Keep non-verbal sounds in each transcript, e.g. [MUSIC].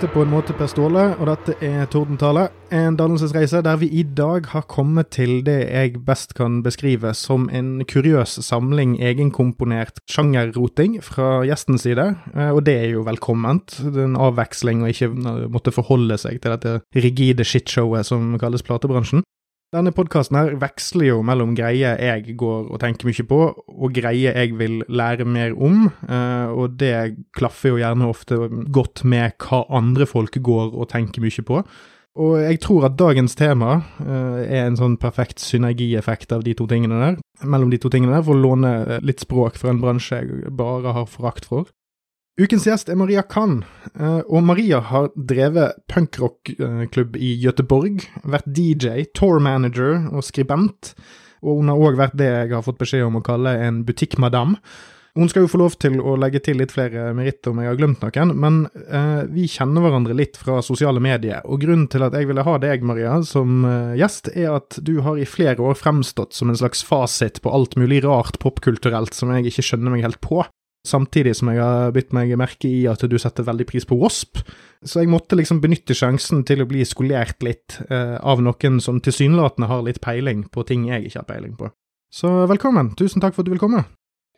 På en måte Per Ståle, og dette er Tordentale. En dannelsesreise der vi i dag har kommet til det jeg best kan beskrive som en kuriøs samling egenkomponert sjangerroting fra gjestens side. Eh, og det er jo velkomment. Det er en avveksling å ikke måtte forholde seg til dette rigide shitshowet som kalles platebransjen. Denne podkasten her veksler jo mellom greier jeg går og tenker mye på, og greier jeg vil lære mer om, eh, og det klaffer jo gjerne ofte godt med hva andre folk går og tenker mye på. Og jeg tror at dagens tema eh, er en sånn perfekt synergieffekt av de to tingene der, mellom de to tingene der, for å låne eh, litt språk fra en bransje jeg bare har forakt for. Ukens gjest är Maria Kahn, eh, och Maria har drevet punkrockklubb i Göteborg, vært DJ, tour manager skribent, och hon har òg vært det jag har fått besked om å kalle en butikkmadam. Hon ska ju få lov till att lägga till lite fler meritter om jag har glömt någon, men eh, vi känner varandra lite från sociala medier, och grunden till att jag ville ha dig, Maria, som eh, är att du har i flera år framstått som en slags facit på allt möjligt rart popkulturellt som jag inte känner mig helt på. Samtidig som jeg har bitt meg merke i at du setter veldig pris på Wasp. Så jeg måtte liksom benytte sjansen til å bli skolert litt eh, av noen som tilsynelatende har litt peiling på ting jeg ikke har peiling på. Så velkommen. Tusen takk for at du vil komme.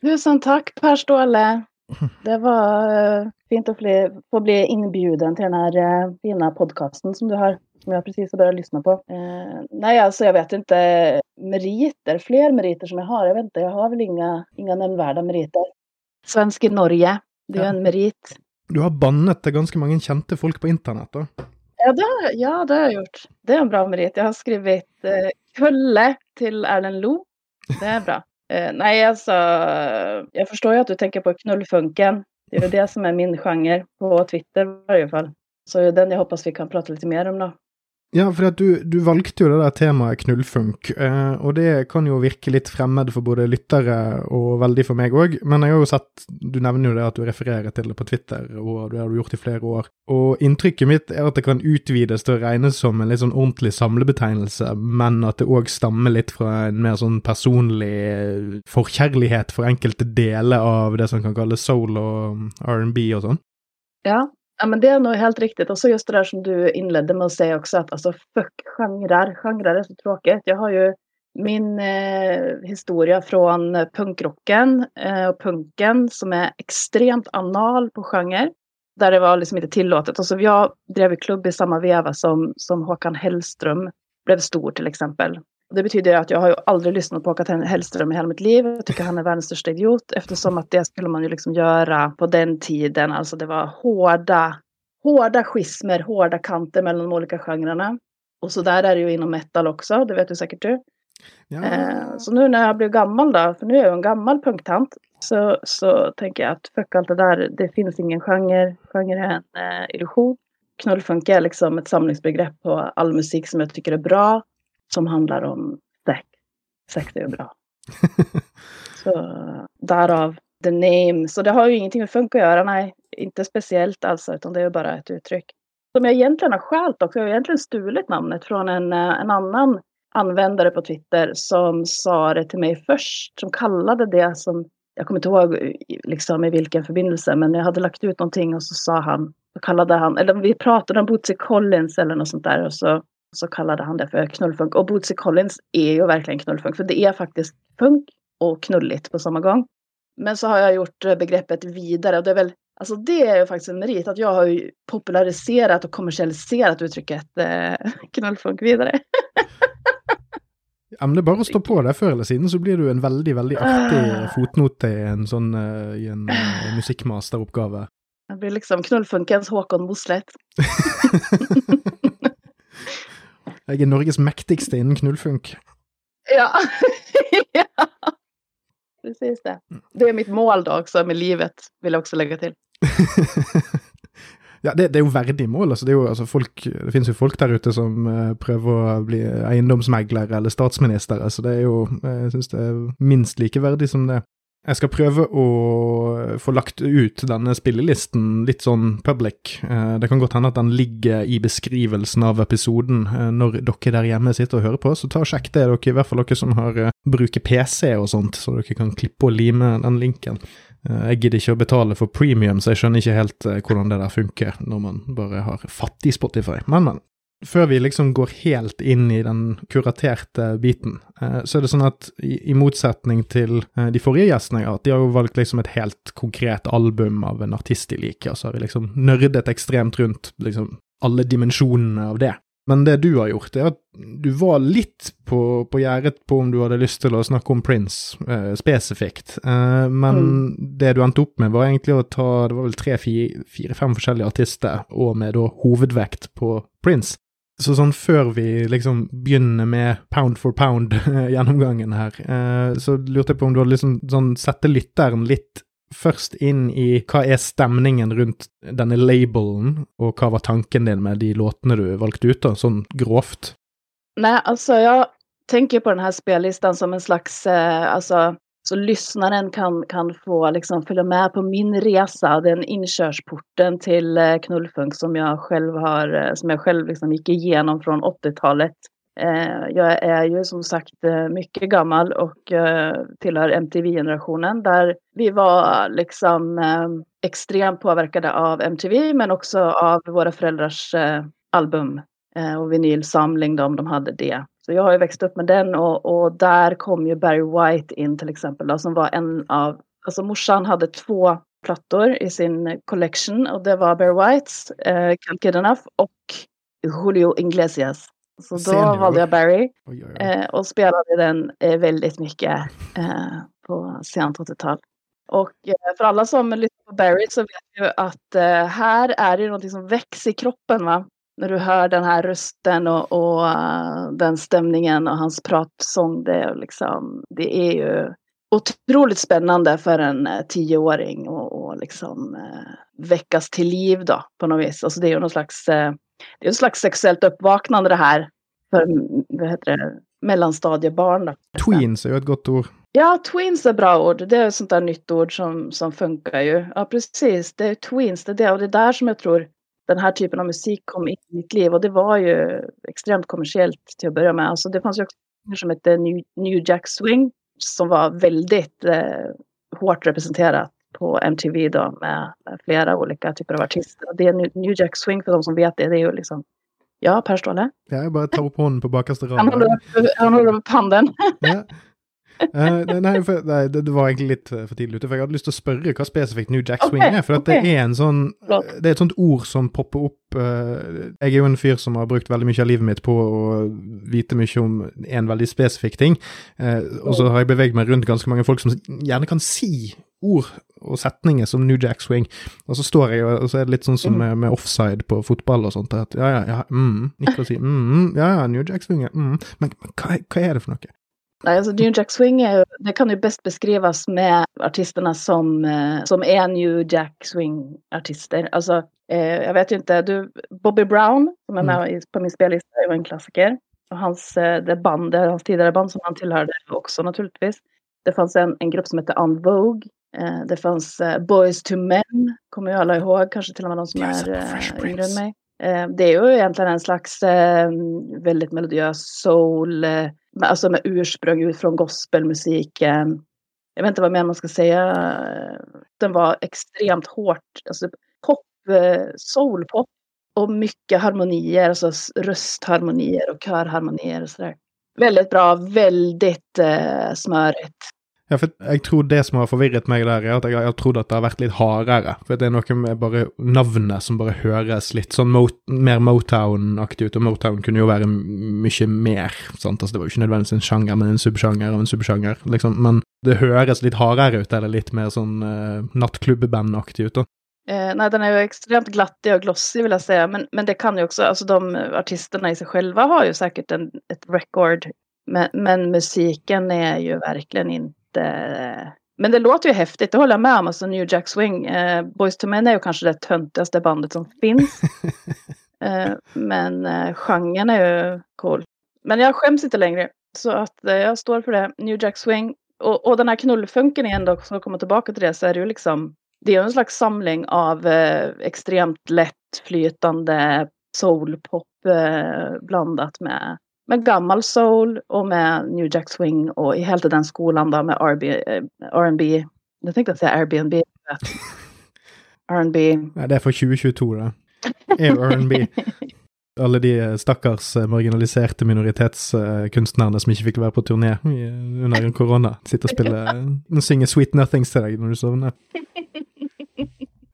Tusen takk, Per Ståle. [LAUGHS] Det var eh, fint å bli, få bli innbjuden til den här eh, fina podcasten som du har, som jag precis har börjat lyssna på. Eh, nej, alltså jag vet inte meriter, fler meriter som jag har. Jag vet inte, jag har väl inga, inga nämnvärda meriter. Svensk i Norge, det är Ja. en merit. Du har bannet til ganske mange kjente folk på internett, da. Ja det, ja, det har jag gjort. Det är en bra merit. Jag har skrivit eh, Kulle till Erlend Lo. Det är bra. [LAUGHS] Eh, nej, alltså, jag förstår ju att du tänker på knullfunken. Det är väl det som är min genre på Twitter i varje fall. Så den jag hoppas vi kan prata lite mer om då. Ja, for at du, du valgte jo det der temaet knullfunk, eh, og det kan jo virke litt fremmed for både lyttere og veldig for meg òg, men jeg har jo sett, du nevner jo det at du refererer til det på Twitter, og det har du gjort i flere år, og inntrykket mitt er at det kan utvides til å regnes som en litt sånn ordentlig samlebetegnelse, men at det òg stammer litt fra en mer sånn personlig forkjærlighet for enkelte deler av det som kan kalles soul og R&B og sånn. Ja ja, men det är nog helt riktigt. Och så just det där som du inledde med att säga också att alltså fuck genrer. Genrer är så tråkigt. Jag har ju min eh, historia från eh, punkrocken eh, och punken som är extremt anal på genre. Där det var liksom inte tillåtet. Alltså jag drev ju klubb i samma veva som, som Håkan Hellström blev stor till exempel. Det betyder att jag har ju aldrig lyssnat på Håkan Hellström i hela mitt liv. Jag tycker han är världens största idiot eftersom att det skulle man ju liksom göra på den tiden. Alltså det var hårda, hårda schismer, hårda kanter mellan de olika genrerna. Och så där är det ju inom metal också, det vet du säkert du. Ja, Eh, så nu när jag blev gammal då, för nu är jag en gammal punktant, så, så tänker jag att fuck allt det där, det finns ingen genre, genre är en eh, illusion. Knullfunk är liksom ett samlingsbegrepp på all musik som jag tycker är bra, som handlar om sex. Sex är ju bra. [LAUGHS] så därav the name. Så det har ju ingenting med funk att göra, nej, inte speciellt alltså, utan det är ju bara ett uttryck. Som jag egentligen har stjält också, jag har egentligen stulit namnet från en, eh, en annan användare på Twitter som sa det till mig först, som kallade det som, jag kommer inte ihåg i- liksom i vilken förbindelse, men jag hade lagt ut någonting och så sa han, så kallade han, eller vi pratade om Bootsy Collins eller något sånt där och så, så kallade han det för knullfunk. Och Bootsy Collins är ju verkligen knullfunk, för det är faktiskt funk och knulligt på samma gång. Men så har jag gjort eh, begreppet vidare och det är väl Alltså det är ju faktiskt en merit att jag har ju populariserat och kommersialiserat uttrycket eh, [LAUGHS] knullfunk vidare. [LAUGHS] Ja, men det er bare å stå på det. Før eller siden så blir du en veldig, veldig artig Ah. fotnote i en sånn eh, i en eh, musikkmasteroppgave. Det blir liksom knullfunkens Håkon Mosleth. [LAUGHS] Jeg er Norges mektigste innen knullfunk. Ja. [LAUGHS] ja. Precis det. Det är mitt mål då också med livet, vill jag också lägga till. [LAUGHS] ja, det, det er jo verdig mål. Altså, det, jo, altså, folk, det finnes jo folk der ute som eh, prøver å bli eiendomsmeglere eller statsministere, så det er jo Jeg syns det er minst like verdig som det. Jeg skal prøve å få lagt ut denne spillelisten litt sånn public. Eh, det kan godt hende at den ligger i beskrivelsen av episoden eh, når dere der hjemme sitter og hører på, så ta og sjekk det, dere, i hvert fall dere som har eh, bruker PC og sånt, så dere kan klippe og lime den linken. Jeg gidder ikke å betale for premium, så jeg skjønner ikke helt hvordan det der funker når man bare har fattig Spotify. Men, men. Før vi liksom går helt inn i den kuraterte biten, eh, så er det sånn at i, i motsetning til de forrige gjestene jeg har hatt, de har jo valgt liksom et helt konkret album av en artist de liker, og så har vi liksom nerdet ekstremt rundt liksom alle dimensjonene av det. Men det du har gjort, er at du var litt på, på gjerdet på om du hadde lyst til å snakke om Prince eh, spesifikt. Eh, men mm. det du endte opp med, var egentlig å ta det var vel tre-fire-fem forskjellige artister, og med da hovedvekt på Prince. Så sånn før vi liksom begynner med pound for pound-gjennomgangen [LAUGHS] her, eh, så lurte jeg på om du hadde liksom sånn sette lytteren litt først inn i hva er stemningen rundt denne labelen, og hva var tanken din med de låtene du valgte ut, da, sånn grovt? Nej, alltså jag tänker på den här spellistan som en slags, eh, alltså, så lyssnaren kan, kan få liksom följa med på min resa, den inkörsporten till eh, knullfunk som jag själv har, eh, som jag själv liksom gick igenom från 80-talet eh, jag är ju som sagt mycket gammal och tillhör MTV-generationen där vi var liksom extremt påverkade av MTV men också av våra föräldrars album och vinylsamling om de hade det. Så jag har ju växt upp med den och, och där kom ju Barry White in till exempel då, som var en av, alltså morsan hade två plattor i sin collection och det var Barry Whites, eh, Can't Get Enough och Julio Iglesias. Så då Senior. valde jag Barry oj, oj, oj. Eh, och spelade den eh, väldigt mycket eh, på sent 80-tal. Och eh, för alla som lyssnar på Barry så vet ju att eh, här är det någonting som växer i kroppen. Va? När du hör den här rösten och, och uh, den stämningen och hans pratsång. Det, liksom, det är ju otroligt spännande för en uh, tioåring och, och liksom uh, väckas till liv då på något vis. Alltså det är ju någon slags det är en slags sexuellt uppvaknande det här för vad heter det, mellanstadiebarn. Då. Tweens är ju ett gott ord. Ja, tweens är bra ord. Det är ett sånt där nytt ord som, som funkar ju. Ja, precis. Det är tweens, det är det. Och det är där som jag tror den här typen av musik kom in i mitt liv. Och det var ju extremt kommersiellt till att börja med. Alltså det fanns ju också som hette New, New Jack Swing som var väldigt eh, hårt representerat på MTV då med, med, flera olika typer av artister. Och det är New Jack Swing för de som vet det. Det är ju liksom Ja, Per Ståhle? Ja, jag bara tar upp honom på bakerste rad. Han håller upp handen. ja. [LAUGHS] Uh, nei, for, nei, det, var egentlig litt eh, for tidlig ute. For jeg hadde lyst til å spørre hva spesifikt New Jack Swing okay, er. For okay. det er en sånn Det er et sånt ord som popper opp uh, Jeg er jo en fyr som har brukt veldig mye av livet mitt på å vite mye om en veldig spesifikk ting. Uh, og så har jeg beveget meg rundt ganske mange folk som gjerne kan si ord og setninger som New Jack Swing. Og så står jeg, og så er det litt sånn som med, med offside på fotball og sånt. At ja, ja, ja, mm, ikke å si mm, ja, ja, New Jack Swing, mm. Men hva, hva er det for noe? Nej, alltså New Jack Swing är, det kan ju bäst beskrivas med artisterna som, eh, som är New Jack Swing-artister. Alltså, eh, jag vet ju inte, du, Bobby Brown som är med mm. på min spellista var en klassiker. Och hans, eh, det band, hans tidigare band som han tillhörde också naturligtvis. Det fanns en, en grupp som hette On Vogue. Eh, det fanns eh, Boys to Men, kommer ju alla ihåg, kanske till och med de som är eh, yngre än mig. Eh, det är ju egentligen en slags eh, väldigt melodiös soul, eh, alltså med ursprung från gospelmusiken. Jag vet inte vad mer man ska säga. Den var extremt hårt, alltså pop, soulpop och mycket harmonier, alltså röstharmonier och körharmonier och sådär. Väldigt bra, väldigt eh, smörigt. Ja, for jeg tror det som har forvirret meg der, er at jeg, jeg trodde at det har vært litt hardere. For det er noe med bare navnet som bare høres litt sånn mot, mer Motown-aktig ut, og Motown kunne jo være mye mer. sant? Altså Det var jo ikke nødvendigvis en sjanger, men en subsjanger av en subsjanger, liksom. Men det høres litt hardere ut, eller litt mer sånn uh, eh, nattklubband-aktig ut, da. Eh, nej, den är ju extremt glattig och glossig vill jag säga. Men, men det kan ju också, alltså de artisterna i sig själva har ju säkert en, ett record. Men, men musiken är ju verkligen inte men det låter ju häftigt, det håller jag med om. Alltså New Jack Swing. Eh, Boys to Men är ju kanske det töntigaste bandet som finns. [LAUGHS] eh, men eh, genren är ju cool. Men jag skäms inte längre. Så att eh, jag står för det. New Jack Swing. Och, och den här knullfunken igen då, som kommer tillbaka till det, så är det ju liksom det är en slags samling av eh, extremt lätt flytande soulpop eh, blandat med med gammal soul och med New Jack Swing och i hela den skolan då med R&B Jag tänkte säga Airbnb. [LAUGHS] R&B. Nei, det er fra 2022, det. Er R&B. Alle de stakkars eh, marginaliserte minoritetskunstnerne som ikke fikk være på turné under korona. Sitte og spille og synge Sweet Nothings til deg når du sovner. [LAUGHS]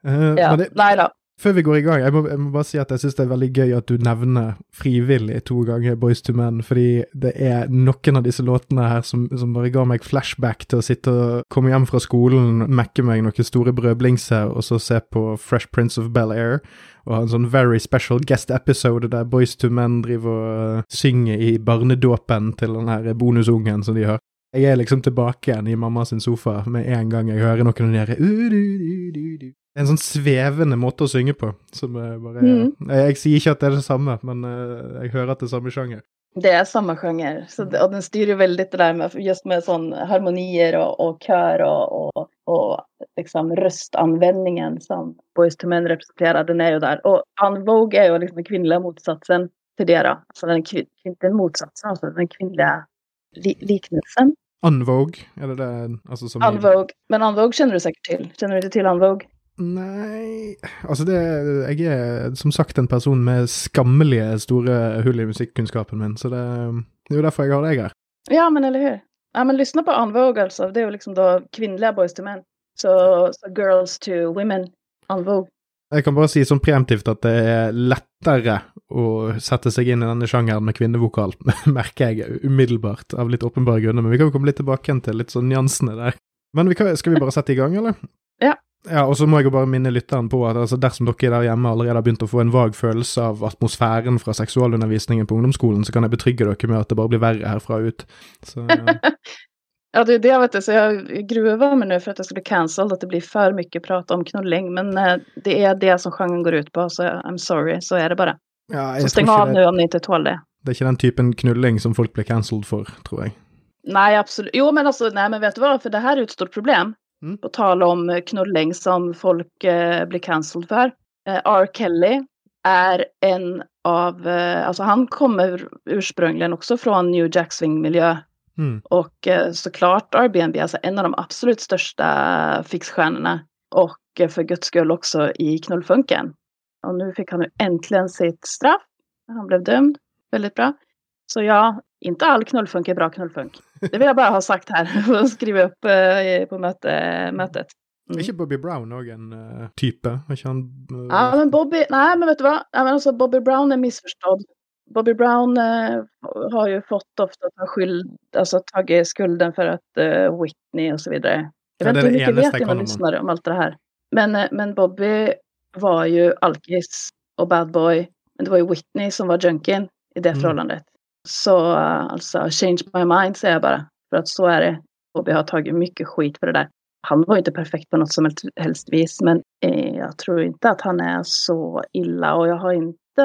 Eh, Ja, det, nej då før vi går i gang, jeg må, jeg må bare si at jeg syns det er veldig gøy at du nevner frivillig to ganger Boys to Men, fordi det er noen av disse låtene her som, som bare ga meg flashback til å sitte og komme hjem fra skolen, mekke meg noen store brødblingser, og så se på Fresh Prince of Bel-Air, og ha en sånn very special guest episode der Boys to Men driver og uh, synger i barnedåpen til den her bonusungen som de har. Jeg er liksom tilbake igjen i mammas sofa med en gang jeg hører noen av de der en sånn svevende måte å synge på, som bare Mm. jeg, jeg sier ikke at det er det samme, men eh, jeg hører at det er samme sjanger. Det är samma genre. Så, och den styr ju väldigt det där med just med sån harmonier och, och kör och, och, och liksom röstanvändningen som Boys to Men representerar. Den är ju där. Och En Vogue är ju liksom den kvinnliga motsatsen till det då. Alltså den kvin, inte motsatsen, alltså den kvinnliga li, liknelsen. Unvogue, är det det? Alltså som i- En Vogue. Men En Vogue känner du säkert till. Känner du inte till En Vogue? Nei Altså, det Jeg er som sagt en person med skammelige store hull i musikkunnskapen min, så det, det er jo derfor jeg har deg her. Ja, men eller hur? Ja, men lyssna på En Vogue alltså. Det är ju liksom då kvinnliga Boys to Men. Så, så Girls to Women. En Vogue. Jeg kan bare si sånn preemptivt at det er lettere å sette seg inn i denne sjangeren med kvinnevokal, [LAUGHS] merker jeg umiddelbart, av litt åpenbare grunner. Men vi kan jo komme litt tilbake igjen til litt sånn nyansene der. Men vi kan, skal vi bare sette i gang, eller? Ja. Ja, og så må jeg jo bare minne lytteren på at altså, dersom dere der hjemme allerede har begynt å få en vag følelse av atmosfæren fra seksualundervisningen på ungdomsskolen, så kan jeg betrygge dere med at det bare blir verre herfra ut. Så Ja, [LAUGHS] det är det vet du. Så jag gruvar mig nu för att jag ska bli cancelled, att det blir för mycket prat om knulling. Men eh, det är det som genren går ut på, så I'm sorry, så är det bara. ja, Så stäng av det, nu om ni inte tål det. det er ikke den typen knulling som folk blir cancelled for, tror jeg. Nej, absolut. Jo, men alltså, nej, men vet du vad? För det här är ett stort problem. Mm. På tal om eh, knulling som folk eh, blir cancelled för. Eh, R. Kelly är en av, eh, alltså han kommer ursprungligen också från New Jack Swing-miljö. Mm. Och eh, såklart Airbnb, alltså en av de absolut största fixstjärnorna. Och eh, för guds skull också i knullfunken. Och nu fick han nu äntligen sitt straff. Han blev dömd. Väldigt bra. Så ja, inte all knullfunk är bra knullfunk. Det vill jag bara ha sagt här [LAUGHS] och skriva upp eh, på möte, mötet. Mm. Er ikke Bobby Brown òg en eh, ikke han Ja, men Bobby, nej men vet du vad? Ja, men alltså, Bobby Brown är missförstådd. Bobby Brown eh, har ju fått ofta ta skyld, alltså tagit skulden för att eh, Whitney och så vidare. Jag Ja, vet inte är hur mycket vet jag dina lyssnare om allt det här. Men, eh, men Bobby var ju alkis och bad boy. Men det var ju Whitney som var junkien i det Mm. förhållandet. Så eh, alltså, change my mind säger jag bara. För att så är det. Bobby har tagit mycket skit för det där. Han var ju inte perfekt på något som helst- vis. Men eh, jag tror inte att han är så illa. Och jag har inte...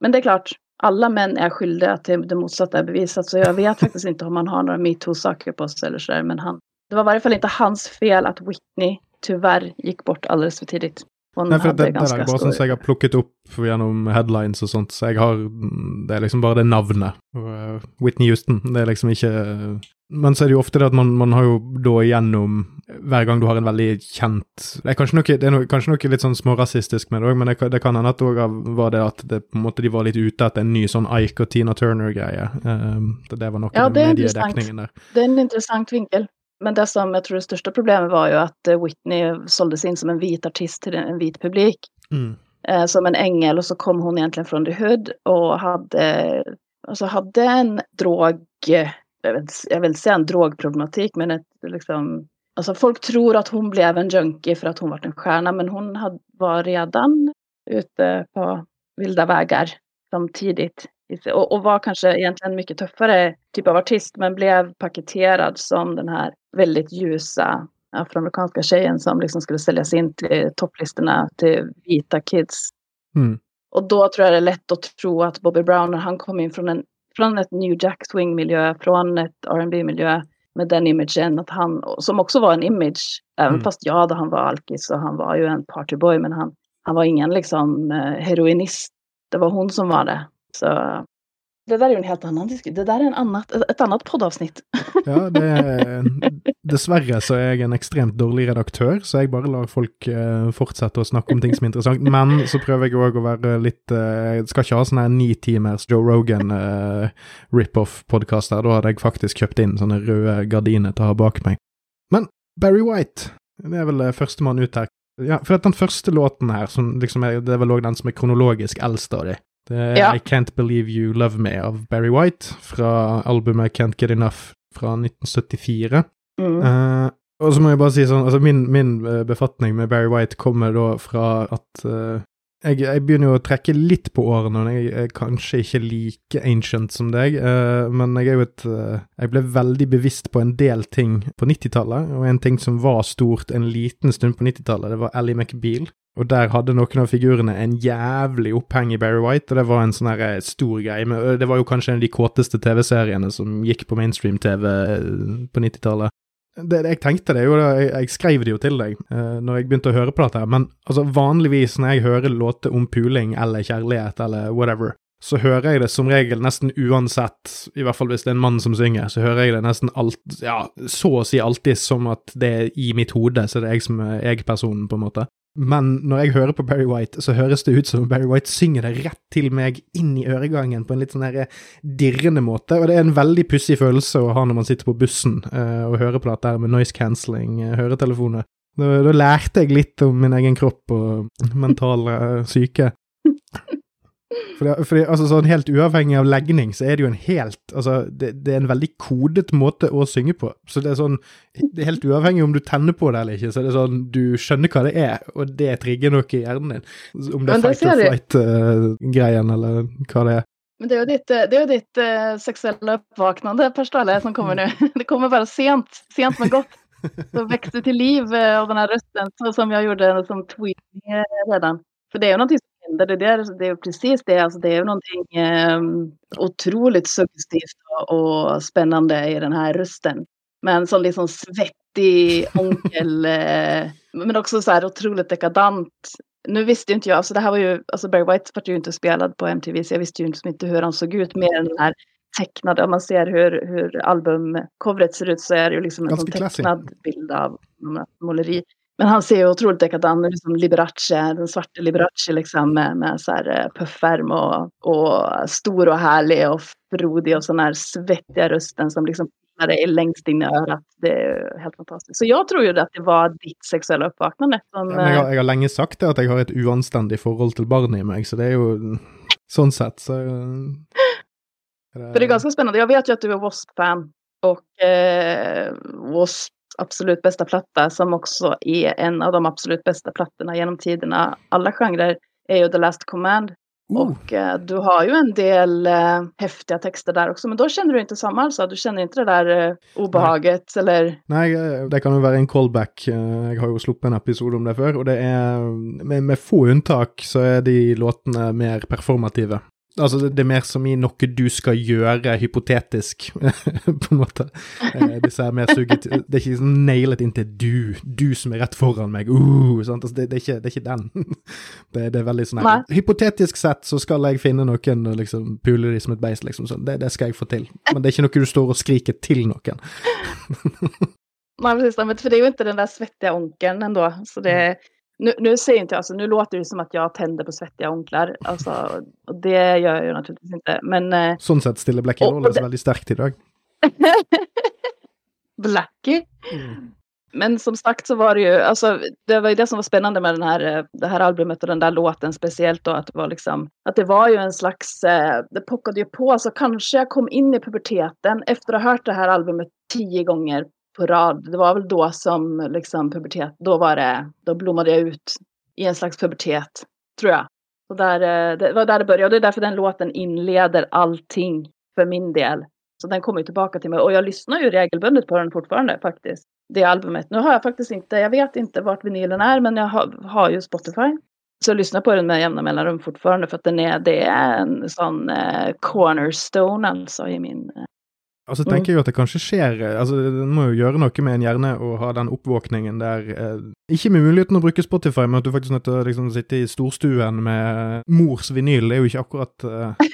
Men det är klart. Alla män är skyldiga till det motsatta är bevisat. Så jag vet faktiskt inte om man har några metoo-saker på sig eller sådär. Men han, det var i varje fall inte hans fel att Whitney tyvärr gick bort alldeles för tidigt. Hon for hade det, det bare sånn som jeg har plukket opp gjennom headlines og sånt, så jeg har Det er liksom bare det navnet. Og, eh, Whitney Houston. Det er liksom ikke Men så er det jo ofte det at man, man har jo da igjennom Hver gang du har en veldig kjent Det er kanskje noe, det er noe, kanskje noe litt sånn smårasistisk med det men det, det kan hende at det var det at det, på måte de var litt ute etter en ny sånn Ike og Tina Turner-greie. Um, det, det var noe Ja, er mediedekningen der. Det är en intressant vinkel. Men det som jag tror det största problemet var ju att eh, Whitney såldes in som en vit artist till en vit publik. Mm. eh, som en ängel och så kom hon egentligen från the hood och hade, alltså hade en drog, jag vill, jag vill inte säga en drogproblematik men ett, liksom, alltså folk tror att hon blev en junkie för att hon var en stjärna men hon hade, var redan ute på vilda vägar som tidigt. Och, och var kanske egentligen en mycket tuffare typ av artist men blev paketerad som den här väldigt ljusa afroamerikanska tjejen som liksom skulle säljas in till topplistorna till vita kids. Mm. Och då tror jag det är lätt att tro att Bobby Brown, när han kom in från, en, från ett New Jack Swing-miljö, från ett rb miljö med den imagen, att han, som också var en image, även Mm. fast ja, då han var alkis och han var ju en partyboy, men han, han var ingen liksom eh, heroinist. Det var hon som var det. Så det där är ju en helt annan diskussion. Det där är en annat, ett annat poddavsnitt. Ja, det är, dessverre så er jeg en ekstremt dårlig redaktør, så jeg bare lar folk eh, fortsätta fortsette å snakke om ting som er interessant. Men så prøver jeg òg å være litt uh, eh, Jeg skal ikke ha sånn her ni timers Joe Rogan eh, uh, rip-off-podkast her. Da hadde jeg faktisk kjøpt inn sånne røde gardiner til å ha bak meg. Men Barry White, det er vel førstemann ut her. Ja, for den første låten her, som liksom er, det er vel òg den som er kronologisk eldst av de. Det er ja. I Can't Believe You Love Me av Barry White, fra albumet Can't Get Enough fra 1974. Mm. Uh, og så må jeg bare si sånn, altså min, min eh, befatning med Barry White kommer da fra at uh, jeg, jeg, begynner jo å trekke litt på årene, og jeg er kanskje ikke like ancient som deg, uh, men jeg er jo et uh, Jeg ble veldig bevisst på en del ting på 90-tallet, og en ting som var stort en liten stund på 90-tallet, det var Ally McBeal. Og der hadde noen av figurene en jævlig oppheng i Barry White, og det var en sånn her eh, stor greie. Men eh, det var jo kanskje en av de kåteste TV-seriene som gikk på mainstream-TV eh, på 90-tallet. Det, det, jeg tenkte det jo, jeg, jeg skrev det jo til deg uh, når jeg begynte å høre på dette, her, men altså vanligvis når jeg hører låter om puling eller kjærlighet eller whatever, så hører jeg det som regel nesten uansett, i hvert fall hvis det er en mann som synger, så hører jeg det nesten alt, ja, så å si alltid som at det er i mitt hode, så det er jeg som er jeg-personen, på en måte. Men når jeg hører på Barry White, så høres det ut som Barry White synger det rett til meg inn i øregangen på en litt sånn her eh, dirrende måte, og det er en veldig pussig følelse å ha når man sitter på bussen eh, uh, og hører på dette med noise cancelling, eh, uh, høretelefoner. Da, da, lærte jeg litt om min egen kropp og mental uh, syke. Fordi, fordi, altså sånn Helt uavhengig av legning, så er det jo en helt altså det, det, er en veldig kodet måte å synge på. Så det er sånn det er Helt uavhengig om du tenner på det eller ikke, så er det sånn du skjønner hva det er, og det trigger noe i hjernen din. Om det er fight or flight-greien, uh, eller hva det er. Men det är ju ditt, det är ditt uh, sexuella uppvaknande, Per Ståhle, som kommer nu. [LAUGHS] Det kommer bara sent, sent men gott. Så [LAUGHS] växte till liv uh, av den här rösten, så som jag gjorde som tweet redan. För det är ju någonting som händer. Det, där, det är precis det. Alltså det är någonting eh, otroligt suggestivt och, spännande i den här rösten. Men som liksom svettig onkel. [LAUGHS] eh, men också så här otroligt dekadant. Nu visste inte jag, alltså det här var ju, alltså Barry White var ju inte spelad på MTV så jag visste ju inte hur han såg ut mer än den här tecknade, om man ser hur, hur albumcovret ser ut så är det ju liksom en tecknad bild av måleri. Men han ser ju otroligt likadan ut, liksom Liberace, den svarta Liberace liksom med, med så här eh, puffärm och, och stor och härlig och frodig och sån här svettiga rösten som liksom är längst in i örat. Det är helt fantastiskt. Så jag tror ju att det var ditt sexuella uppvaknande. Som, ja, jeg, har, jeg har lenge sagt det, at jeg har et uanstendig forhold til barnet i meg, så det er jo sånn sett så det... [LAUGHS] För det är ganska spännande. Jag vet ju att du är W.A.S.P-fan och eh, W.A.S.P absolut bästa platta som också är en av de absolut bästa plattorna genom tiderna, alla genrer, är ju The Last Command. Uh. Och eh, du har ju en del eh, häftiga texter där också, men då känner du inte samma alltså? Du känner inte det där eh, obehaget Nej. eller? Nej, eh, det kan ju vara en callback. Eh, jag har ju sluppet en episod om det før, och det är med, med få undantag så är de låtarna mer performativa. Altså, det er mer som i noe du skal gjøre hypotetisk, [LAUGHS] på en måte. Disse er mer suget Det er ikke sånn nailet inn til du, du som er rett foran meg, uh, altså, det, det, er ikke, det, er ikke, den. [LAUGHS] det, det er veldig sånn her Hypotetisk sett så skal jeg finne noen og liksom pule de som et beist, liksom. sånn. Det, det skal jeg få til. Men det er ikke noe du står og skriker til noen. [LAUGHS] Nej, precis. För det är ju inte den där svettiga onkeln ändå. Så det, mm. Nu, nu säger inte jag, alltså, nu låter det som att jag tänder på svettiga onklar. Alltså, och det gör jag ju naturligtvis inte. Men, eh, sånn sett stiller Blackie Lawless väldigt starkt idag. [LAUGHS] Blackie? Mm. Men som sagt så var det ju, alltså det var ju det som var spännande med den här, eh, det här albumet och den där låten speciellt då att det var liksom, att det var ju en slags, eh, det pockade ju på så kanske jag kom in i puberteten efter att ha hört det här albumet tio gånger på rad. Det var väl då som liksom pubertet, då var det, då blommade jag ut i en slags pubertet, tror jag. Och där, eh, det var där det började och det är därför den låten inleder allting för min del. Så den kommer ju tillbaka till mig och jag lyssnar ju regelbundet på den fortfarande faktiskt. Det albumet. Nu har jag faktiskt inte, jag vet inte vart vinylen är men jag har, har ju Spotify. Så jag lyssnar på den med jämna mellanrum fortfarande för att den är, det är en sån eh, cornerstone alltså i min eh, Altså mm. tenker jeg jo at det kanskje skjer altså Det må jo gjøre noe med en hjerne å ha den oppvåkningen der eh, Ikke med muligheten å bruke Spotify, men at du faktisk er nødt til å liksom, sitte i storstuen med mors vinyl. Det er jo ikke akkurat eh,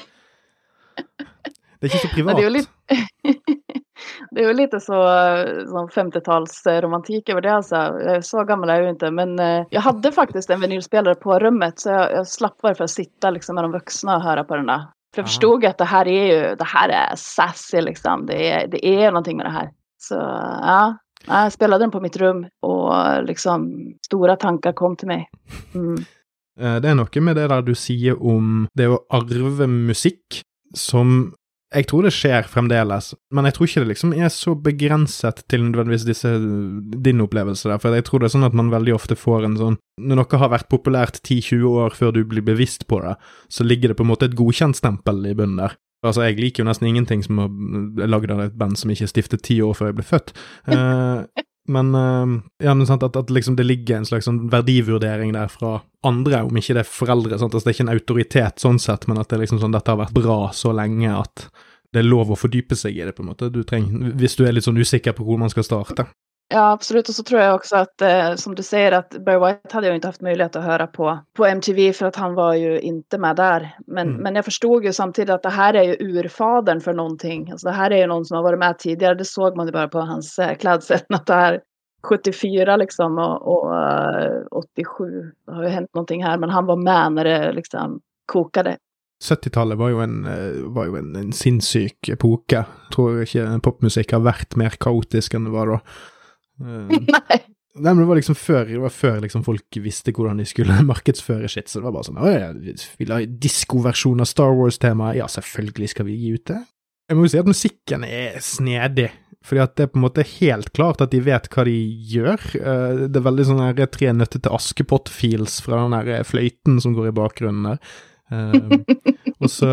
Det är inte så [LAUGHS] privat. Det är, lite, [LAUGHS] det är lite så som 50-talsromantik över det. Alltså. Så gammal är jag ju inte. Men eh, jag hade faktiskt en vinylspelare på rummet. Så jag, jag slapp varför sitta liksom, med de vuxna och höra på den där. För jag förstod att det här är ju, det här är sassy liksom. Det är, det är någonting med det här. Så ja, jag spelade den på mitt rum och liksom stora tankar kom till mig. Mm. Det er noe med det der du sier om det å arve musikk, som jeg tror det skjer fremdeles, men jeg tror ikke det liksom er så begrenset til nødvendigvis disse, din opplevelse der, for jeg tror det er sånn at man veldig ofte får en sånn Når noe har vært populært 10-20 år før du blir bevisst på det, så ligger det på en måte et godkjentstempel i bunnen der. Altså, jeg liker jo nesten ingenting som er eh, lagd av et band som ikke er stiftet ti år før jeg ble født. Uh, men uh, ja, men sant, at, at liksom det ligger en slags sånn verdivurdering der fra andre, om ikke det er foreldre. Sant? Altså, det er ikke en autoritet sånn sett, men at det liksom sånn, dette har vært bra så lenge at det er lov å fordype seg i det, på en måte. Du trenger, hvis du er litt sånn usikker på hvor man skal starte. Ja, absolut. Och så tror jag också att, eh, som du säger, att Barry White hade jag inte haft möjlighet att höra på, på MTV för att han var ju inte med där. Men, mm. men jag förstod ju samtidigt att det här är ju urfadern för någonting. Alltså det här är ju någon som har varit med tidigare. Det såg man ju bara på hans eh, klädsel. [LAUGHS] Att det här 74 liksom och, och uh, 87 det har ju hänt någonting här. Men han var med när det liksom kokade. 70-tallet var jo en, eh, var jo en, en sinnssyk epoke. Jeg tror ikke popmusikk har vært mer kaotisk enn det var da. [LAUGHS] Uh, Nei. Nei, men det var liksom før, det var før liksom folk visste hvordan de skulle [LAUGHS] markedsføre shit, så det var bare sånn ja, vi la diskoversjon av Star Wars-temaet. Ja, selvfølgelig skal vi gi ut det. Jeg må jo si at musikken er snedig, fordi at det er på en måte helt klart at de vet hva de gjør. Eh, det er veldig sånn her Tre nøtter til Askepott-feels fra den der fløyten som går i bakgrunnen der. [LAUGHS] Eh, og så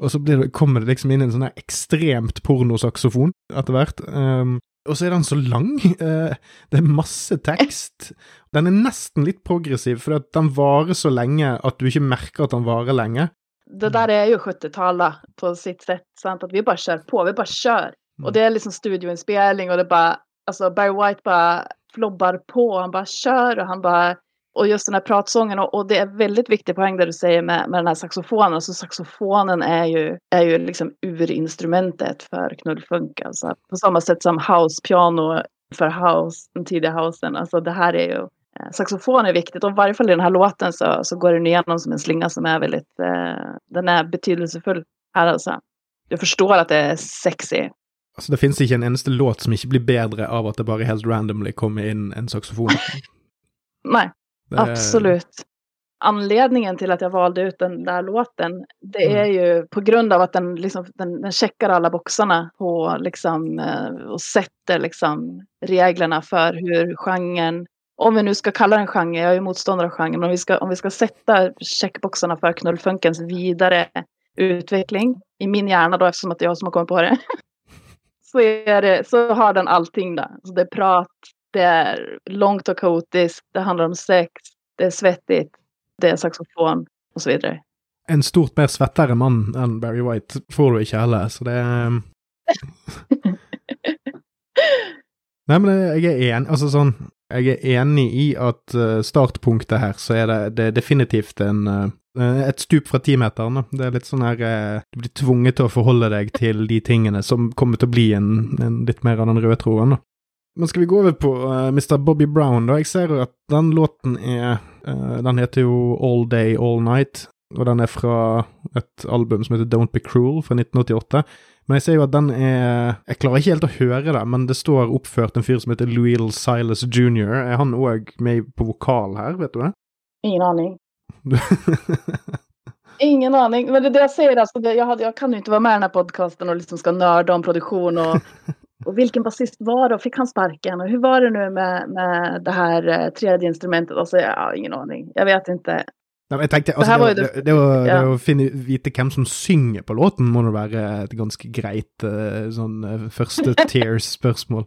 og så det, kommer det liksom inn en sånn her ekstremt pornosaksofon etter hvert. Um, og så er den så lang. [LAUGHS] Eh, det er masse tekst. Den er nesten litt progressiv, for den varer så lenge at du ikke merker at den varer lenge. Det der er jo 70-tallet på sitt sett. Sant? At vi bare kjører på. Vi bare kjører. Og det er liksom studioinnspilling, og det bare Altså, Barry White bare flobbar på. Han bare kjører, og han bare och just den här pratsången och, och, det är väldigt viktig poäng där du säger med, med den här saxofonen. Alltså saxofonen är ju, är ju liksom urinstrumentet för knullfunk. Alltså på samma sätt som house-piano för house, den tidiga housen. Alltså det här är ju, eh, saxofon är viktigt och i varje fall i den här låten så, så går den igenom som en slinga som är väldigt, eh, den är betydelsefull här alltså. Jag förstår att det är sexy. Altså, det finnes ikke en eneste låt som ikke blir bedre av at det bare helt randomly kommer inn en saxofon. [LAUGHS] Nej, Absolut. Anledningen till att jag valde ut den där låten, det mm. är ju på grund av att den, liksom, den, den checkar alla boxarna på, liksom, eh, och sätter liksom, reglerna för hur genren, om vi nu ska kalla den genre, jag är ju motståndare av genren, men om vi ska, om vi ska sätta checkboxarna för knullfunkens vidare utveckling i min hjärna då, eftersom att det är jag som har kommit på det, [LAUGHS] så, är det, så har den allting där. Så det är prat, det är långt och kaotiskt, det handlar om sex, det är svettigt, det är saxofon och så vidare. En stort mer svettere mann enn Barry White får du ikke heller, så det er [LAUGHS] Nei, men jeg er enig, altså sånn Jeg er enig i at uh, startpunktet her, så er det, det er definitivt en uh, et stup fra timeteren. Det er litt sånn her uh, Du blir tvunget til å forholde deg til de tingene som kommer til å bli en, en litt mer av den røde tråden. Men skal vi gå over på uh, eh, Mr. Bobby Brown, da? Jeg ser jo at den låten er uh, Den heter jo All Day All Night, og den er fra et album som heter Don't Be Cruel fra 1988. Men jeg ser jo at den er Jeg klarer ikke helt å høre det, men det står oppført en fyr som heter Louis Silas jr. Er han òg med på vokal her, vet du det? Ingen aning. [LAUGHS] Ingen aning. Men det, det jag säger, alltså, det, jag, jag kan ju inte vara med i den här podcasten och liksom ska nörda om produktion och [LAUGHS] Och vilken basist var det fick han sparken? Och hur var det nu med, med det här eh, tredje instrumentet? Och så, ja, ingen aning. Jag vet inte. Nei, jeg tenkte, altså, det, det, det, å, ja. det, å, finne, vite hvem som synger på låten, må det være et ganske greit uh, sånn første [LAUGHS] tiers-spørsmål.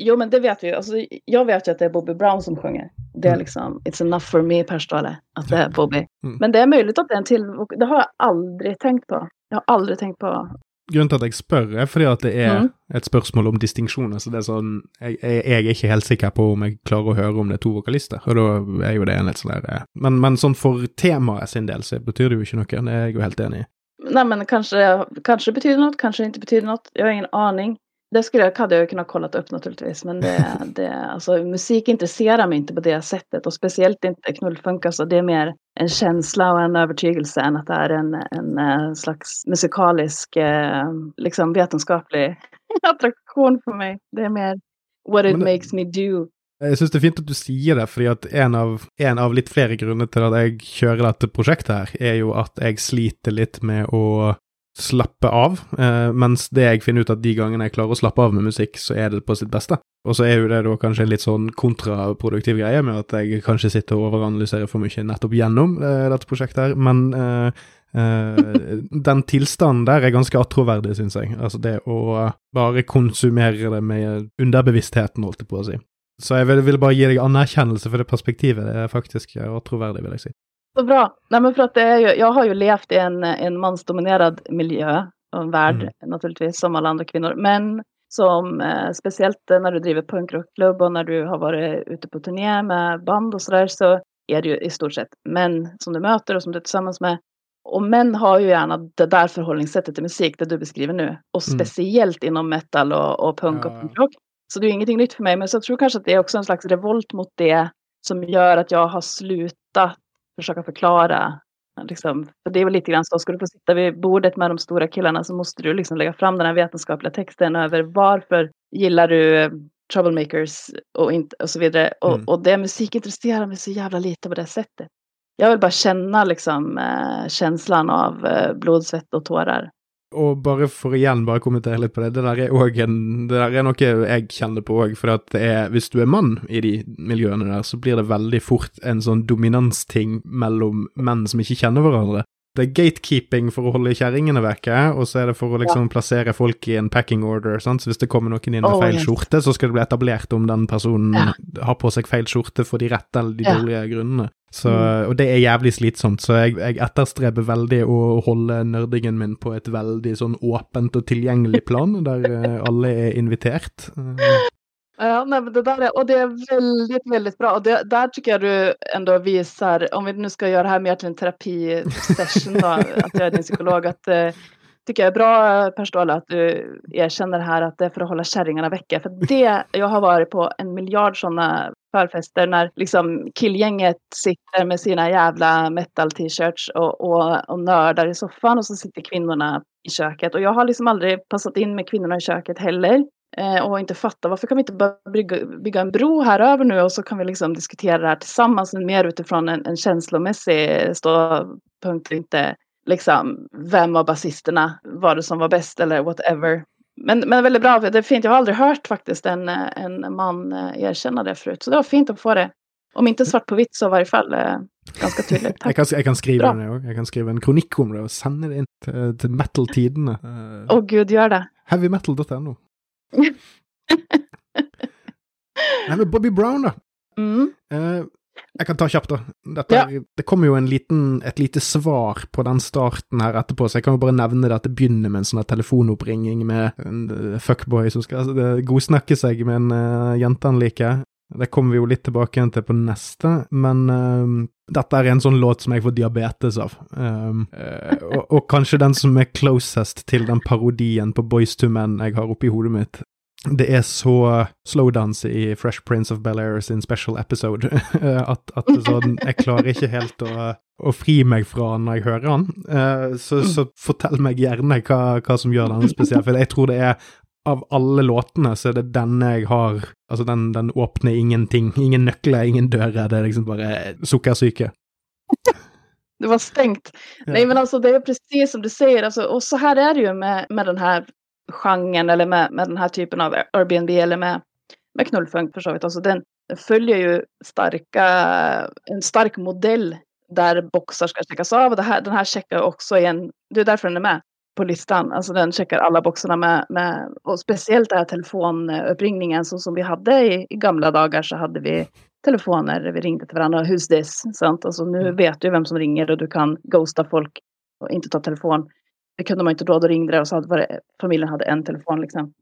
Jo, men det vet vi ju. Alltså, jag vet ju att det är Bobby Brown som sjunger. Det är mm. liksom, it's enough for me, Per Ståle, att det är Bobby. Mm. Men det är möjligt att det är en till, det har jag aldrig tänkt på. Jag har aldrig tänkt på Grunnen til at jeg spør, er fordi at det er mm. et spørsmål om distinksjoner. Så det er sånn jeg, jeg, er ikke helt sikker på om jeg klarer å høre om det er to vokalister, og da er jo det en litt sånn der eh, men, men, sånn for temaet sin del så betyr det jo ikke noe, det er jeg jo helt enig i. nej men kanske, kanske det betyder något, kanske det inte betyder något. Jag har ingen aning. Det skulle jag, hade jag kunnat kolla upp naturligtvis. Men det, [LAUGHS] det, alltså, musik intresserar mig inte på det sättet. Och speciellt inte knullfunk. Alltså, det är mer en känsla och en övertygelse än att det är en, en, eh, slags musikalisk, eh, liksom vetenskaplig [LAUGHS] attraktion för mig. Det är mer what it det, makes me do. Jeg syns det er fint at du sier det, fordi at en av, en av litt flere grunner til at jeg kjører dette prosjektet her, er jo at jeg sliter litt med å slappe av, eh, mens det jeg finner ut at de gangene jeg klarer å slappe av med musikk, så er det på sitt beste. Og så er jo det da kanskje en litt sånn kontraproduktiv greie med at jeg kanskje sitter og overanalyserer for mye nettopp gjennom eh, dette prosjektet her, men eh, eh den tilstanden der er ganske attråverdig, syns jeg. Altså det å bare konsumere det med underbevisstheten, holdt jeg på å si. Så jeg ville vil bare gi deg anerkjennelse for det perspektivet. Det er faktisk attråverdig, vil jeg si. Så bra. Nej, men för att det är ju, jag har ju levt i en, en mansdominerad miljö och en värld mm. naturligtvis som alla andra kvinnor. Men som eh, speciellt när du driver punkrockklubb och när du har varit ute på turné med band och sådär så är det ju i stort sett män som du möter och som du är tillsammans med. Och män har ju gärna det där förhållningssättet till musik, det du beskriver nu. Och mm. speciellt inom metal och, och punk ja. och punkrock. Så det är ingenting nytt för mig, men så jag tror kanske att det är också en slags revolt mot det som gör att jag har slutat försöka förklara. Liksom, för det är väl lite grann så, ska du få sitta vid bordet med de stora killarna så måste du liksom lägga fram den här vetenskapliga texten över varför gillar du eh, troublemakers och, inte, och så vidare. Och, mm. och det musik intresserar mig så jävla lite på det sättet. Jag vill bara känna liksom, eh, känslan av eh, blod, svett och tårar. Og bare for igjen bare kommentere litt på det, det der er òg en Det der er noe jeg kjenner på òg, for at det er Hvis du er mann i de miljøene der, så blir det veldig fort en sånn dominansting mellom menn som ikke kjenner hverandre. Det er gatekeeping for å holde kjerringene vekke, og så er det for å liksom ja. plassere folk i en packing order. Sant? Så hvis det kommer noen inn med oh, feil yes. skjorte, så skal det bli etablert om den personen ja. har på seg feil skjorte for de rette eller de ja. dårlige grunnene. Så, mm. Og det er jævlig slitsomt, så jeg, jeg, etterstreber veldig å holde nerdingen min på et veldig sånn åpent og tilgjengelig plan, [LAUGHS] der eh, alle er invitert. Ja, nej, det där är, och det är väldigt, väldigt bra. Och det, där tycker jag du ändå visar, om vi nu ska göra det här mer till en terapisession, då, [LAUGHS] att jag är din psykolog, att eh, tycker jag är bra Perstola att du erkänner här att det är för att hålla kärringarna väcka. För det, jag har varit på en miljard sådana förfester när liksom killgänget sitter med sina jävla metal t-shirts och, och, och nördar i soffan och så sitter kvinnorna i köket. Och jag har liksom aldrig passat in med kvinnorna i köket heller. Eh, och inte fattat varför kan vi inte bygga, bygga en bro här över nu och så kan vi liksom diskutera det här tillsammans mer utifrån en, en känslomässig ståpunkt. Inte liksom vem av basisterna var det som var bäst eller whatever. Men, men väldigt bra, det är fint. Jag har aldrig hört faktiskt en, en man eh, erkänna det förut. Så det var fint att få det. Om inte svart på vitt så i varje fall eh, ganska tydligt. Tack. jag, kan, jag kan skriva det Jag kan skriva en kronikk om det och sända det till, till metal-tidene. Åh oh, gud, gör det. Heavymetal.no. [LAUGHS] Nej, men Bobby Brown då? Mm. Uh, jeg kan ta kjapt, da. Dette, ja. Det kommer jo liten, et lite svar på den starten her etterpå, så jeg kan jo bare nevne det at det begynner med en sånn telefonoppringing med en uh, fuckboy som skal uh, godsnakke seg med en uh, jente han liker. Det kommer vi jo litt tilbake igjen til på neste, men uh, dette er en sånn låt som jeg får diabetes av. Um, uh, og, og, kanskje den som er closest til den parodien på Boys to Men jeg har oppi hodet mitt det er så slowdance i Fresh Prince of Bel-Air sin special episode [LAUGHS] at, at sånn, jeg klarer ikke helt å, å, fri meg fra når jeg hører han. Uh, så, så, fortell meg gjerne hva, hva som gjør den spesiell, for jeg tror det er av alle låtene så er det denne jeg har Altså, den, den åpner ingenting. Ingen nøkler, ingen dører. Det er liksom bare sukkersyke. Det var stängt. Ja. Nej men alltså det är precis som du säger, alltså, och så här är det ju med, med den här genren eller med, med den här typen av Airbnb eller med, med knullfunk för så vitt. Alltså den följer ju starka, en stark modell där boxar ska checkas av. Och det här, den här checkar också igen, det är därför den är med på listan. Alltså den checkar alla boxarna med, med och speciellt den här telefonuppringningen så som vi hade i, i, gamla dagar så hade vi telefoner, vi ringde till varandra, who's this? Sant? Alltså nu mm. vet du vem som ringer och du kan ghosta folk och inte ta telefon. Det kunde man inte då, då ringde det och så hade familjen hade en telefon liksom.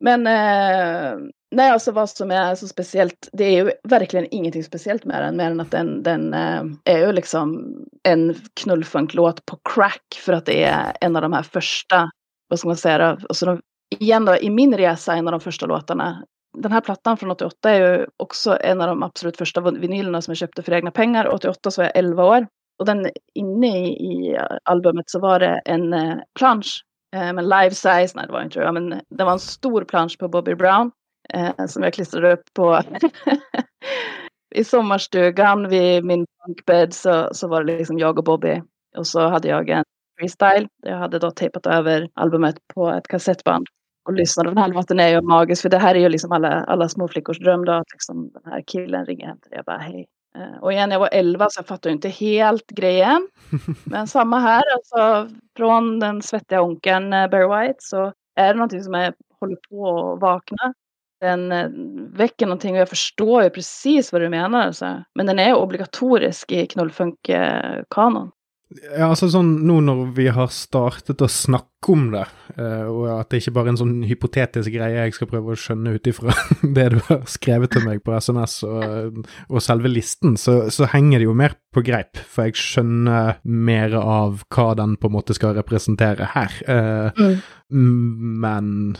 Men eh, Nej, alltså vad som är så speciellt, det är ju verkligen ingenting speciellt med den, mer än att den, den eh, är ju liksom en knullfunklåt på crack för att det är en av de här första, vad ska man säga, då, alltså de, igen då, i min resa en av de första låtarna. Den här plattan från 88 är ju också en av de absolut första vinylerna som jag köpte för egna pengar. 88 så var jag 11 år. Och den inne i, i albumet så var det en eh, plansch eh, med live size, nej det var inte det, men det var en stor plansch på Bobby Brown eh, som jag klistrade upp på [LAUGHS] i sommarstugan vid min bunkbädd så, så var det liksom jag och Bobby. Och så hade jag en freestyle. Jag hade då tejpat över albumet på ett kassettband och lyssnade. Den här låten är ju magisk för det här är ju liksom alla, alla småflickors dröm då. Att liksom den här killen ringer hem till dig och bara hej. Eh, och igen, jag var 11 så jag fattade inte helt grejen. [LAUGHS] Men samma här, alltså från den svettiga onkeln eh, Barry White så är det någonting som är, håller på att vakna. Den eh, väcker någonting och jag förstår ju precis vad du menar. Så. Men den är obligatorisk i knullfunk-kanon. Ja, altså sånn nå når vi har startet å snakke om det, uh, og at det ikke bare er en sånn hypotetisk greie jeg skal prøve å skjønne ut ifra [LAUGHS] det du har skrevet til meg på SMS og, og selve listen, så, så, henger det jo mer på greip, for jeg skjønner mer av hva den på en måte skal representere her. Uh, mm. Men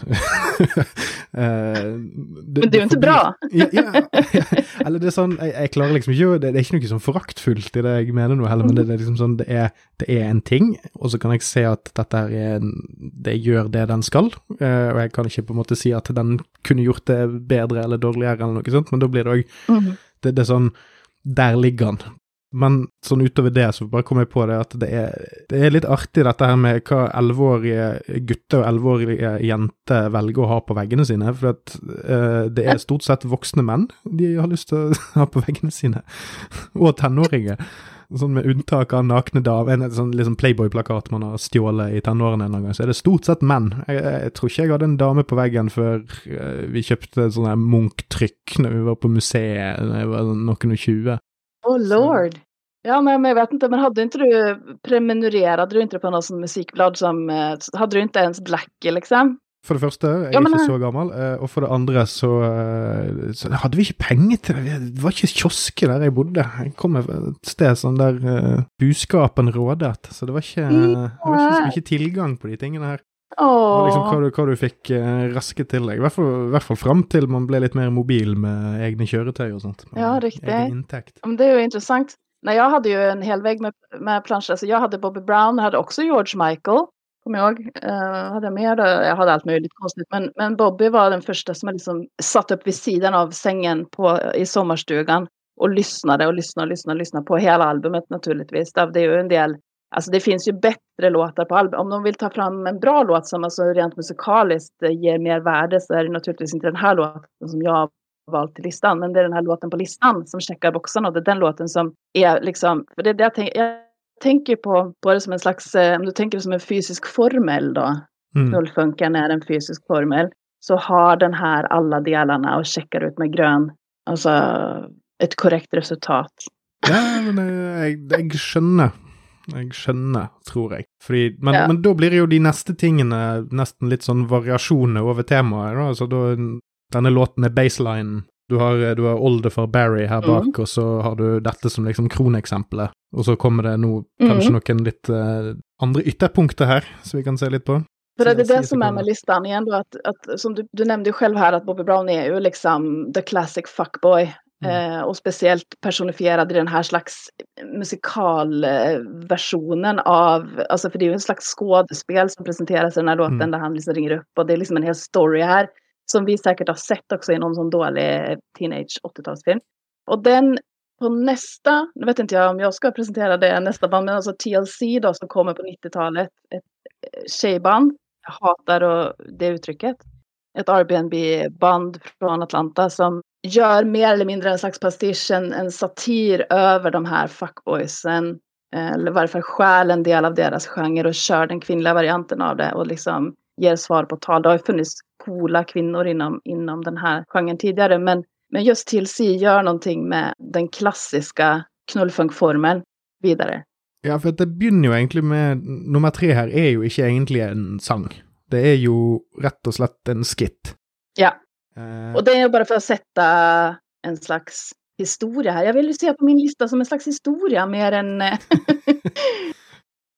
[LAUGHS] det, Men det er jo ikke bra! ja, ja, [LAUGHS] eller det er sånn, jeg, jeg klarer liksom ikke det, det, er ikke noe sånn foraktfullt i det jeg mener nå heller, men det, det, er liksom sånn, det er, det er en ting, og så kan jeg se at dette her er en, det gjør det den skal, uh, og jeg kan ikke på en måte si at den kunne gjort det bedre eller dårligere eller noe sånt, men da blir det òg mm. det, det er sånn der ligger han. Men sånn utover det, så bare kom jeg på det at det er, det er litt artig dette her med hva elleveårige gutter og elleveårige jenter velger å ha på veggene sine. For at uh, det er stort sett voksne menn de har lyst til å ha på veggene sine. [LAUGHS] og tenåringer. Sånn med unntak av nakne damer. En sånn liksom Playboy-plakat man har stjålet i tenårene en gang, så er det stort sett menn. Jeg, jeg, tror ikke jeg hadde en dame på veggen før uh, vi kjøpte sånne Munch-trykk når vi var på museet da jeg var noen og tjue. Oh lord. Ja, men jag vet inte, men hade inte du prenumererade du inte på något sånt musikblad som, eh, hade du inte ens Blackie liksom? For det første, jeg ja, men, er ikke så gammel. Eh, og for det andre så, eh, så, hadde vi ikke penger til det. Det var ikke kiosker der jeg bodde. Jeg kom et sted sånn der uh, buskapen rådet. Så det var ikke, det var ikke så mye tilgang på de tingene her. Liksom hva, du, hva du fikk uh, rasket til deg. I hvert fall, hvert fall fram til man ble litt mer mobil med egne kjøretøy og sånt. Ja, riktig. Men det er jo interessant. Nej, jag hade ju en hel vägg med, med planscher. Alltså jag hade Bobby Brown, jag hade också George Michael. Kommer jag ihåg. Uh, hade jag mer? Jag hade allt möjligt konstigt. Men, men Bobby var den första som jag liksom satt upp vid sidan av sängen på, i sommarstugan. Och lyssnade och lyssnade och lyssnade, och lyssnade på hela albumet naturligtvis. Det är ju en del Alltså det finns ju bättre låtar på albumet. Om de vill ta fram en bra låt som alltså rent musikaliskt ger mer värde så är det naturligtvis inte den här låten som jag valt till listan. Men det är den här låten på listan som checkar boxarna och det är den låten som är liksom, för det det jag, tänk, jag tänker på, på det som en slags, eh, om du tänker det som en fysisk formel då, mm. Nullfunken är en fysisk formel, så har den här alla delarna och checkar ut med grön, alltså ett korrekt resultat. Ja, men jeg, jeg skjønner. Jeg skjønner, tror jeg. Fordi, men, ja. men, da blir jo de neste tingene nesten litt sånn variasjoner over temaet. Da. Altså, da, denne låten er baseline. Du har, du har oldefar Barry her bak, mm. og så har du dette som liksom kroneksempelet. Og så kommer det nå kanskje mm. noen litt uh, andre ytterpunkter her, som vi kan se litt på. För det är det som är med listan igen då, att, att som du, du nämnde själv här att Bobby Brown är ju liksom the classic fuckboy. Mm. Eh, och speciellt personifierad i den här slags musikalversionen av, alltså för det är ju en slags skådespel som presenteras i den här låten mm. där han liksom ringer upp och det är liksom en hel story här. Som vi säkert har sett också i någon sån dålig teenage 80-talsfilm. Och den på nästa, nu vet inte jag om jag ska presentera det nästa band, men alltså TLC då som kommer på 90-talet. Ett eh, tjejband. Jag hatar det uttrycket. Ett Airbnb-band från Atlanta som gör mer eller mindre en slags pastisch, en, en satir över de här fuckboysen. Eh, eller i varje fall stjäl en del av deras genre och kör den kvinnliga varianten av det och liksom ger svar på tal. Det har ju funnits coola kvinnor inom, inom den här genren tidigare. Men, men just TLC gör någonting med den klassiska knullfunkformen vidare. Ja, för det begynner jo egentlig med Nummer tre her er jo ikke egentlig en sang. Det er jo rett og slett en skit. Ja. Eh, Och det är bara för att sätta en slags historia här. Jag vill ju se på min lista som en slags historia mer än... eh, [LAUGHS]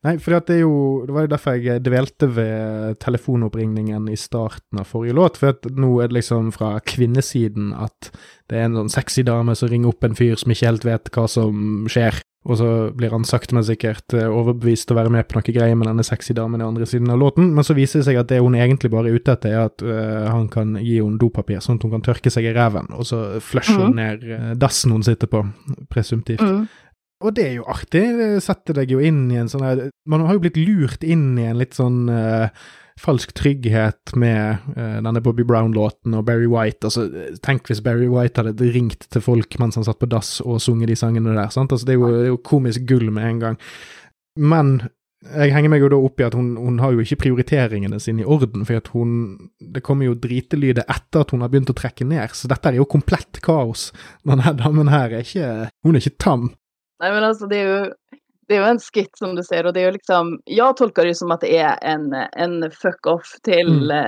Nei, for det, er jo, det var jo derfor jeg dvelte ved telefonoppringningen i starten av forrige låt. For at nå er det liksom fra kvinnesiden at det er en sånn sexy dame som ringer opp en fyr som ikke helt vet hva som skjer. Og så blir han sakte, men sikkert eh, overbevist til å være med på noe greier med denne sexy damen i andre siden av låten. Men så viser det seg at det hun egentlig bare er ute etter, er at eh, han kan gi henne dopapir, sånn at hun kan tørke seg i ræven. Og så flusher hun ned eh, dassen hun sitter på, presumptivt. Mm. Og det er jo artig. Det setter deg jo inn i en sånn her Man har jo blitt lurt inn i en litt sånn eh, falsk trygghet med eh, där Bobby Brown-låten och Barry White. Alltså, eh, tenk hvis Barry White hadde ringt til folk mens han satt på dass og sunget de sangene der. sant? Altså, det, er jo, det er jo komisk gull med en gang. Men jeg henger meg jo da opp i at hun, hun har jo ikke prioriteringene sine i orden, for at hun Det kommer jo dritelyder etter at hun har begynt å trekke ned, så dette er jo komplett kaos. Denne damen her er ikke Hun er ikke tam. Nej men alltså det är ju, det är en skit som du säger och det är liksom, jag tolkar det som att det är en, en fuck-off till eh,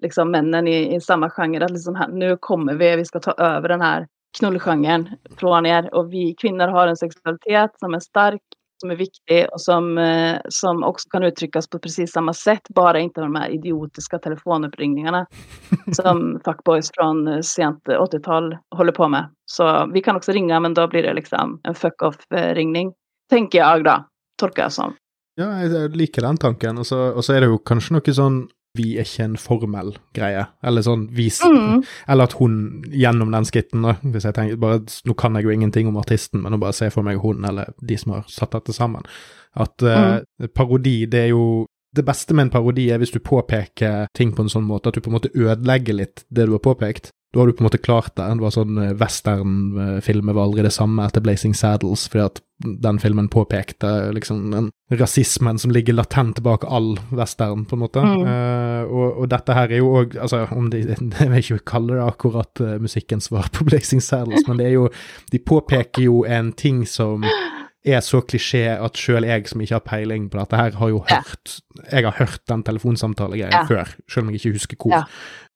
liksom männen i, i samma genre. Att liksom här, nu kommer vi, vi ska ta över den här knullgenren från er och vi kvinnor har en sexualitet som är stark, som är viktig och som, eh, som också kan uttryckas på precis samma sätt, bara inte de här idiotiska telefonuppringningarna [LAUGHS] som fuckboys från eh, sent 80-tal håller på med. Så vi kan också ringa men då blir det liksom en fuck-off-ringning. Tänker jag då, tolkar jag som. Ja, jeg liker den tanken. Og så, og så er det jo kanskje noe sånn vi er ikke en formell greie, eller sånn vis Mm. Eller at hun gjennom den skitten, da, hvis jeg tenker bare, Nå kan jeg jo ingenting om artisten, men å bare se for meg hun, eller de som har satt dette sammen. At eh, parodi, det er jo Det beste med en parodi er hvis du påpeker ting på en sånn måte at du på en måte ødelegger litt det du har påpekt. Da har du på en måte klart det. Det var sånn eh, westernfilmer var aldri det samme etter Blazing Saddles, fordi at den filmen påpekte liksom den rasismen som ligger latent bak all western, på en måte. Mm. Eh, og, og dette her er jo òg Altså, om de [LAUGHS] Jeg vil ikke kalle det akkurat uh, musikkens svar på Blazing Saddles, men det er jo De påpeker jo en ting som er så klisjé at sjøl jeg som ikke har peiling på dette her, har jo hørt Jeg har hørt den telefonsamtalegreien Ja. før, sjøl om jeg ikke husker hvor. Ja.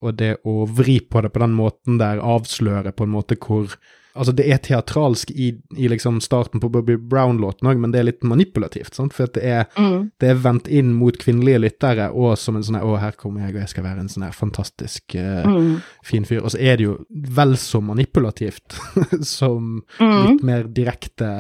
Og det å vri på det på den måten der, avsløre på en måte hvor Altså, det er teatralsk i, i liksom starten på Bobby Brown-låten òg, men det er litt manipulativt, sant? for at det er, Mm. det er vendt inn mot kvinnelige lyttere, og som en sånn her Å, her kommer jeg, og jeg skal være en sånn her fantastisk eh, Mm. fin fyr. Og så er det jo vel så manipulativt [LAUGHS] som Mm. litt mer direkte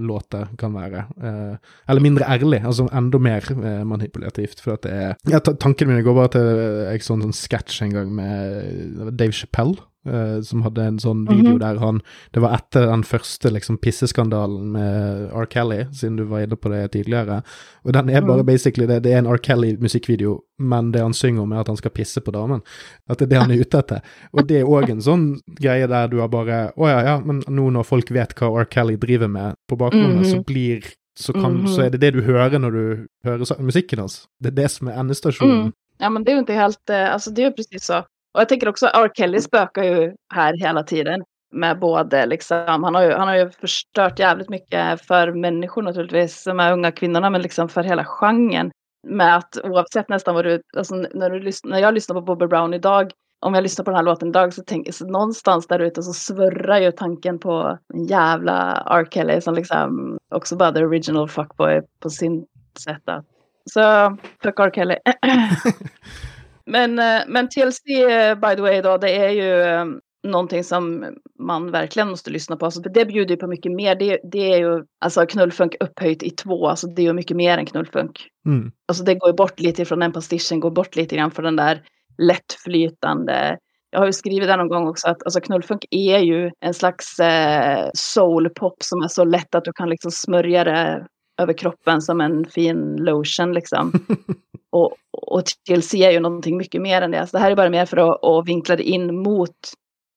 låter kan være. Eh, eller mindre ærlig, altså enda mer eh, manipulativt. For at det er ja, ta- Tankene mine går bare til Jeg så en sånn sketsj en gang med Dave Chappelle. Eh, som hadde en sånn video Mhm. der han Det var etter den første liksom pisseskandalen med R. Kelly, siden du var inne på det tidligere. Og den er bare Mhm. basically det. Det er en R. Kelly-musikkvideo, men det han synger om, er at han skal pisse på damen. At det er det han er ute etter. Og det er òg en sånn greie der du har bare Å ja, ja, men nå når folk vet hva R. Kelly driver med på bakgrunnen, Mhm. så blir så, kan, Mhm. så er det det du hører når du hører sa- musikken hans. Det er det som er endestasjonen. Mm. Ja men det är ju inte helt, eh, alltså det är ju precis så. Och jag tänker också R. Kelly spökar ju här hela tiden. Med både liksom, han har ju, han har ju förstört jävligt mycket för människor naturligtvis, de här unga kvinnorna, men liksom för hela genren. Med att oavsett nästan vad du, alltså när, du när jag lyssnar på Bobby Brown idag, om jag lyssnar på den här låten idag så tänker så någonstans där ute så svurrar ju tanken på en jävla R. Kelly som liksom också bara the original fuckboy på sin sätt att så fuck R. Kelly. [LAUGHS] [LAUGHS] men, eh, men TLC eh, by the way då, det är ju eh, någonting som man verkligen måste lyssna på. Alltså, det bjuder ju på mycket mer. Det, det är ju alltså knullfunk upphöjt i två. Alltså, det är ju mycket mer än knullfunk. Mm. Alltså det går ju bort lite från den pastischen, går bort lite grann från den där lättflytande. Jag har ju skrivit där någon gång också att alltså, knullfunk är ju en slags eh, soulpop som är så lätt att du kan liksom smörja det över kroppen som en fin lotion liksom. [LAUGHS] och, och TLC är ju någonting mycket mer än det. Så det här är bara mer för att, att vinkla det in mot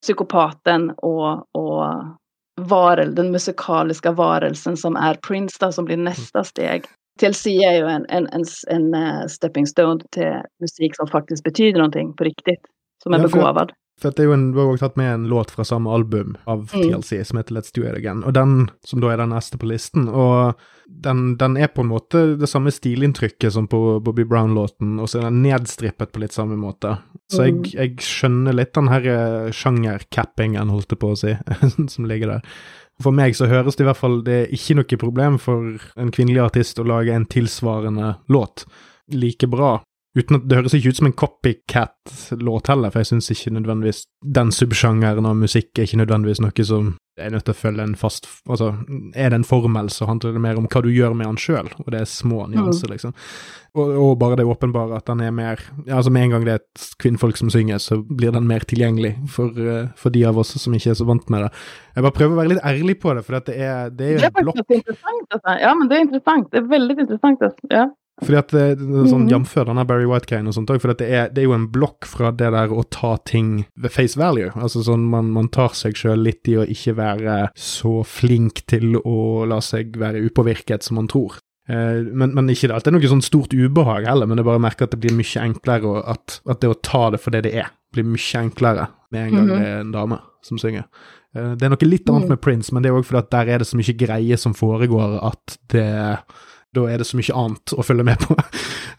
psykopaten och, och varel, den musikaliska varelsen som är Prince då, som blir nästa steg. TLC är ju en, en, en, en eh, stepping stone till musik som faktiskt betyder någonting på riktigt. Som är Ja, för- begåvad. En, Du har også tatt med en låt fra samme album av Mm. TLC som heter Let's Do It Again, og den som da er den neste på listen. og den, den er på en måte det samme stilinntrykket som på Bobby Brown-låten, og så er den nedstrippet på litt samme måte. Så Mm. jeg skjønner litt den her eh, sjangercappingen, holdt jeg på å si, [LAUGHS] som ligger der. For meg så høres det i hvert fall det er ikke noe problem for en kvinnelig artist å lage en tilsvarende låt like bra. Uten at Det høres ikke ut som en copycat-låt heller, for jeg syns ikke nødvendigvis den subsjangeren av musikk er ikke nødvendigvis noe som er nødt til å følge en fast Altså, er det en formel, så handler det mer om hva du gjør med den sjøl, og det er små nyanser, liksom. Og, og bare det åpenbare at den er mer ja, Altså, med en gang det er et kvinnfolk som synger, så blir den mer tilgjengelig for, eh, for de av oss som ikke er så vant med det. Jeg bare prøver å være litt ærlig på det, for det er, det er jo är en blokk. Alltså. Ja, men det är intressant. Det är väldigt intressant. Alltså. Ja. Fordi at det, det er sånn. Jamfør denne Barry White-greien og sånt òg, for det er, det er jo en blokk fra det der å ta ting ved face value. Altså sånn man, man tar seg sjøl litt i å ikke være så flink til å la seg være upåvirket som man tror. Eh, men, men ikke det det er noe sånn stort ubehag heller, men jeg bare merker at det blir mye enklere, og at, at det å ta det for det det er, blir mye enklere med en gang Mhm. det er en dame som synger. Eh, Det er noe litt annet Mm. med Prince, men det er òg fordi at der er det så mye greie som foregår at det da er det så mye annet å følge med på. [LAUGHS]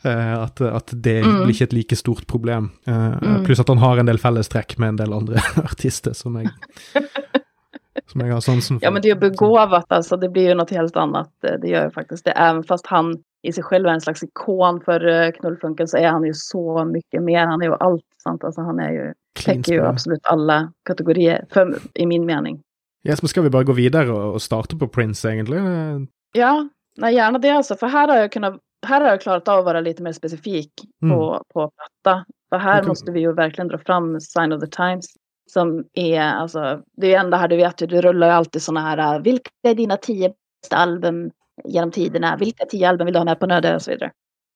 Eh, at, at det Mm. blir ikke et like stort problem. Eh, Mm. Pluss at han har en del fellestrekk med en del andre [LAUGHS] artister som jeg, [LAUGHS] som jeg har sansen for. ja, men det är ju begåvat. Alltså. Det blir ju något helt annat. Det det gör ju faktiskt det. Även fast han i sig själv är en slags ikon för eh, knullfunken så är han ju så mycket mer. Han är ju allt. Sant? Alltså, han är ju, täcker ju absolut alla kategorier, för, i min mening. Yes, men skal vi bare gå videre og, og starte på Prince, egentlig? Eh, Ja, nej, gärna det alltså. För här har jag kunnat här har jag klarat av att vara lite mer specifik på, på platta. För här Mm. Okej. måste vi ju verkligen dra fram Sign of the Times. Som är, alltså, det är ju enda här, du vet ju, du rullar ju alltid sådana här, äh, vilka är dina tio bästa album genom tiderna? Vilka tio album vill du ha med på Nöde och så vidare.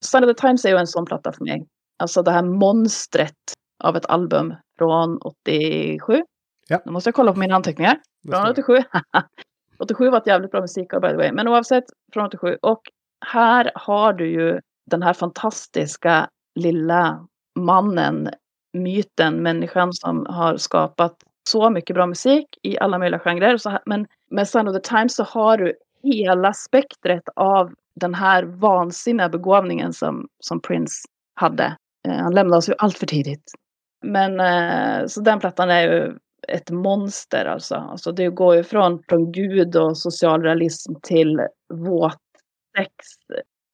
Sign of the Times är ju en sån platta för mig. Alltså det här monstret av ett album från 87. Ja. Nu måste jag kolla på mina anteckningar. Från står- 87. [LAUGHS] 87 var ett jävligt bra musikår by the way. Men oavsett, från 87. Och här har du ju den här fantastiska lilla mannen, myten, människan som har skapat så mycket bra musik i alla möjliga genrer. Så här, men med Sign of the Times så har du hela spektret av den här vansinniga begåvningen som, som Prince hade. Eh, han lämnade oss ju allt för tidigt. Men eh, så den plattan är ju ett monster alltså. alltså det går ju från, från Gud och socialrealism till våt sex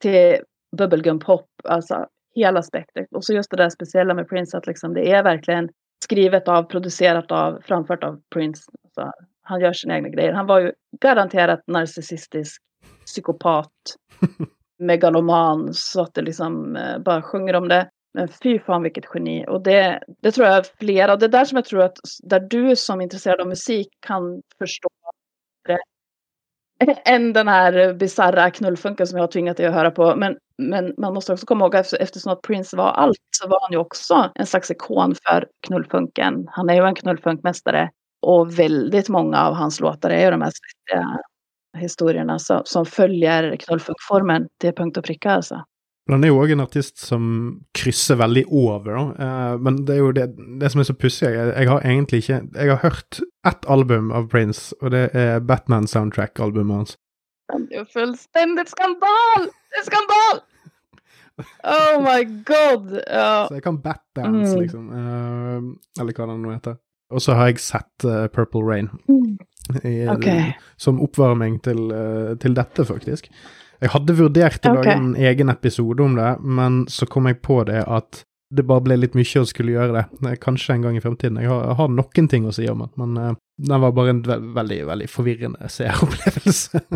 till bubblegum-pop. Alltså hela spektret. Och så just det där speciella med Prince att liksom det är verkligen skrivet av, producerat av, framfört av Prince. Alltså, han gör sina egna grejer. Han var ju garanterat narcissistisk psykopat, [LAUGHS] megaloman, så att det liksom eh, bara sjunger om det. Men fy fan vilket geni. Och det, det tror jag flera, och det är där som jag tror att där du som är intresserad av musik kan förstå det [LAUGHS] än den här bisarra knullfunken som jag har tvingat dig att höra på. Men, men man måste också komma ihåg att eftersom att Prince var allt så var han ju också en slags ikon för knullfunken. Han är ju en knullfunkmästare och väldigt många av hans låtar är ju de här historierna som, som följer knullfunkformen till punkt och pricka alltså. Han er jo òg en artist som krysser veldig over, da. Eh, men det er jo det, det som er så pussig. Jeg, jeg har egentlig ikke Jeg har hørt ett album av Prince, og det er Batman-soundtrack-albumet hans. Det är fullständigt skandal! Det är skandal! Oh my god! Ja. Så jeg kan Batdance, Mm. liksom. Eh, eller hva det nå heter. Og så har jeg sett eh, Purple Rain i, Ok. som oppvarming til, til dette, faktisk. Jeg hadde vurdert å Ok. lage en egen episode om det, men så kom jeg på det at det bare ble litt mye å skulle gjøre det. Eh, Kanskje en gang i fremtiden. Jeg har, jeg har noen ting å si om den, men eh, den var bare en ve veldig, veldig forvirrende seeropplevelse. [LAUGHS]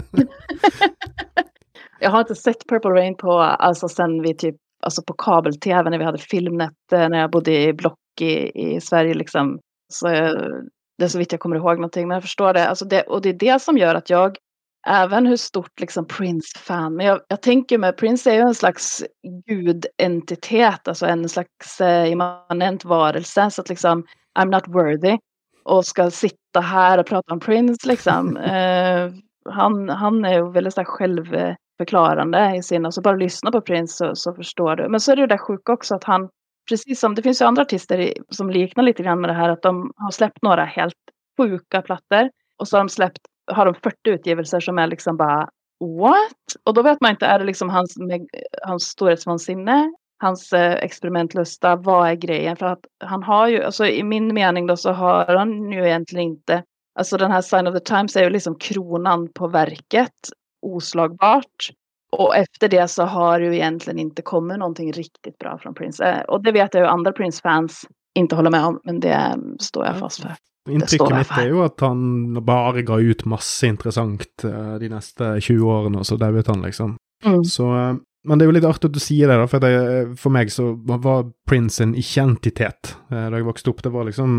Jag har inte sett Purple Rain på, alltså sen vi typ, alltså på kabel-tv när vi hade Filmnet, eh, när jag bodde i block i, i Sverige liksom. Så jag, det är så vitt jag kommer ihåg någonting, men jag förstår det. Alltså det. Och det är det som gör att jag, även hur stort liksom Prince-fan, men jag, jag tänker med Prince är ju en slags gudentitet, alltså en slags eh, immanent varelse, så att liksom I'm not worthy och ska sitta här och prata om Prince liksom. [LAUGHS] Eh, han, han är ju väldigt så självförklarande i sin, alltså bara lyssna på Prince så, så förstår du. Men så är det ju det sjuka också att han, precis som det finns ju andra artister som liknar lite grann med det här att de har släppt några helt sjuka plattor och så har de släppt, har de 40 utgivelser som är liksom bara what? Och då vet man inte, är det liksom hans, hans storhetsvansinne? Hans eh, experimentlusta, vad är grejen? För att han har ju, alltså i min mening då så har han ju egentligen inte, alltså den här Sign of the Times är ju liksom kronan på verket, oslagbart. Och efter det så har ju egentligen inte kommit någonting riktigt bra från Prince. Eh, och det vet jag ju andra Prince-fans inte håller med om, men det står jag fast för. Inntrykket mitt er jo at han bare ga ut masse interessant uh, de neste 20 årene, og så dauet han, liksom. Mm. Så uh, Men det er jo litt artig at du sier det, da, for, det, for meg så var Prince en ikke-entitet da jeg vokste opp. Det var liksom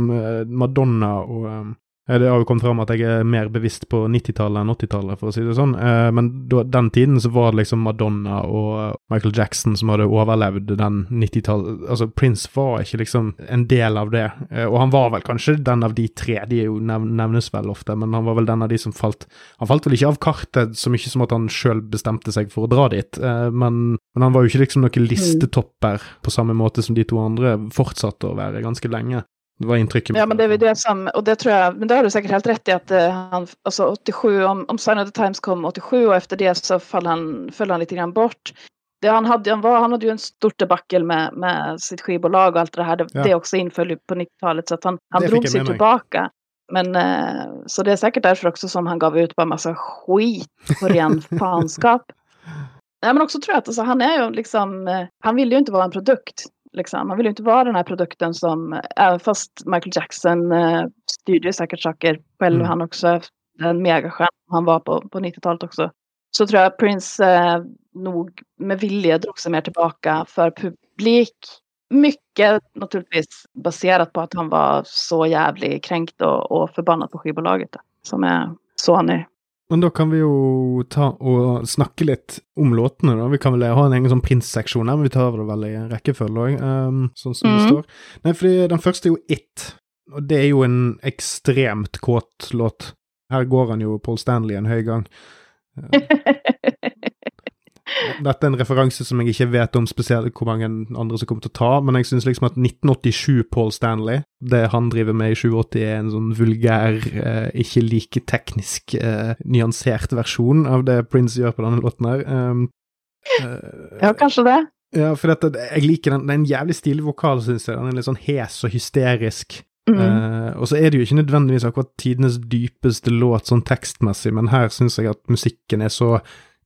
Madonna og Eh, det har jo kommet fram at jeg er mer bevisst på 90-tallet enn 80-tallet, for å si det sånn. Eh, men da, den tiden så var det liksom Madonna og Michael Jackson som hadde overlevd den 90-tallet Altså, Prince var ikke liksom en del av det. Eh, og han var vel kanskje den av de tre, de jo nevnes vel ofte, men han var vel den av de som falt Han falt vel ikke av kartet så mye som at han sjøl bestemte seg for å dra dit, men, men han var jo ikke liksom noen listetopper på samme måte som de to andre fortsatte å være ganske lenge. Det var intrycket. Ja, men det är det som, och det tror jag, men det har du säkert helt rätt i att uh, han, alltså 87, om, om Sign of the Times kom 87 och efter det så föll han, föll han lite grann bort. Det han, hade, han, var, han hade ju en stort debacle med, med sitt skivbolag och allt det här. Det, ja. det också inföll på 90-talet så att han, han drog sig tillbaka. Men uh, så det är säkert därför också som han gav ut bara massa skit på ren [LAUGHS] fanskap. Nej, men också tror jag att alltså, han är ju liksom, uh, han vill ju inte vara en produkt. Liksom. Man vill ju inte vara den här produkten som, även fast Michael Jackson eh, styrde säkert saker själv, mm. han också, en megastjärna han var på, på 90-talet också. Så tror jag Prince eh, nog med vilja drog sig mer tillbaka för publik. Mycket naturligtvis baserat på att han var så jävligt kränkt och, och förbannad på skivbolaget. Som är Sony men da kan vi jo ta og snakke litt om låtene, da. Vi kan vel ha en egen sånn Prince-seksjon her, men vi tar det vel i en rekkefølge òg, um, sånn som mm. det står. Nei, fordi den første er jo It, og det er jo en ekstremt kåt låt. Her går han jo Paul Stanley en høy gang. [LAUGHS] Dette er en referanse som jeg ikke vet om spesielt hvor mange andre som kommer til å ta, men jeg syns liksom at 1987 Paul Stanley, det han driver med i 87, er en sånn vulgær, eh, ikke like teknisk eh, nyansert versjon av det Prince gjør på denne låten her. Um, eh, ja, kanskje det. Ja, for dette, jeg liker den. Det er en jævlig stilig vokal, syns jeg. Den er litt sånn hes og hysterisk. Mm. Uh, og så er det jo ikke nødvendigvis akkurat tidenes dypeste låt sånn tekstmessig, men her syns jeg at musikken er så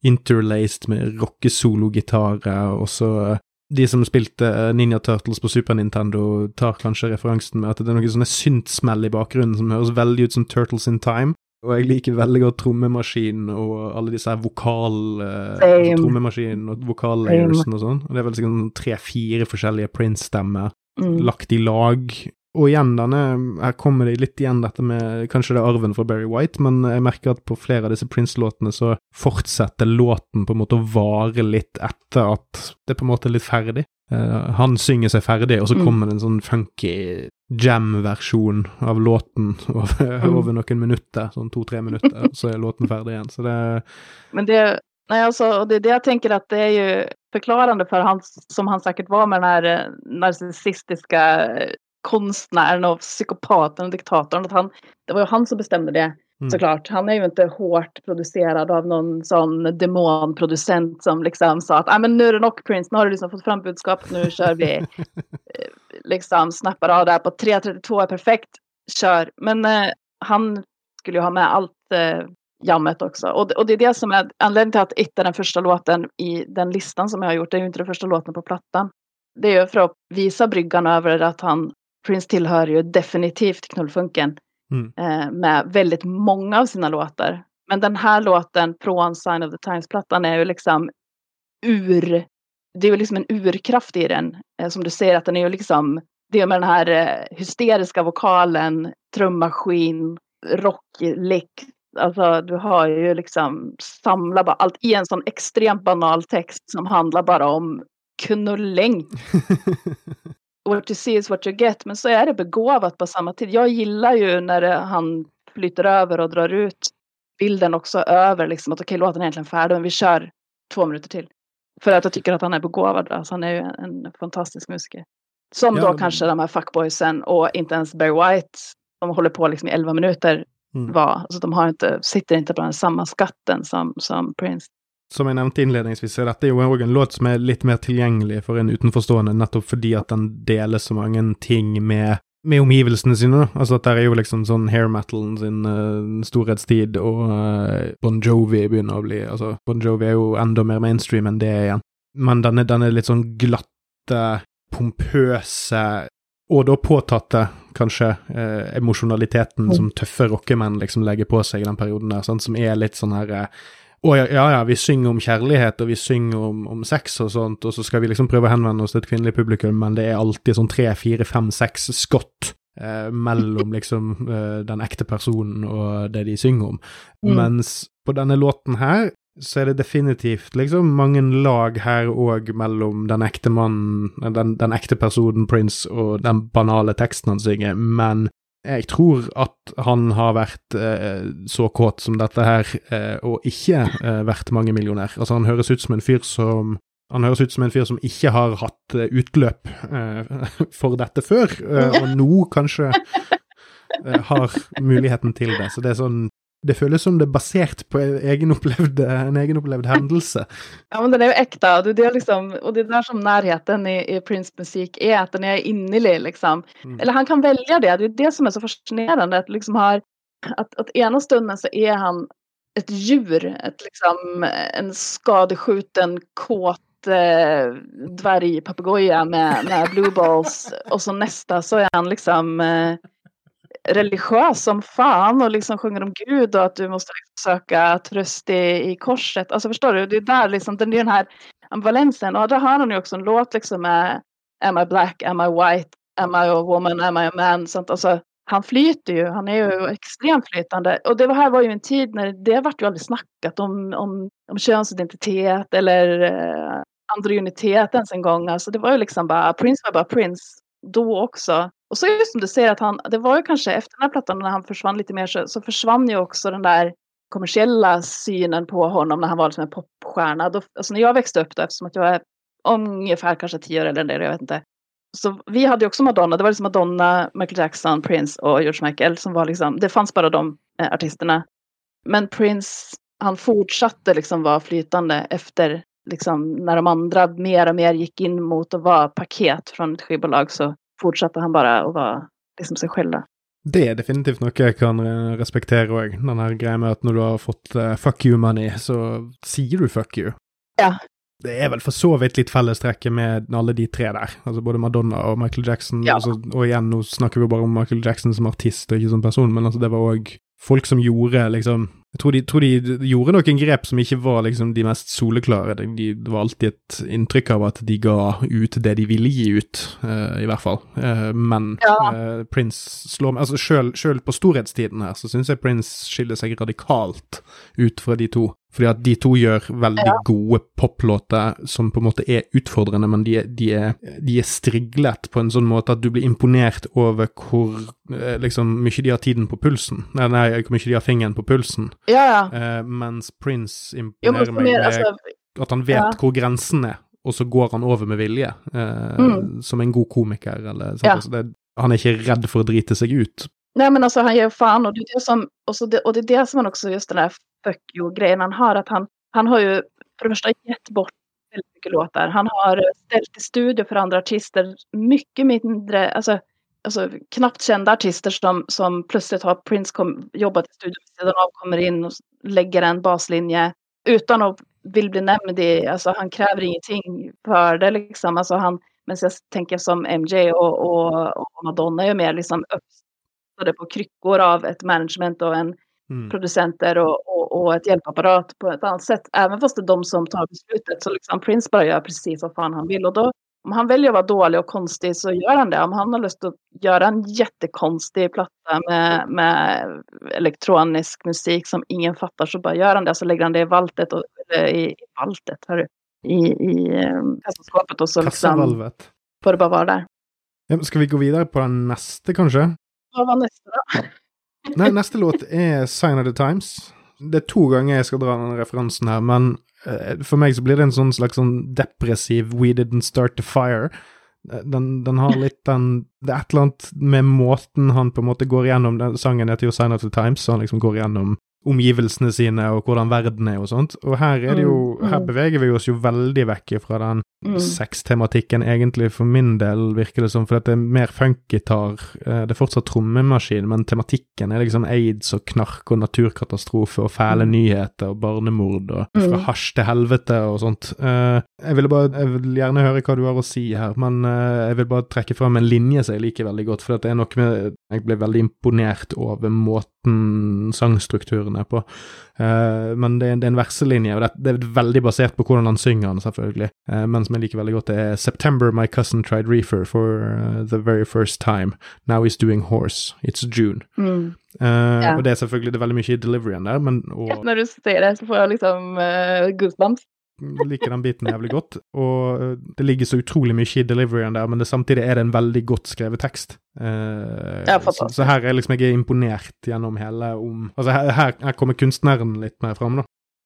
interlaced med rockesologitarer, og så eh, de som spilte eh, Ninja Turtles på Super Nintendo, tar kanskje referansen med at det er noen sånne syntsmell i bakgrunnen som høres veldig ut som Turtles in Time. Og jeg liker veldig godt trommemaskinen og alle disse her vokal... Eh, altså trommemaskinen og vokallayersen og sånn. Og det er vel sikkert tre-fire forskjellige Prince-stemmer mm. lagt i lag, og igjen, denne, her kommer det litt igjen dette med kanskje det er arven fra Berry White, men jeg merker at på flere av disse Prince-låtene så fortsetter låten på en måte å vare litt etter at det på en måte litt ferdig. Uh, han synger seg ferdig, og så mm. kommer det en sånn funky jam-versjon av låten [LAUGHS] over, mm. over, noen minutter, sånn to-tre minutter, og [LAUGHS] så er låten ferdig igjen. Så det Men det Nej, alltså, det är det jag tänker att det är ju förklarande för han, som han säkert var med den här eh, narcissistiska konstnären och psykopaten och diktatorn. Att han, det var ju han som bestämde det mm. såklart. Han är ju inte hårt producerad av någon sån demonproducent som liksom sa att ah, men nu är det nog Prince, nu har du liksom fått fram budskapet, nu kör vi. [LAUGHS] Eh, liksom snappar av där på 3.32 är perfekt, kör. Men eh, han skulle ju ha med allt eh, jammet också. Och, och det är det som är anledningen till att It är den första låten i den listan som jag har gjort. Det är ju inte den första låten på plattan. Det är ju för att visa bryggan över att han Prince tillhör ju definitivt knullfunken mm. eh, med väldigt många av sina låtar. Men den här låten från Sign of the Times-plattan är ju liksom ur... Det är ju liksom en urkraft i den. Eh, som du säger att den är ju liksom... Det är med den här eh, hysteriska vokalen, trummaskin, rocklick. Alltså du har ju liksom samlat bara allt i en sån extremt banal text som handlar bara om knulling. [LAUGHS] what you see is what you get. Men så är det begåvat på samma tid. Jag gillar ju när det, han flyter över och drar ut bilden också över liksom att okej, okay, låten är egentligen färdig, men vi kör två minuter till. För att jag tycker att han är begåvad. Alltså, han är ju en fantastisk musiker. Som Ja, då men- kanske de här fuckboysen och inte ens Barry White, de håller på liksom i 11 minuter Mm. var. Alltså de har inte, sitter inte på den samma skatten som, som Prince. Som jeg nevnte innledningsvis, så dette er jo også en låt som er litt mer tilgjengelig for en utenforstående, nettopp fordi at den deler så mange ting med, med omgivelsene sine. da. Altså at der er jo liksom sånn hair metalen sin eh, storhetstid, og eh, Bon Jovi begynner å bli Altså, Bon Jovi er jo enda mer mainstream enn det igjen. Men den er litt sånn glatte, pompøse og da påtatte, kanskje, eh, emosjonaliteten som tøffe rockemenn liksom legger på seg i den perioden der, sant? som er litt sånn her eh, å ja, ja, vi synger om kjærlighet, og vi synger om, om sex og sånt, og så skal vi liksom prøve å henvende oss til et kvinnelig publikum, men det er alltid sånn tre, fire, fem, seks skott eh, mellom [LAUGHS] liksom eh, den ekte personen og det de synger om. Mm. Mens på denne låten her, så er det definitivt liksom mange lag her òg mellom den ekte mannen, den, den ekte personen Prince og den banale teksten han synger, men jeg tror at han har vært eh, så kåt som dette her, eh, og ikke eh, vært mangemillionær. Altså, han høres ut som en fyr som han høres ut som en fyr som ikke har hatt eh, utløp eh, [LAUGHS] for dette før, eh, og nå kanskje har muligheten til det. Så det er sånn Det føles som det er basert på egenopplevd, en egenopplevd hendelse. [LAUGHS] Ja men den är ju äkta. Det är liksom, och det är där som närheten i, i Prince musik är, att den är innerlig liksom. Mm. Eller han kan välja det, det är det som är så fascinerande. Att, liksom har, att, att ena stunden så är han ett djur, ett liksom, en skadeskjuten, kåt eh, dvärgpapegoja med, med blue balls. Och så nästa så är han liksom eh, religiös som fan och liksom sjunger om Gud och att du måste liksom söka tröst i, i korset. Alltså förstår du, det är där liksom, den, det är den här ambivalensen. Och där har han ju också en låt liksom med Am I black, am I white, am I a woman, am I a man? Sånt. Alltså, han flyter ju, han är ju extremt flytande. Och det var här var ju en tid när det vart ju aldrig snackat om, om, om könsidentitet eller eh, androgynitet ens en gång. Alltså det var ju liksom bara, Prince var bara Prince då också. Och så just som du säger att han, det var ju kanske efter den här plattan när han försvann lite mer så, så försvann ju också den där kommersiella synen på honom när han var liksom en popstjärna. Då, alltså när jag växte upp då, eftersom att jag är ungefär kanske tio år eller det, jag vet inte. Så vi hade ju också Madonna, det var liksom Madonna, Michael Jackson, Prince och George Michael som var liksom, det fanns bara de eh, artisterna. Men Prince, han fortsatte liksom vara flytande efter liksom när de andra mer och mer gick in mot att vara paket från ett skivbolag så fortsatte han bara att vara liksom sig själv. Det er definitivt noe jeg kan eh, respektere òg. Den her greia med at når du har fått eh, fuck you money, så sier du fuck you. Ja. Det er vel for så vidt litt fellestrekke med alle de tre der. Altså både Madonna og Michael Jackson. Ja. Altså, og igjen, nå snakker vi jo bare om Michael Jackson som artist og ikke som person, men altså det var òg folk som gjorde liksom Jeg tror de, tror de gjorde noen grep som ikke var liksom de mest soleklare. De, de, det var alltid et inntrykk av at de ga ut det de ville gi ut, eh, i hvert fall. Eh, men Ja. eh, Prince slår meg Altså sjøl, sjøl på storhetstiden her, så syns jeg Prince skiller seg radikalt ut fra de to. Fordi at de to gjør veldig Ja. gode poplåter som på en måte er utfordrende, men de de, er, de er striglet på en sånn måte at du blir imponert over hvor liksom mye de har tiden på pulsen. Nei, nei hvor mye de har fingeren på pulsen. Ja, ja. Eh, mens Prince imponerer meg med alltså, at han vet ja. hvor grensen er, og så går han over med vilje. Eh, Mm. Som en god komiker, eller? Ja. Altså, det, Han er ikke redd for å drite seg ut. Nej men alltså han ger fan och det är det som, och, så det, och det är det som han också, just den där fuck you-grejen han har, att han, han har ju för det första gett bort väldigt mycket låtar. Han har ställt i studio för andra artister, mycket mindre, alltså, alltså knappt kända artister som, som plötsligt har Prince kom, jobbat i studion vid sidan av, kommer in och lägger en baslinje utan att vill bli nämnd i, alltså han kräver ingenting för det liksom, alltså han, men jag tänker som MJ och, och, och Madonna är mer liksom uppstådde på kryckor av ett management och en Mm. producenter och, och, och ett hjälpapparat på ett annat sätt. Även fast det är de som tar beslutet så liksom Prince bara gör precis vad fan han vill. Och då, om han väljer att vara dålig och konstig så gör han det. Om han har lust att göra en jättekonstig platta med, med elektronisk musik som ingen fattar så bara gör han det. Så lägger han det i valtet, och, i, i valtet, hörru, i, i eh, kassaskåpet och så liksom får det bara vara där. Ja, skal vi gå videre på den neste, kanskje? Vad var nästa då? Nei, neste låt er Sign of the Times. Det er to ganger jeg skal dra den referansen her, men eh, for meg så blir det en sånn slags sånn depressiv We Didn't Start the Fire. Den, den har litt den Det er et eller annet med måten han på en måte går igjennom den Sangen heter jo Sign of the Times, så han liksom går igjennom omgivelsene sine og hvordan verden er og sånt. Og her er det jo Mm, mm. Her beveger vi oss jo veldig vekk fra den Mm. sextematikken, egentlig, for min del, virker det som, for det er mer funkgitar. eh, Det er fortsatt trommemaskin, men tematikken er liksom aids og knark og naturkatastrofe og fæle Mm. nyheter og barnemord og fra Mm. hasj til helvete og sånt. Eh, Jeg ville bare, jeg vil gjerne høre hva du har å si her, men eh, jeg vil bare trekke fram en linje som jeg liker veldig godt, for det er noe med Jeg ble veldig imponert over måten sangstrukturen er på. Men det er, en verselinje, og det, er veldig basert på hvordan han synger den, selvfølgelig. Men som jeg liker veldig godt, det er September my cousin tried reefer for uh, the very first time. Now he's doing horse. It's June. Mm. Eh, Ja. Og det er selvfølgelig det er veldig mye i deliveryen der, men og, Når du sier det, så får jeg liksom uh, goosebumps. liker den biten jævlig godt. Og eh, det ligger så utrolig mye i deliveryen der, men det, samtidig er det en veldig godt skrevet tekst. Eh, Ja, så, så her er liksom jeg er imponert gjennom hele om Altså her, her, her kommer kunstneren litt mer fram, da.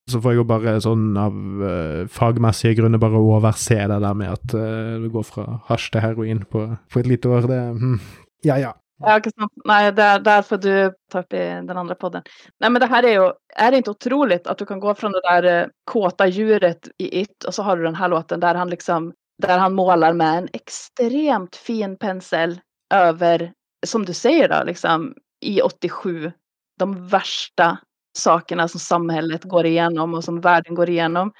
Så får jeg jo bare sånn av uh, fagmessige grunner bare overse det der med at eh, uh, du går fra hasj til heroin på, på et lite år. Det hm. Ja, ja. Ja, ikke sant. Nei, det er derfor du tar opp i den andre podden. Nei, men det här är ju, är det inte otroligt att du kan gå från det där eh, kåta djuret i It och så har du den här låten där han liksom, där han målar med en extremt fin pensel över, som du säger då, liksom i 87, de värsta sakerna som samhället går igenom och som världen går igenom.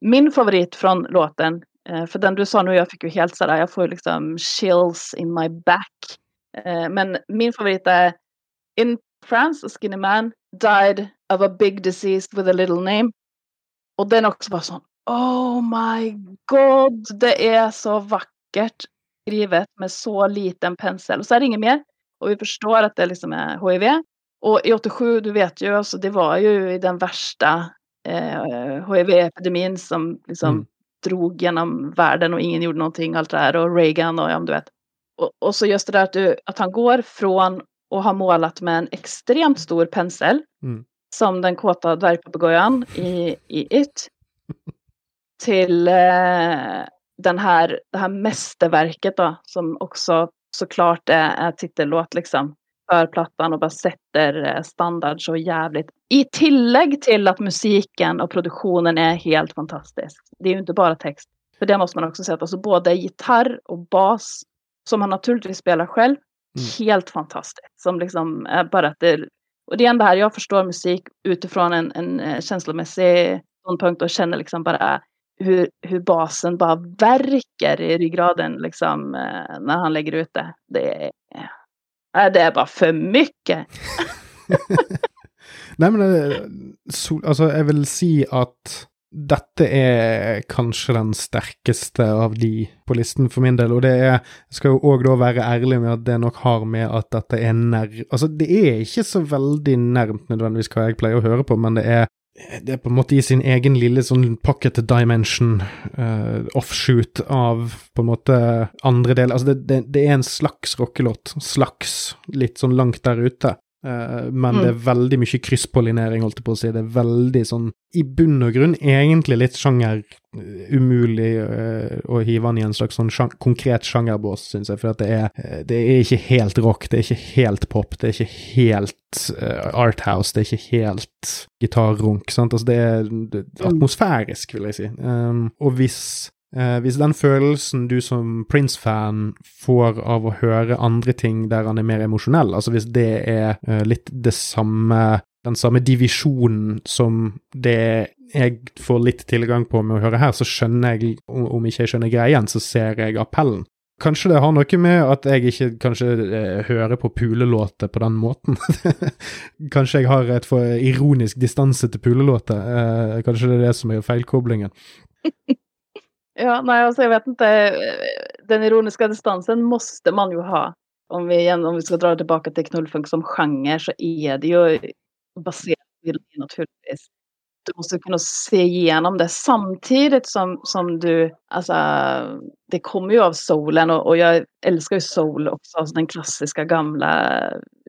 Min favorit från låten, eh, för den du sa nu, jag fick ju helt sådär, jag får liksom chills in my back. Eh, men min favorit är In France, a skinny man died of a big disease with a little name. Och den också bara sån, oh my god, det är så vackert skrivet med så liten pensel. Och så är det inget mer. Och vi förstår att det liksom är HIV. Och i 87, du vet ju, alltså det var ju i den värsta eh, HIV-epidemin som liksom Mm. drog genom världen och ingen gjorde någonting, allt det här och Reagan och ja, du vet. Och, och så just det där att, du, att han går från att ha målat med en extremt stor pensel, Mm. som den kåta dvärgpapegojan i, i It, [LAUGHS] till eh, den här, det här mästerverket då, som också såklart är, är titellåt liksom för plattan och bara sätter eh, standard så jävligt. I tillägg till att musiken och produktionen är helt fantastisk. Det är ju inte bara text. För det måste man också säga, alltså både gitarr och bas, som han naturligtvis spelar själv, Mm. helt fantastiskt. Som liksom bara att det, och det är ändå här jag förstår musik utifrån en, en eh, känslomässig ståndpunkt och känner liksom bara hur, hur basen bara verkar i ryggraden liksom eh, när han lägger ut det. Det är, eh, det är bara för mycket. [LAUGHS] Nej, men eh, sol, altså, jeg vil si at dette er kanskje den sterkeste av de på listen for min del, og det er Jeg skal jo òg da være ærlig med at det nok har med at dette er nær Altså, det er ikke så veldig nærmt nødvendigvis hva jeg pleier å høre på, men det er det er på en måte i sin egen lille sånn pocket dimension, uh, offshoot av på en eh, måte andre deler. Altså, det, det, det er en slags rockelåt. Slags. Litt sånn langt der ute. Eh, men Mm. det er veldig mye krysspollinering, holdt jeg på å si. Det er veldig sånn, i bunn og grunn, egentlig litt sjanger eh, umulig eh, å hive han i en slags sånn sjan konkret sjangerbås, syns jeg. For det er, det er ikke helt rock, det er ikke helt pop, det er ikke helt eh, arthouse, det er ikke helt gitarrunk. sant? Altså, det er, det er atmosfærisk, vil jeg si. Um, og hvis Eh, hvis den følelsen du som Prince-fan får av å høre andre ting der han er mer emosjonell, altså hvis det er eh, litt det samme den samme divisjonen som det jeg får litt tilgang på med å høre her, så skjønner jeg, om ikke jeg skjønner greien, så ser jeg appellen. Kanskje det har noe med at jeg ikke kanskje eh, hører på pulelåter på den måten. [LAUGHS] kanskje jeg har et for ironisk distanse til pulelåter. Eh, kanskje det er det som er feilkoblingen. [LAUGHS] Ja, nej, alltså jag vet inte. Den ironiska distansen måste man ju ha. Om vi, igen, om vi ska dra tillbaka till knullfunk som genre så är det ju baserat på det naturligtvis. Du måste kunna se igenom det samtidigt som, som du, alltså det kommer ju av soulen och, och jag älskar ju soul också, alltså den klassiska gamla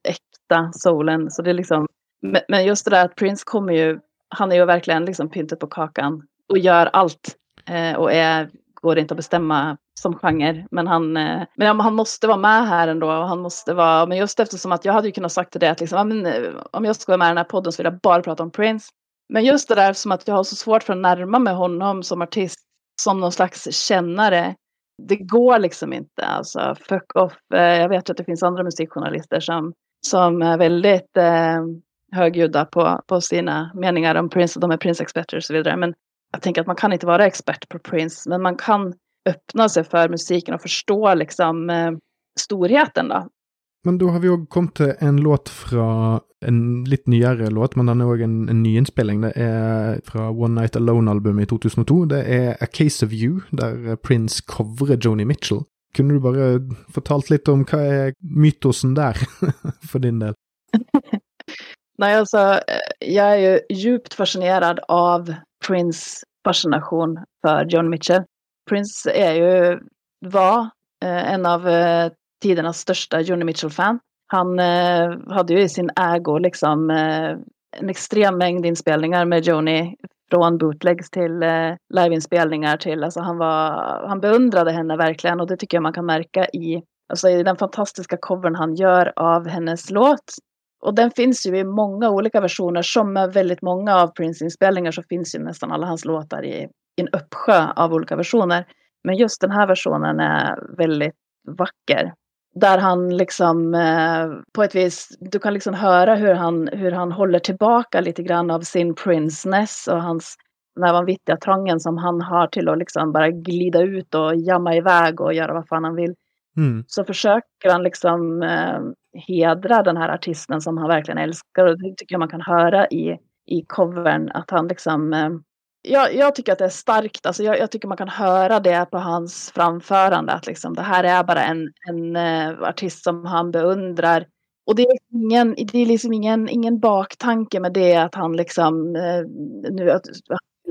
äkta soulen. Så det är liksom, men- men just det där att Prince kommer ju, han är ju verkligen liksom pyntet på kakan och gör allt Eh, och är, går inte att bestämma som genre. Men han, eh, men han måste vara med här ändå. Och han måste vara, men just eftersom att jag hade ju kunnat sagt till det att liksom, men, eh, om jag ska vara med i den här podden så vill jag bara prata om Prince. Men just det där som att jag har så svårt för att närma mig honom som artist, som någon slags kännare. Det går liksom inte. Alltså, fuck off. Eh, jag vet att det finns andra musikjournalister som, som är väldigt eh, högljudda på, på sina meningar om Prince. De är Prince-experter och så vidare. Men jag tänker att man kan inte vara expert på Prince. Men man kan öppna sig för musiken och förstå liksom eh, storheten då. Men då har vi òg kommet til en låt fra en litt nyere låt, men den er òg en, en nyinnspilling. Det er fra One Night Alone-albumet i 2002. Det er A Case of You, der Prince covrer Joni Mitchell. Kunne du bare fortalt litt om hva er mytosen der, [LAUGHS] for din del? [LAUGHS] Nej, alltså, jag är ju djupt fascinerad av Prince fascination för John Mitchell. Prince är ju, var eh, en av eh, tidernas största Joni Mitchell-fan. Han eh, hade ju i sin ägo liksom eh, en extrem mängd inspelningar med Joni från bootlegs till eh, liveinspelningar till, alltså han var, han beundrade henne verkligen och det tycker jag man kan märka i, alltså i den fantastiska covern han gör av hennes låt. Och den finns ju i många olika versioner, som med väldigt många av Prince-inspelningar så finns ju nästan alla hans låtar i, i en uppsjö av olika versioner. Men just den här versionen är väldigt vacker där han liksom eh, på ett vis, du kan liksom höra hur han, hur han håller tillbaka lite grann av sin princeness och hans den här vanvittiga trangen som han har till att liksom bara glida ut och jamma iväg och göra vad fan han vill. Mm. Så försöker han liksom eh, hedra den här artisten som han verkligen älskar och det tycker jag man kan höra i, i covern att han liksom eh, jag, jag, tycker att det är starkt. Alltså jag, jag, tycker man kan höra det på hans framförande. Att liksom, det här är bara en, en uh, artist som han beundrar. Och det är liksom ingen, det är liksom ingen, ingen baktanke med det att han liksom uh, nu att,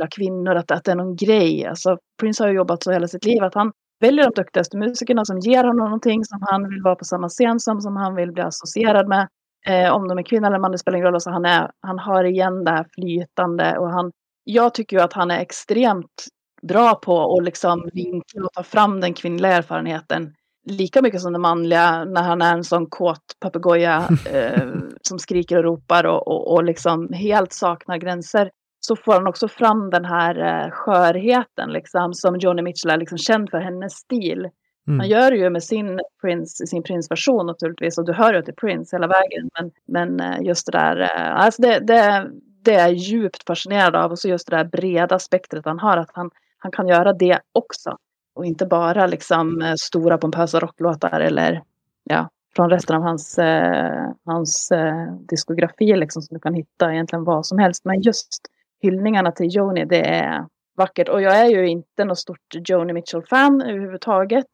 att kvinnor, att, att det är någon grej. Alltså, Prince har ju jobbat så hela sitt liv att han väljer de duktigaste musikerna som ger honom någonting som han vill vara på samma scen som, som han vill bli associerad med. Eh, om de är kvinnor eller man, det spelar ingen roll. Alltså han, är, han har igen det här flytande och han, jag tycker ju att han är extremt bra på att liksom vinkla och ta fram den kvinnliga erfarenheten lika mycket som den manliga när han är en sån kåt papegoja [LAUGHS] eh, som skriker och ropar och, och, och liksom helt saknar gränser. Så får han också fram den här eh, skörheten liksom, som Joni Mitchell är liksom känd för, hennes stil. Mm. Han gör det ju med sin Prince, sin Prince-version naturligtvis och du hör ju att det är Prince hela vägen. Men, men eh, just det där, eh, alltså det, det, det är jag djupt fascinerad av. Och så just det där breda spektret han har, att han, han kan göra det också. Och inte bara liksom stora pompösa rocklåtar eller ja, från resten av hans, eh, hans eh, diskografi liksom som du kan hitta egentligen vad som helst. Men just hyllningarna till Joni, det är vackert. Och jag är ju inte något stort Joni Mitchell-fan överhuvudtaget.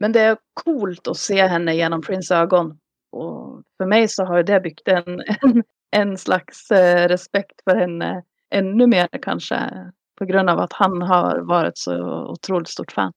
Men det är coolt att se henne genom Prince ögon. Och för mig så har det byggt en, en, en slags eh, respekt för henne ännu mer kanske. På grund av att han har varit så otroligt stort fan.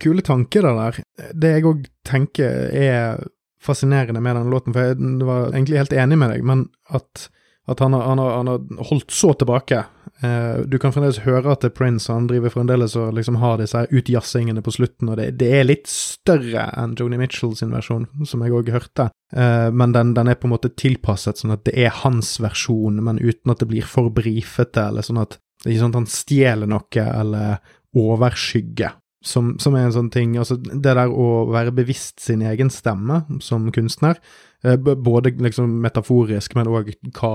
Kul tanke det der. Det jeg òg tenker er fascinerende med den låten, for jeg var egentlig helt enig med deg, men at at han har, han, har, han har, holdt så tilbake. Eh, du kan fremdeles høre at det Prince, han driver fremdeles og liksom har disse her utjazzingene på slutten, og det, det, er litt større enn Joni Mitchell sin versjon, som jeg òg hørte. Eh, men den, den, er på en måte tilpasset sånn at det er hans versjon, men uten at det blir for brifete, eller sånn at det er ikke sånn at han stjeler noe eller overskygger som, som, er en sånn ting Altså, det der å være bevisst sin egen stemme som kunstner, eh, både liksom metaforisk, men òg hva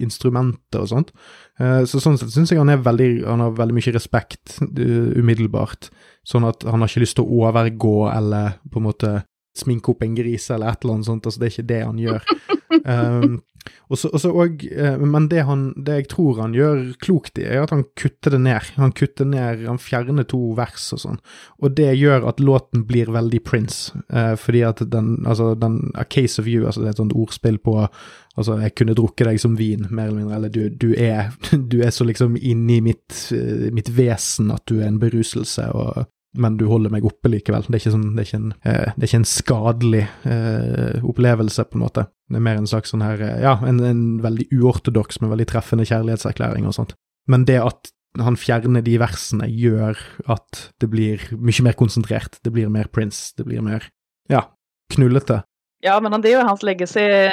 instrumentet og sånt. Eh, så sånn sett syns jeg han veldig Han har veldig mye respekt umiddelbart. Sånn at han har ikke lyst til å overgå eller på en måte sminke opp en gris eller et eller annet sånt. Altså, det er ikke det han gjør. um, [LAUGHS] Og så, og, så uh, men det, han, det, jeg tror han gjør klokt i, er at han kutter det ned. Han kutter ned, han fjerner to vers og sånn. Og det gjør at låten blir veldig Prince. Eh, fordi at den, altså den A Case of You, altså det er et sånt ordspill på Altså, jeg kunne drukket deg som vin, mer eller mindre, eller du, du, er, [LAUGHS] du er så liksom inni mitt, eh, mitt vesen at du er en beruselse, og men du holder meg oppe likevel. Det er ikke, sånn, det er ikke, en, eh, det er ikke en, skadelig eh, opplevelse, på en måte. Det er mer en slags sånn her, eh, ja, en, en veldig uortodoks, men veldig treffende kjærlighetserklæring og sånt. Men det at han fjerner de versene, gjør at det blir mye mer konsentrert. Det blir mer Prince. Det blir mer, ja, knullete. Ja, men det är ju hans legacy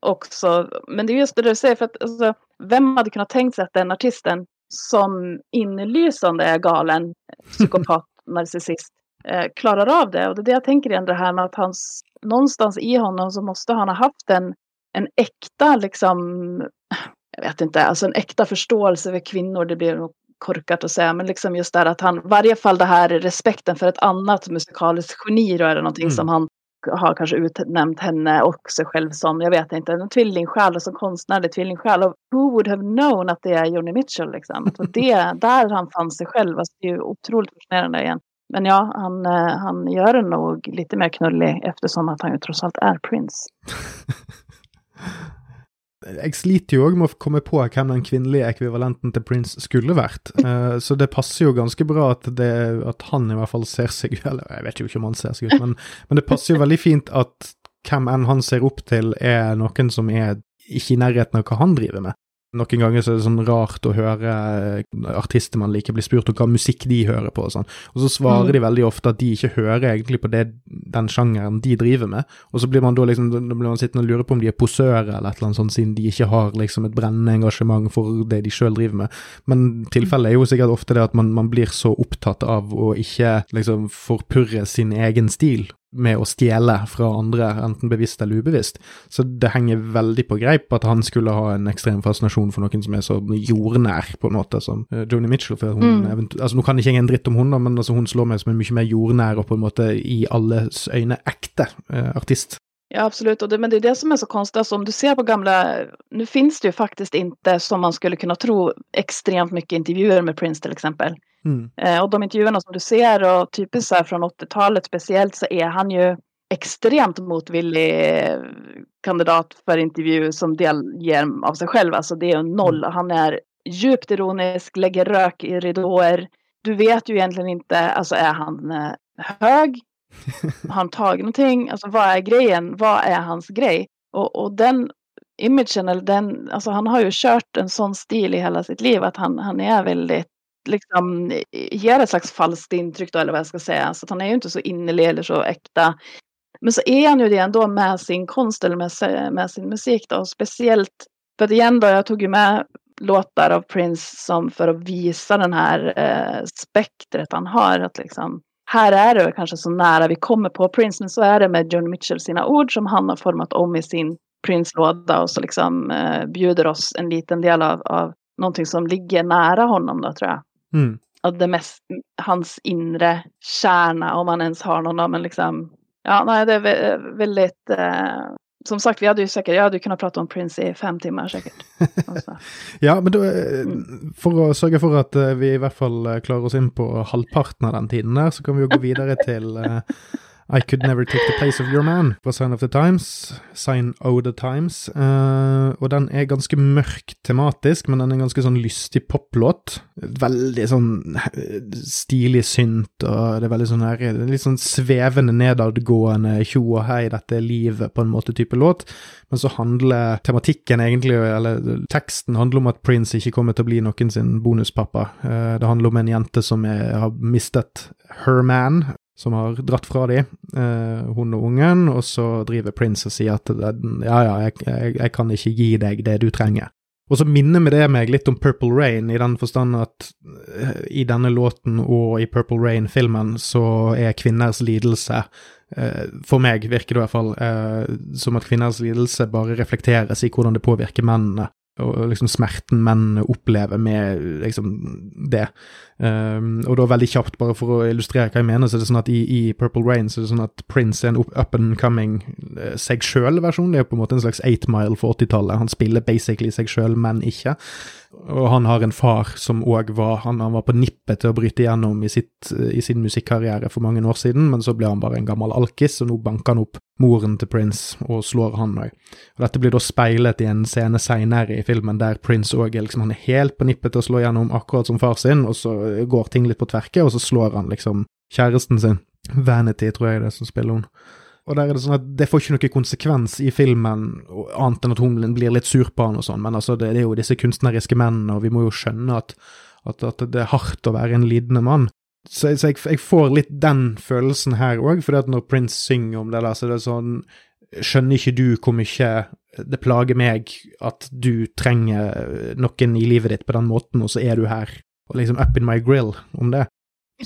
också. Men det är just det du säger, för att alltså, vem hade kunnat tänkt sig att den artisten som inlysande är galen, psykopat, [LAUGHS] narcissist, eh, klarar av det? Och det är det jag tänker igen, det här med att hans, någonstans i honom så måste han ha haft en, en äkta, liksom, jag vet inte, alltså en äkta förståelse för kvinnor. Det blir nog korkat att säga, men liksom just där att han, varje fall det här respekten för ett annat musikaliskt geni då är det någonting mm. som han har kanske utnämnt henne och sig själv som, jag vet inte, en tvillingsjäl, som konstnärlig tvillingsjäl. Och who would have known att det är Joni Mitchell liksom? Att [LAUGHS] det där han fann sig själv. Alltså, det är ju otroligt fascinerande igen. Men ja, han, eh, han gör det nog lite mer knullig eftersom att han ju trots allt är Prince. [LAUGHS] jeg sliter jo òg med å komme på hvem den kvinnelige ekvivalenten til Prince skulle vært. Uh, [LAUGHS] så det passer jo ganske bra at, det, at, han i hvert fall ser seg Eller jeg vet jo ikke om han ser seg ut, men, [LAUGHS] men det passer jo veldig fint at hvem enn han ser opp til, er noen som er ikke i nærheten av hva han driver med. Noen ganger så er det sånn rart å høre eh, artister man liker bli spurt om hva musikk de hører på og sånn, og så svarer mm. de veldig ofte at de ikke hører egentlig på det, den sjangeren de driver med, og så blir man da liksom, da blir man sittende og lure på om de er posører eller et eller annet sånt, siden de ikke har liksom et brennende engasjement for det de sjøl driver med. Men tilfellet er jo sikkert ofte det at man, man blir så opptatt av å ikke liksom forpurre sin egen stil, med å stjele fra andre, enten bevisst eller ubevisst. Så det henger veldig på greip at han skulle ha en ekstrem fascinasjon for noen som er så jordnær, på en måte, som uh, Joni Mitchell. For hun, mm. altså, nå kan ikke jeg en dritt om hun, men altså, hun slår meg som en mye mer jordnær og på en måte i alles øyne ekte uh, artist. Ja, absolut. Och det, men det är det som är så konstigt. Alltså, om du ser på gamla... Nu finns det ju faktiskt inte, som man skulle kunna tro, extremt mycket intervjuer med Prince till exempel. Mm. Eh, och de intervjuerna som du ser och typiskt så här från 80-talet speciellt så är han ju extremt motvillig kandidat för intervju som delger av sig själv. Alltså det är en noll. Mm. Han är djupt ironisk, lägger rök i ridåer. Du vet ju egentligen inte, alltså är han eh, hög? [LAUGHS] Har han tagit någonting? Alltså vad är grejen? Vad är hans grej? Och, och den imagen, eller den, alltså han har ju kört en sån stil i hela sitt liv att han, han är väldigt liksom ger ett slags falskt intryck då, eller vad jag ska säga. Så att han är ju inte så innerlig eller så äkta. Men så är han ju det ändå med sin konst eller med, med sin musik då. Speciellt, för att igen då, jag tog ju med låtar av Prince som för att visa den här eh, spektret han har. Att liksom, här är det kanske så nära vi kommer på Prince, men så är det med John Mitchell sina ord som han har format om i sin Prince-låda och så liksom eh, bjuder oss en liten del av, av någonting som ligger nära honom då tror jag. Mm. Att det mest, hans inre kärna, om man ens har någon, men liksom, ja, nej, det är väldigt, eh, som sagt, vi hade ju säkert, jag hade ju kunnat prata om Prince i fem timmar säkert. [LAUGHS] ja, men då, eh, mm. för att sörja för att eh, vi i alla fall eh, klarar oss in på halvparten av den tiden där, så kan vi ju gå vidare till i Could Never Take The Place of Your Man På Sign of the Times. Sign O The Times. Eh, uh, og den er ganske mørk tematisk, men den er en ganske sånn lystig poplåt. Veldig sånn eh, stilig synt, og det er veldig sånn her Litt sånn eh, svevende nedadgående tjo og hei, dette er livet, på en måte type låt. Men så handler tematikken egentlig, eller teksten handler om at Prince ikke kommer til å bli noen sin bonuspappa. Uh, det handler om en jente som er, har mistet her man, som har dratt fra de, eh, hun og ungen, og så driver Prince og sier at eh, ja, ja, jeg, jeg, jeg, kan ikke gi deg det du trenger. Og så minner vi det meg litt om Purple Rain, i den forstand at eh, i denne låten og i Purple Rain-filmen så er kvinners lidelse eh, for meg virker det i hvert fall eh, som at kvinners lidelse bare reflekteres i hvordan det påvirker mennene og liksom smerten menn opplever med liksom det. Ehm, um, og da veldig kjapt, bare for å illustrere hva jeg mener, så er det sånn at i, i Purple Rain så er det sånn at Prince er en up and coming eh, uh, seg sjøl-versjon. Det er på en måte en slags eight mile for 80-tallet. Han spiller basically seg sjøl, men ikke. Og han har en far som òg var han, han, var på nippet til å bryte igjennom i, sitt, eh, i sin musikkarriere for mange år siden, men så ble han bare en gammel alkis, og nå banker han opp moren til Prince og slår han òg. Dette blir da speilet i en scene seinere i filmen der Prince òg liksom, han er helt på nippet til å slå gjennom, akkurat som far sin, og så går ting litt på tverke, og så slår han liksom kjæresten sin. Vanity, tror jeg det er som spiller hun. Og der er det sånn at det får ikke noen konsekvens i filmen, annet enn at hun blir litt sur på han og sånn, men altså, det, det er jo disse kunstneriske mennene, og vi må jo skjønne at At, at det er hardt å være en lidende mann. Så, så jeg, jeg, får litt den følelsen her òg, for når Prince synger om det, der, så det er sånn Skjønner ikke du hvor mye det plager meg at du trenger noen i livet ditt på den måten, og så er du her, och liksom up in my grill om det.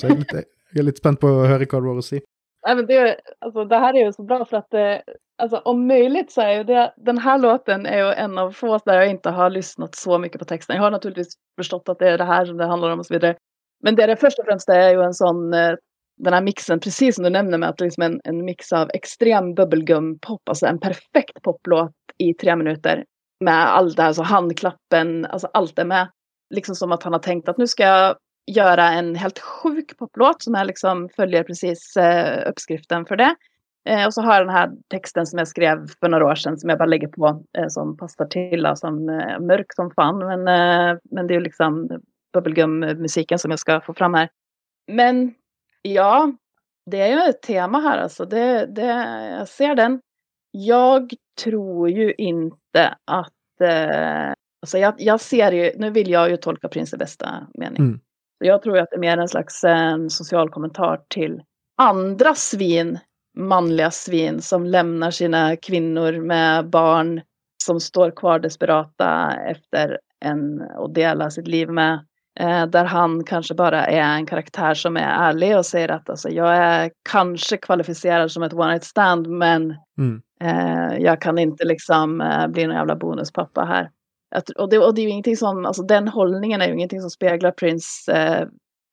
Så jag är lite, jag är lite spent på att höra hva du har. Nej, men det, alltså, det här är ju så bra för att det, alltså, om möjligt så är ju det, den här låten är ju en av få där jag inte har lyssnat så mycket på texten. Jag har naturligtvis förstått att det är det här som det handlar om och så vidare. Men det är det först och främst är ju en sån, eh, den här mixen, precis som du nämner med att liksom en, en mix av extrem bubblegum-pop, alltså en perfekt poplåt i tre minuter. Med allt det här, så handklappen, alltså allt är med. Liksom som att han har tänkt att nu ska jag göra en helt sjuk poplåt som jag liksom följer precis eh, uppskriften för det. Eh, och så har jag den här texten som jag skrev för några år sedan som jag bara lägger på eh, som passar till, som eh, mörk som fan. Men, eh, men det är liksom bubblegum-musiken som jag ska få fram här. Men ja, det är ju ett tema här alltså. Det, det, jag ser den. Jag tror ju inte att eh, Alltså jag, jag ser ju, nu vill jag ju tolka prins i bästa mening. Mm. Jag tror att det är mer en slags en social kommentar till andra svin, manliga svin som lämnar sina kvinnor med barn som står kvar desperata efter en och delar sitt liv med. Eh, där han kanske bara är en karaktär som är ärlig och säger att alltså, jag är kanske kvalificerad som ett one night stand men mm. eh, jag kan inte liksom eh, bli någon jävla bonuspappa här. Att, och, det, och det är ju ingenting som, alltså den hållningen är ju ingenting som speglar Prince eh,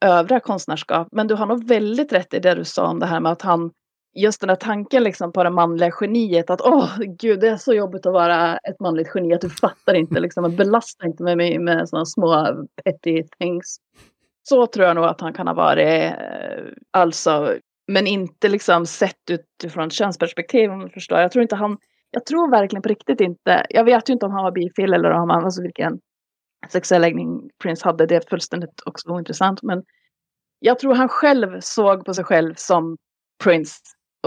övriga konstnärskap. Men du har nog väldigt rätt i det du sa om det här med att han, just den här tanken liksom på det manliga geniet, att åh gud det är så jobbigt att vara ett manligt geni, att du fattar inte liksom, belasta inte med mig med sådana små petty things. Så tror jag nog att han kan ha varit, eh, alltså, men inte liksom sett utifrån ett könsperspektiv om du förstår. Jag tror inte han jag tror verkligen på riktigt inte. Jag vet ju inte om han var bifil eller om han, alltså vilken sexuell läggning Prince hade. Det är fullständigt också ointressant. Men jag tror han själv såg på sig själv som Prince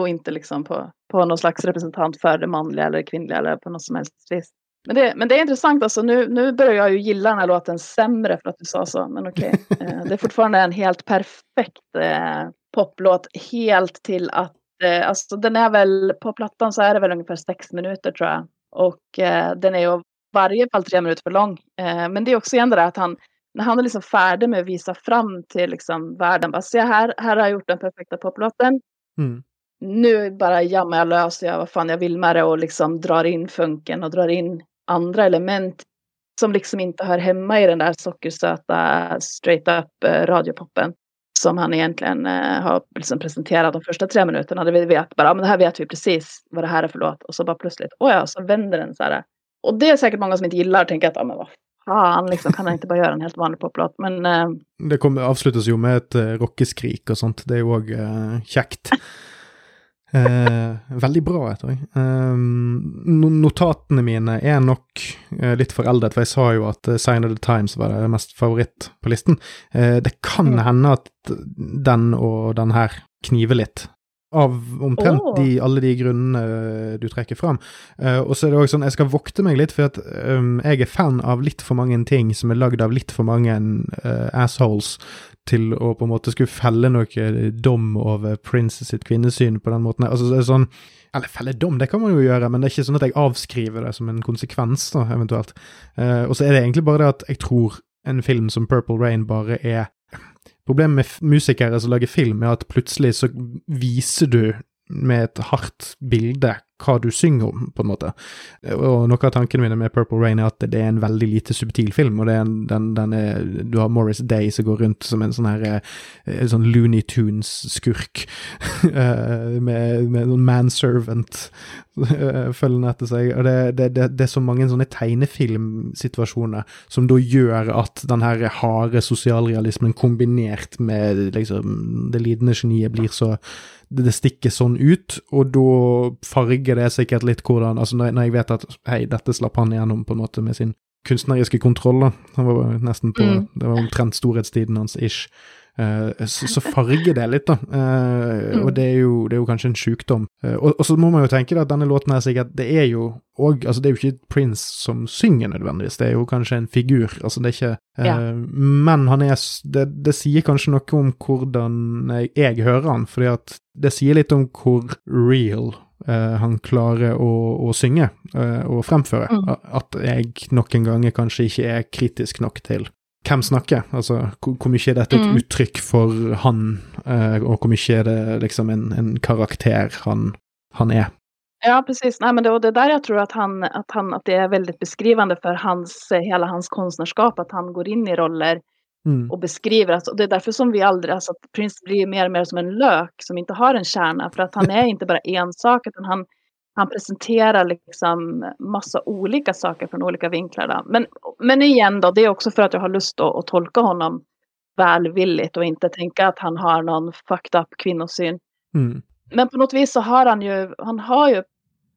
och inte liksom på, på någon slags representant för det manliga eller kvinnliga eller på något som helst vis. Men det, men det är intressant alltså. Nu, nu börjar jag ju gilla den här låten sämre för att du sa så. Men okej. Okay. [LAUGHS] Eh, det är fortfarande en helt perfekt eh, poplåt. Helt till att eh, alltså den är väl, på plattan så är det väl ungefär sex minuter tror jag. Och eh, den är ju varje fall tre minuter för lång. Eh, men det är också igen det där att han, när han är liksom färdig med att visa fram till liksom världen, bara se här, här har jag gjort den perfekta poplåten. Mm. Nu bara jammar jag lös, jag vad fan jag vill med det och liksom drar in funken och drar in andra element som liksom inte hör hemma i den där sockersöta straight up eh, radiopoppen som han egentligen eh, har liksom presenterat de första tre minuterna. Där vi vet bara, ja, men det här vet vi precis vad det här är för låt. Och så bara plötsligt, åh ja, så vänder den så här. Och det är säkert många som inte gillar och tänker att, ja men vad fan, liksom, kan han inte bara göra en helt vanlig poplåt? Men... Eh... Det kommer avslutas ju med ett eh, rockeskrik och sånt. Det är ju också eh, käckt. Eh, veldig bra, tror jeg. Eh, notatene mine er nok eh, litt foreldet, for jeg sa jo at Sign of the Times var det mest favoritt på listen. Eh, det kan mm. hende at den og den her kniver litt. Av omtrent oh. de, alle de grunnene eh, du trekker fram. og så er det også sånn, jeg skal vokte meg litt, for at um, jeg er fan av litt for mange ting som er lagd av litt for mange assholes til å på en måte skulle felle noe dom over Prince sitt kvinnesyn på den måten. Altså, det er sånn, Eller felle dom, det kan man jo gjøre, men det er ikke sånn at jeg avskriver det som en konsekvens, da, eventuelt. Uh, og så er det egentlig bare det at jeg tror en film som Purple Rain bare er Problemet med musikere som lager film, er at plutselig så viser du med et hardt bilde hva du synger om, på en måte. Og några av tankene mine med Purple Rain er at det er en veldig lite subtil film, og det er en, den, den er, du har Morris Day som går rundt som en sånn her eh, sånn Looney Tunes-skurk, [LAUGHS] eh, med, med sånn manservant eh, följande følgende etter seg. Og det, det, det, det, er så mange sånne tegnefilmsituasjoner som da gjør at den her harde sosialrealismen kombinert med liksom det lidende geniet blir så det stikker sånn ut, og da farger det sikkert litt hvordan Altså, når jeg, når jeg vet at hei, dette slapp han igjennom på en måte med sin kunstneriske kontroll, da. Han var nesten på mm. Det var omtrent storhetstiden hans, ish. Uh, så, så, farger det litt, da. Uh, mm. Og det er, jo, det er, jo, kanskje en sykdom. Uh, og, og, så må man jo tenke at denne låten her sikkert Det er jo og, altså det er jo ikke Prince som synger nødvendigvis, det er jo kanskje en figur. altså det er ikke ja. Men han er det, det, sier kanskje noe om hvordan jeg, jeg hører han, fordi at det sier litt om hvor real han klarer å, å synge og fremføre. Mm. At jeg noen ganger kanskje ikke er kritisk nok til hvem snakker? Altså, hvor, mye er dette et mm. uttrykk for han, uh, og hvor mye er det liksom en, en karakter han, han, är? Ja, precis. Nej, men det, och det där jag tror att, han, att, han, att det är väldigt beskrivande för hans, hela hans konstnärskap, att han går in i roller mm. och beskriver. Alltså, och det är därför som vi aldrig, alltså att Prince blir mer och mer som en lök som inte har en kärna, för att han [LAUGHS] är inte bara en sak, utan han, han presenterar liksom massa olika saker från olika vinklar. Men, men igen då, det är också för att jag har lust att, att tolka honom välvilligt och inte tänka att han har någon fucked up kvinnosyn. Mm. Men på något vis så har han ju, han har ju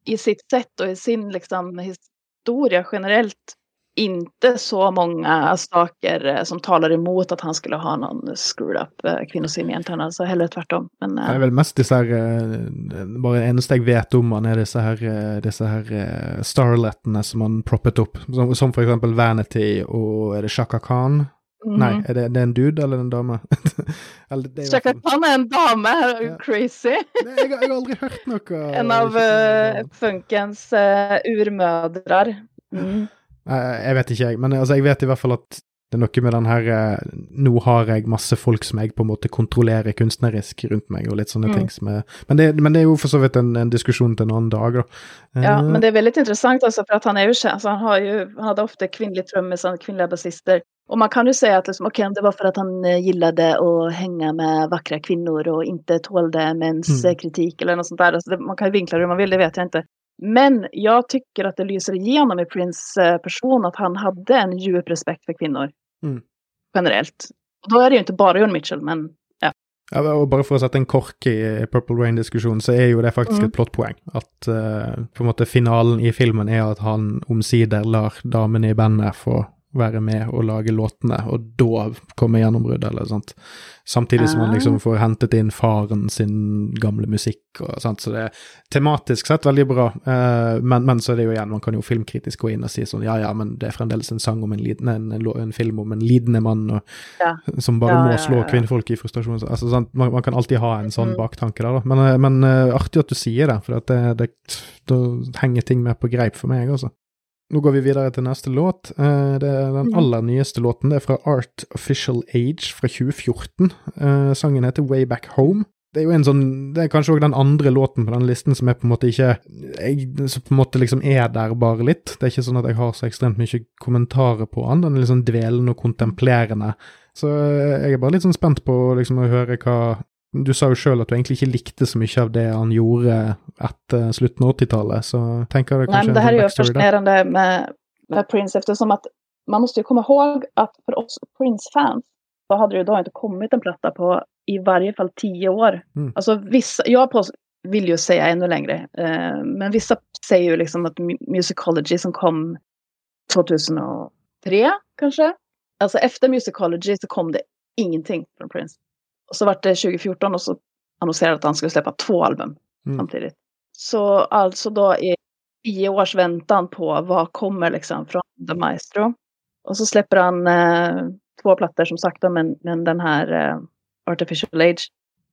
i sitt sätt och i sin liksom historia generellt inte så många saker eh, som talar emot att han skulle ha någon screwed up eh, kvinnosyn egentligen. Alltså heller tvärtom. Men, det är väl mest disse här, bara eneste jeg vet om han, er disse her, disse her starlettene som han proppet upp. Som, som for eksempel Vanity og er det Shaka Khan? Mm. Nej, är det, det en dude eller en dame? [LAUGHS] Shaka Khan är en dame, ja. crazy. Nej, jag, jag har aldrig hört något. en av uh, funkens uh, urmödrar. Mm. Jeg vet ikke, jeg. Men altså, jeg vet i hvert fall at det er noe med den her eh, Nå har jeg masse folk som jeg på en måte kontrollerer kunstnerisk rundt meg, og litt sånne mm. ting som er men det, men det, er jo for så vidt en, en diskusjon til en annen dag, da. Ja, uh, men det er veldig interessant altså, for at han er jo altså, han, har jo, han hadde ofte kvinnelige trommiser, kvinnelige bassister. Och man kan ju säga att liksom, okay, det var för att han eh, gillade att hänga med vackra kvinnor och inte tålde mäns mm. kritik eller något sånt där. Alltså det, man kan ju vinkla det hur man vill, det vet jag inte. Men jag tycker att det lyser igenom i Prince eh, person att han hade en djup respekt för kvinnor. Mm. Generellt. Och då är det ju inte bara John Mitchell, men ja. ja og bare for å sette en kork i Purple Rain-diskusjonen, så er jo det faktisk mm. et plottpoeng. At uh, på en måte finalen i filmen er at han omsider lar damene i bandet få være med og lage låtene, og da komme gjennombruddet, eller sånt. Samtidig som liksom ah. får hentet inn faren sin gamle musikk og sånt, så det er tematisk sett veldig bra. Uh, men, men, så er det jo igjen, man kan jo filmkritisk gå inn og si sånn ja ja, men det er fremdeles en sang om en, liden, en, en, en film om en lidende mann og, ja. som bare ja, må slå ja, kvinnfolk i frustrasjon. Altså, sant? Man, man, kan alltid ha en sånn mm. baktanke der, da. Men, eh, men uh, artig at du sier det, for det, det, da henger ting med på greip for meg, altså. Nå går vi videre til neste låt. Eh, det er den mhm. aller nyeste låten. Det er fra Art Official Age fra 2014. Eh, sangen heter Way Back Home. Det er jo en sånn, det er kanskje òg den andre låten på den listen som er på en måte ikke jeg, Som på en måte liksom er der bare litt. Det er ikke sånn at jeg har så ekstremt mye kommentarer på den. Den er litt sånn dvelende og kontemplerende. Så eh, jeg er bare litt sånn spent på liksom å høre hva du sa jo sjøl at du egentlig ikke likte så mye av det han gjorde etter slutten av 80-tallet, så tenker jeg kanskje Nej, det här är ju fascinerande med, med Prince eftersom att man måste ju komma ihåg att för oss Prince-fans så hade det då inte kommit en platta på i varje fall tio år. Mm. Alltså vissa, jag på, vill ju säga ännu längre, eh, men vissa säger ju liksom att Musicology som kom 2003 kanske. Alltså efter Musicology så kom det ingenting från Prince. Och så var det 2014 och så annonserade att han skulle släppa två album mm. samtidigt. Så alltså då är tio års väntan på vad kommer liksom från The Maestro. Och så släpper han eh, två plattor som sagt men, men den här eh, Artificial Age.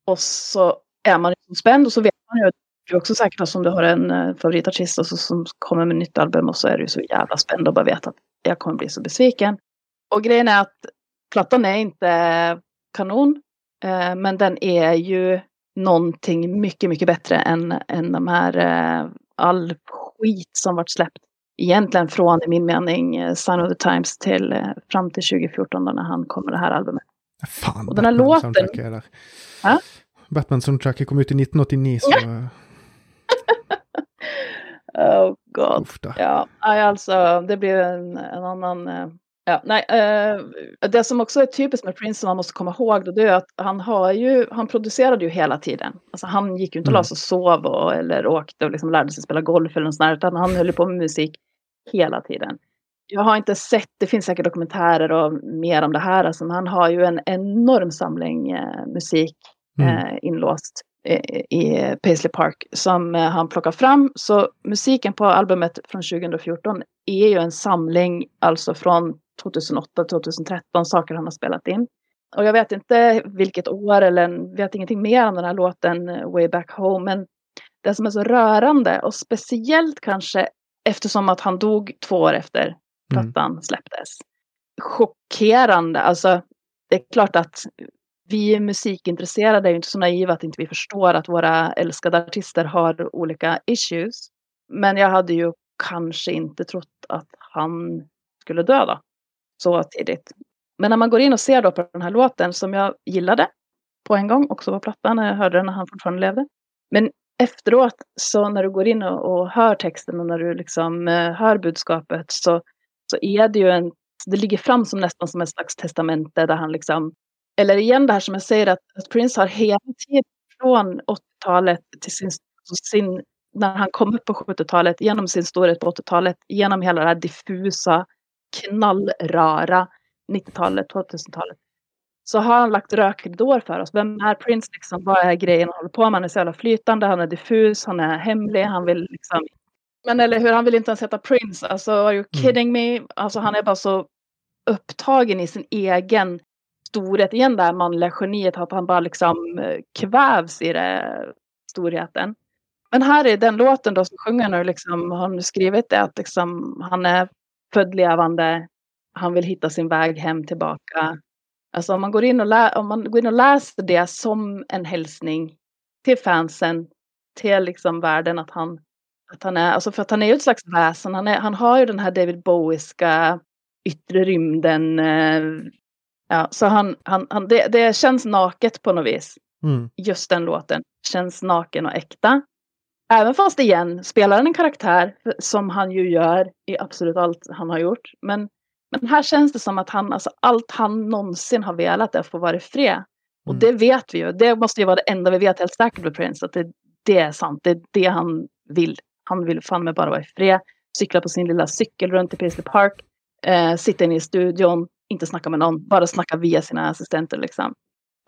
Och så är man liksom spänd och så vet man ju du är också säkert om du har en eh, favoritartist och så, som kommer med nytt album och så är du så jävla spänd och bara vet att jag kommer bli så besviken. Och grejen är att plattan är inte kanon. Eh, men den är ju någonting mycket, mycket bättre än, än de här eh, all skit som varit släppt. Egentligen från, i min mening, eh, Sign of the Times till fram till 2014 då när han kom med det här albumet. Fan, och den här låten... Där. Ja? Batman soundtracket kom ut i 1989 så... [LAUGHS] oh god. Ja, alltså det blir en, en annan Ja, nej, eh, det som också är typiskt med Prince som man måste komma ihåg då, det är att han har ju, han producerade ju hela tiden. Alltså han gick ju inte och la sig och sov och, eller åkte och liksom lärde sig spela golf eller något sånt där, utan han höll på med musik hela tiden. jag har inte sett, det finns säkert dokumentärer och mer om det här, alltså, men han har ju en enorm samling eh, musik mm. eh, inlåst i Paisley Park som eh, han plockar fram. Så musiken på albumet från 2014 är ju en samling alltså från 2008-2013 saker han har spelat in. Och jag vet inte vilket år eller vet ingenting mer om den här låten eh, Way Back Home. Men det som är så rörande och speciellt kanske eftersom att han dog två år efter plattan mm. släpptes. Chockerande, alltså det är klart att vi musikintresserade är ju inte så naiva att inte vi förstår att våra älskade artister har olika issues. Men jag hade ju kanske inte trott att han skulle dö då, så tidigt. Men när man går in och ser då på den här låten som jag gillade på en gång, också på plattan när jag hörde den när han fortfarande levde. Men efteråt, så när du går in och, och hör texten och när du liksom eh, hör budskapet så, så är det ju en, det ligger fram som nästan som ett slags testamente där han liksom eller igen det här som jag säger att, att Prince har hela tiden från 80-talet till sin, sin, när han kom upp på 70-talet, genom sin storhet på 80-talet, genom hela det här diffusa, knallrara 90-talet, 2000-talet. Så har han lagt rökridåer för oss. Vem är Prince liksom? Vad är grejen han håller på med? Han är så jävla flytande, han är diffus, han är hemlig, han vill liksom men eller hur, han vill inte ens heta Prince. Alltså, are you mm. kidding me? Alltså han är bara så upptagen i sin egen storhet, igen det här manliga geniet, att han bara liksom eh, kvävs i det, storheten. Men här är den låten då som sjunger nu, liksom, har nu skrivit det att liksom, han är född levande, han vill hitta sin väg hem tillbaka. Alltså om man går in och, lä om man går in och läser det som en hälsning till fansen, till liksom världen att han, att han är, alltså för att han är ju ett slags väsen, han, är, han har ju den här David Bowieska yttre rymden, eh, Ja, så han, han, han, det, det känns naket på något vis. Mm. Just den låten känns naken och äkta. Även fast igen spelar han en karaktär som han ju gör i absolut allt han har gjort. Men, men här känns det som att han, alltså allt han någonsin har velat är att få vara i fred. Och mm. det vet vi ju. Det måste ju vara det enda vi vet helt säkert med Prince. Att det, det är sant. Det är det han vill. Han vill fan med bara vara i fred. Cykla på sin lilla cykel runt i Paisley Park. Eh, sitta inne i studion inte snacka med någon, bara snacka via sina assistenter liksom.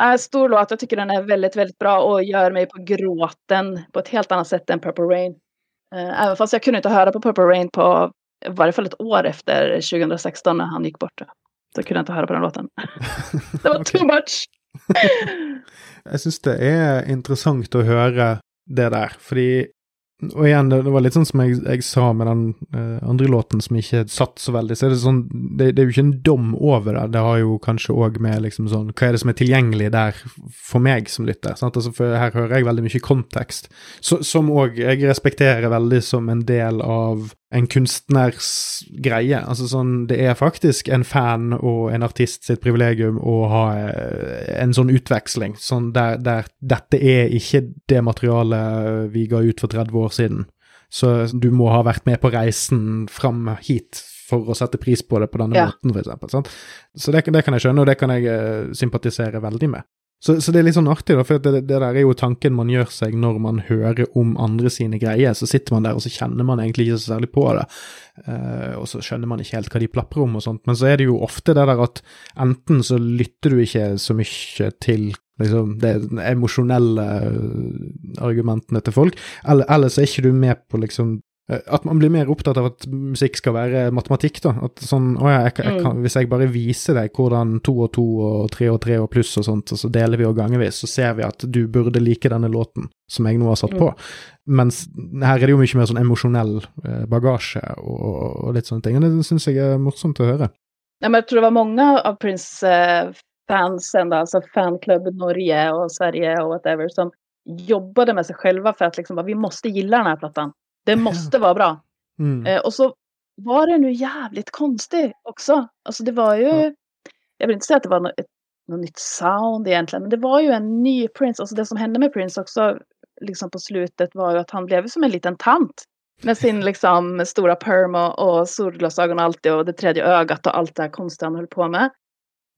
Äh, stor låt, jag tycker den är väldigt, väldigt bra och gör mig på gråten på ett helt annat sätt än Purple Rain. Äh, även fast jag kunde inte höra på Purple Rain på i varje fall ett år efter 2016 när han gick bort. Så kunde jag inte höra på den låten. [LAUGHS] det var too much! [LAUGHS] jag syns det är intressant att höra det där, för og igjen, det, det, var litt sånn som jeg, jeg sa med den eh, uh, andre låten som ikke satt så veldig, så er det sånn det, det, er jo ikke en dom over det. Det har jo kanskje òg med liksom sånn Hva er det som er tilgjengelig der for meg som lytter? Sant? Altså, for her hører jeg veldig mye kontekst, så, som òg jeg respekterer veldig som en del av en kunstners greie. Altså sånn, det er faktisk en fan og en artist sitt privilegium å ha eh, en sånn utveksling, sånn der, der dette er ikke det materialet vi ga ut for 30 år siden. Så du må ha vært med på reisen fram hit for å sette pris på det på denne ja. måten, f.eks. Så det, det, kan jeg skjønne, og det kan jeg uh, sympatisere veldig med. Så, så, det er litt sånn artig, da, for det, det, der er jo tanken man gjør seg når man hører om andre sine greier. Så sitter man der, og så kjenner man egentlig ikke så særlig på det. Uh, og så skjønner man ikke helt hva de plaprer om og sånt. Men så er det jo ofte det der at enten så lytter du ikke så mye til liksom, de emosjonelle argumentene til folk, eller, eller så er ikke du med på liksom at man blir mer opptatt av at musikk skal være matematikk, da. At sånn Å ja, jeg, jeg kan, mm. hvis jeg bare viser deg hvordan to og to og tre og tre og pluss og sånt, og så deler vi og gangevis, så ser vi at du burde like denne låten som jeg nå har satt på. Mm. Mens her er det jo mye mer sånn emosjonell eh, bagasje og, og, litt sånne ting. Og det syns jeg er morsomt å høre. Ja, men jag tror det var många av Prince eh, alltså fanklubb Norge och Sverige och whatever, som jobbade med sig själva för att liksom, vi måste gilla den här plattan. Det måste vara bra. Mm. Eh, och så var det nu jävligt konstigt också. Alltså det var ju, ja. jag vill inte säga att det var något, ett, något nytt sound egentligen, men det var ju en ny Prince. Alltså det som hände med Prince också, liksom på slutet var ju att han blev som en liten tant. Med sin liksom stora perm och, och solglasögon och allt det och det tredje ögat och allt det här konstiga han höll på med.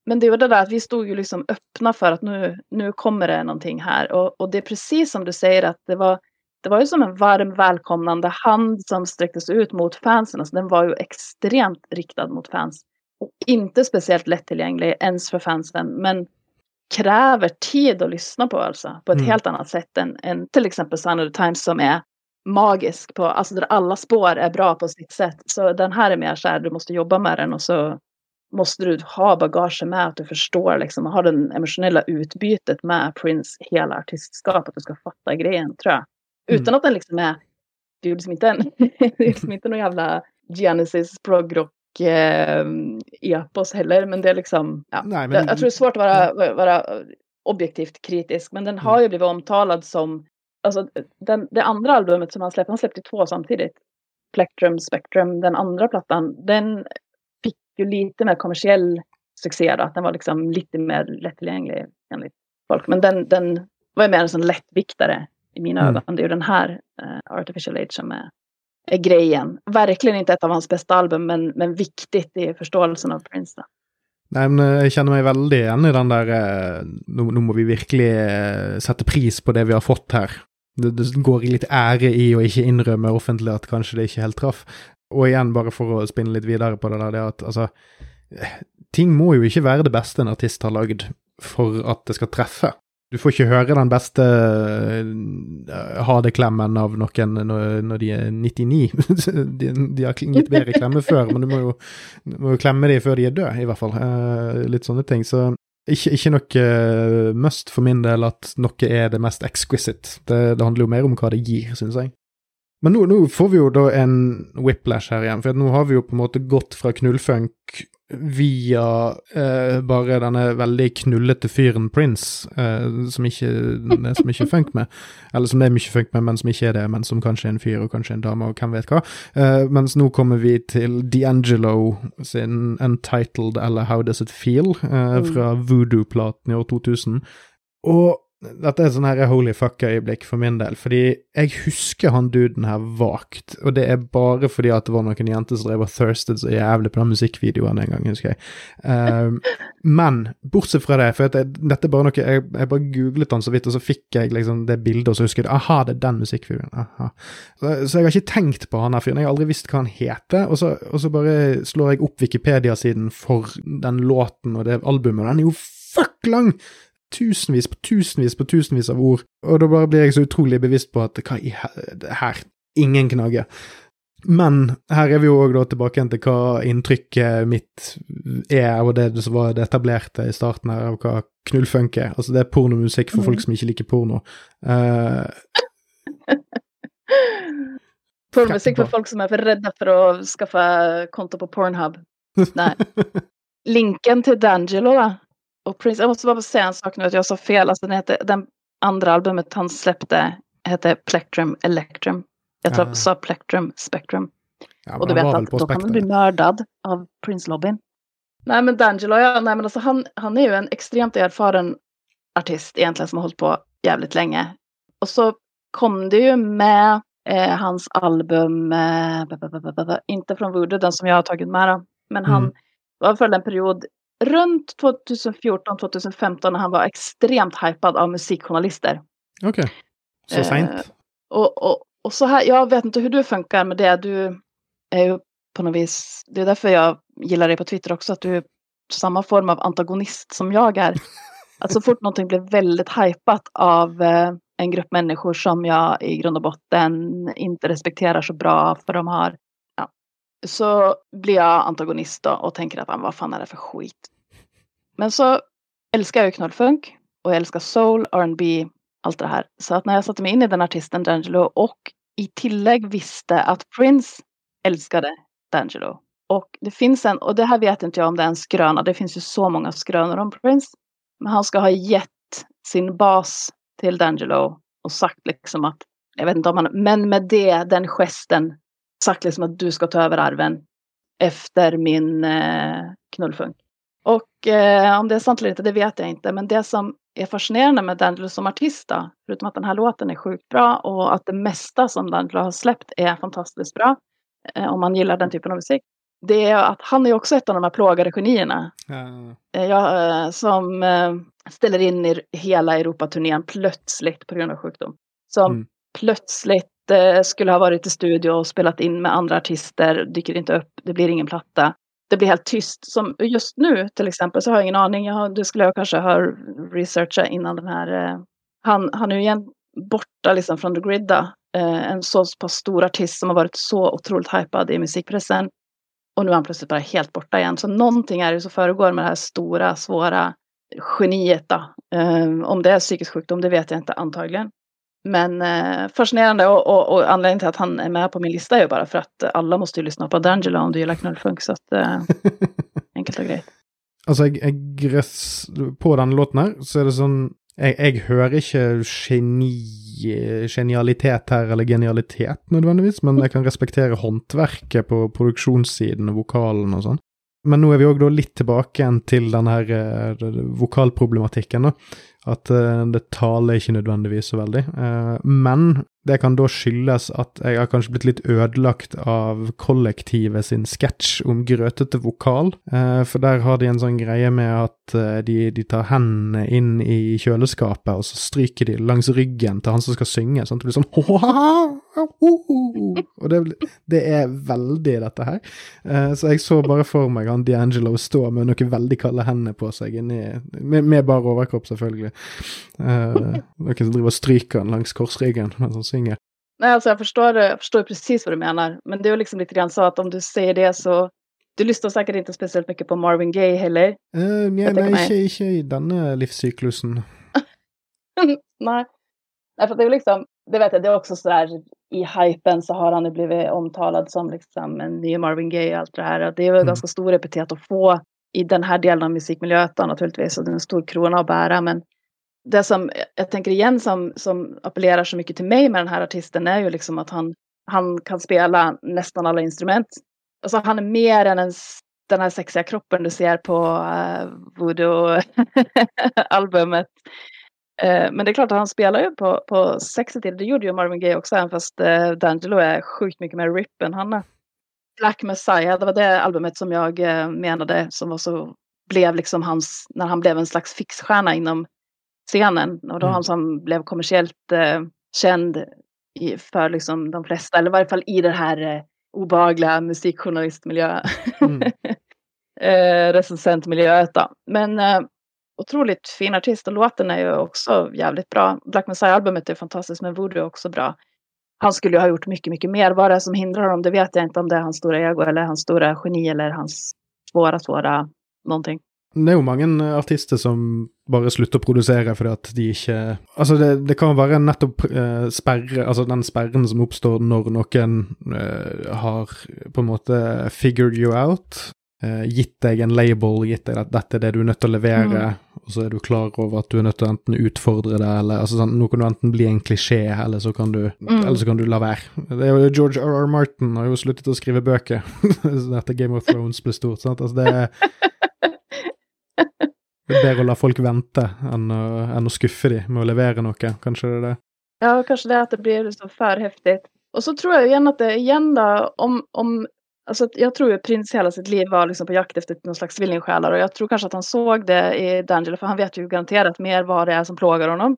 Men det var det där att vi stod ju liksom öppna för att nu, nu kommer det någonting här. Och, och det är precis som du säger att det var det var ju som en varm välkomnande hand som sträcktes ut mot fansen. Alltså den var ju extremt riktad mot fans. Och inte speciellt lättillgänglig ens för fansen. Men kräver tid att lyssna på alltså. På ett mm. helt annat sätt än, än till exempel Sun of the Times som är magisk på, alltså där alla spår är bra på sitt sätt. Så den här är mer så här, du måste jobba med den och så måste du ha bagage med att du förstår liksom, ha det emotionella utbytet med Prince hela artistskapet, att du ska fatta grejen tror jag. Mm. Utan att den liksom är, det är liksom inte en, det är liksom inte någon jävla Genesis progrock eh, epos heller, men det är liksom, ja, Nej, men... jag, jag tror det är svårt att vara, vara objektivt kritisk, men den har ju blivit omtalad som, alltså den, det andra albumet som han släppte, han släppte två samtidigt, Plectrum, Spectrum, den andra plattan, den fick ju lite mer kommersiell succé då, att den var liksom lite mer lättillgänglig enligt folk, men den, den var ju mer en sån lättviktare i mina mm. ögon. Det är ju den här uh, Artificial Age som är, är grejen. Verkligen inte ett av hans bästa album, men, men viktigt i förståelsen av Prince. Då. Nei, men eh, Jeg kjenner meg veldig igjen i den der eh, nå, nå, må vi virkelig eh, sette pris på det vi har fått her. Det, det går litt ære i å ikke innrømme offentlig at kanskje det ikke helt traff. Og igjen, bare for å spinne litt videre på det der, det at altså Ting må jo ikke være det beste en artist har lagd for at det skal treffe. Du får ikke høre den beste uh, ha det-klemmen av noen når, de er 99. [LAUGHS] de, de, har litt bedre klemme før, men du må jo, du må jo klemme dem før de er døde, i hvert fall. Eh, litt sånne ting. Så ikke, ikke noe eh, must for min del at noe er det mest exquisite. Det, det handler jo mer om hva det gir, syns jeg. Men nå, nå, får vi jo da en whiplash her igjen, for nå har vi jo på en måte gått fra knullfunk via eh, bare denne veldig knullete fyren Prince, eh, som ikke det er så mye funk med. Eller som det er mye funk med, men som ikke er det, men som kanskje er en fyr og kanskje en dame, og hvem vet hva. Eh, mens nå kommer vi til D'Angelo sin Untitled eller How Does It Feel, eh, mm. fra Voodoo-platen i år 2000. Og dette er en sånn her holy fucker-øyeblikk for min del, fordi jeg husker han duden her vagt, og det er bare fordi at det var noen jenter som drev og thirsted så jævlig på den musikkvideoen en gang, husker jeg. Um, ehm, [LAUGHS] men bortsett fra det, for det, dette er bare noe jeg, jeg, bare googlet han så vidt, og så fikk jeg liksom det bildet, og så husker jeg aha, det er den musikkvideoen. aha. Så, så, jeg har ikke tenkt på han her fyren, jeg har aldri visst hva han heter, og så, og så bare slår jeg opp Wikipedia-siden for den låten og det albumet, og den er jo fuck lang! Tusenvis på tusenvis på tusenvis av ord, og da bare blir jeg så utrolig bevisst på at hva i her Ingen knagger. Men her er vi jo òg tilbake igjen til hva inntrykket mitt er, og det som var det etablerte i starten her, av hva knullfunk er. Altså, det er pornomusikk for folk som ikke liker porno. [LAUGHS] Uh, Pornomusikk for folk som er for redde for å skaffe konto på Pornhub. Nei. [LAUGHS] Linken til D'Angelo, da, och Prince, jag måste bara säga en sak nu att jag sa fel. Alltså den, heter, den andra albumet han släppte hette Plectrum Electrum. Jag tror, ja. sa Plectrum Spectrum. Ja, och du vet att då kan man bli mördad av Prince-lobbyn. Nej men D'Angelo, ja, nej, men alltså han, han är ju en extremt erfaren artist egentligen som har hållit på jävligt länge. Och så kom det ju med eh, hans album, eh, inte från Voodoo, den som jag har tagit med då, men han mm. var för en period runt 2014-2015 när han var extremt hypad av musikjournalister. Okej, okay. så eh, sent. och, och, och så här, jag vet inte hur du funkar med det. Du är ju på något vis, det är därför jag gillar dig på Twitter också, att du är samma form av antagonist som jag är. Att så fort någonting blir väldigt hypat av eh, en grupp människor som jag i grund och botten inte respekterar så bra för de har så blir jag antagonist då och tänker att ah, vad fan är det för skit. Men så älskar jag ju knullfunk och jag älskar soul, R&B, allt det här. Så att när jag satte mig in i den artisten D'Angelo och i tillägg visste att Prince älskade D'Angelo. Och det finns en, och det här vet inte jag om det är en skröna, det finns ju så många skrönor om Prince. Men han ska ha gett sin bas till D'Angelo och sagt liksom att, jag vet inte om han, men med det, den gesten sagt liksom att du ska ta över arven efter min eh, knullfunk. Och eh, om det är sant eller inte, det vet jag inte. Men det som är fascinerande med D'Angelo som artist, då, förutom att den här låten är sjukt bra och att det mesta som D'Angelo har släppt är fantastiskt bra, eh, om man gillar den typen av musik, det är att han är också ett av de här plågade genierna. Mm. Jag, eh, som eh, ställer in i hela Europaturnén plötsligt på grund av sjukdom. Som mm plötsligt Eh, skulle ha varit i studio och spelat in med andra artister, dyker inte upp, det blir ingen platta. Det blir helt tyst. Som just nu till exempel så har jag ingen aning. Jag har, det skulle jag kanske ha researchat innan den här. Eh, han, han är ju igen borta liksom från the gridda. Eh, en så pass stor artist som har varit så otroligt hypad i musikpressen. Och nu är han plötsligt bara helt borta igen. Så någonting är det som föregår med det här stora, svåra geniet. Då. Eh, om det är psykisk sjukdom, det vet jag inte antagligen. Men eh, fascinerande och, och, och, anledningen till att han är med på min lista är ju bara för att alla måste ju lyssna på D'Angelo om du gillar knullfunk. Så att, eh, [LAUGHS] enkelt och greit. Altså, jeg, jeg På den låten her, så er det sånn Jeg, jeg hører ikke geni, genialitet her, eller genialitet nødvendigvis, men jeg kan respektere håndverket på produksjonssiden og vokalen og sånn. Men nå er vi òg litt tilbake igjen til den her uh, vokalproblematikken, da. At eh, det taler ikke nødvendigvis så veldig. Eh, men det kan da skyldes at jeg har kanskje blitt litt ødelagt av kollektivet sin sketsj om grøtete vokal. Eh, for der har de en sånn greie med at de, de, tar hendene inn i kjøleskapet, og så stryker de langs ryggen til han som skal synge. Sånn at det blir sånn [LAUGHS] Og det, det er veldig dette her. så jeg så bare for meg han D'Angelo stå med noen veldig kalde hender på seg inni med, med bare overkropp, selvfølgelig. Uh, noen som driver og stryker den langs korsryggen mens han synger. Nej, alltså jag förstår, jag förstår precis vad du menar. Men det är liksom lite grann så att om du säger det så du lyssnar säkert inte speciellt mycket på Marvin Gaye heller. Uh, ja, nej, ikke, ikke i denne livssyklusen. nej. nej, för det är liksom, det vet jag, det är också sådär i hypen så har han ju blivit omtalad som liksom en ny Marvin Gaye och allt det här. Det är väl mm. ganska stor epitet att få i den här delen av musikmiljön naturligtvis. Och det är en stor krona att bära. Men det som jag tänker igen som, som appellerar så mycket till mig med den här artisten är ju liksom att han, han kan spela nästan alla instrument. Alltså han är mer än en, den här sexiga kroppen du ser på uh, Voodoo-albumet. Uh, men det är klart att han spelar ju på, på sexy till. Det gjorde ju Marvin Gaye också, även fast uh, D'Angelo är sjukt mycket mer rip än han är. Black Messiah, det var det albumet som jag menade som var så, blev liksom hans, när han blev en slags fixstjärna inom scenen. Och då mm. han som blev kommersiellt eh, känd i, för liksom de flesta, eller i varje fall i den här eh, obehagliga musikjournalistmiljö. Mm. [LAUGHS] eh, recensentmiljö. Men eh, otroligt fin artist och låten är ju också jävligt bra. Black Messiah-albumet är fantastiskt men Voodoo är också bra. Han skulle ju ha gjort mycket, mycket mer. Vad det är som hindrar honom, det vet jag inte om det är hans stora ego eller hans stora geni eller hans svåra, svåra någonting. Det er ju mange artister som bare slutter å produsere fordi at de ikke Altså, det, det kan være nettopp eh, sperre Altså den sperren som oppstår når noen eh, har på en måte figured you out. Uh, gitt deg en label, gitt deg at dette er det du er nødt til å levere, mm. og så er du klar over at du er nødt til å enten utfordre det, eller altså sånn, Nå kan du enten bli en klisjé, eller så kan du, mm. eller så kan du la være. Det er jo George R. R. Martin har jo sluttet å skrive bøker [LAUGHS] etter Game of Thrones ble stort. sant? Altså, det er [LAUGHS] det er bedre å la folk vente enn å, enn å skuffe dem med å levere noe. Kanskje det er det? Ja, kanske det att det blir liksom för häftigt. Och så tror jag igen att det igen då, om, om Alltså, jag tror att Prins hela sitt liv var liksom på jakt efter någon slags tvillingsjälar och jag tror kanske att han såg det i D'Angelo för han vet ju garanterat mer vad det är som plågar honom.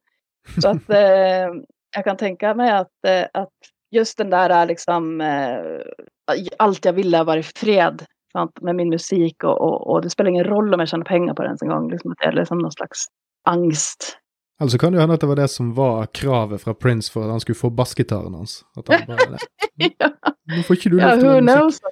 Så att [LAUGHS] eh, jag kan tänka mig att, eh, att just den där liksom eh, allt jag ville var i fred sant, med min musik och, och, och, det spelar ingen roll om jag tjänar pengar på det ens en gång. Liksom, det är liksom någon slags angst. Alltså kan det hända att det var det som var kravet från Prince för att han skulle få basgitarren hans. Att han bara, [LAUGHS] ja. Nu får inte du ja, who knows? [LAUGHS]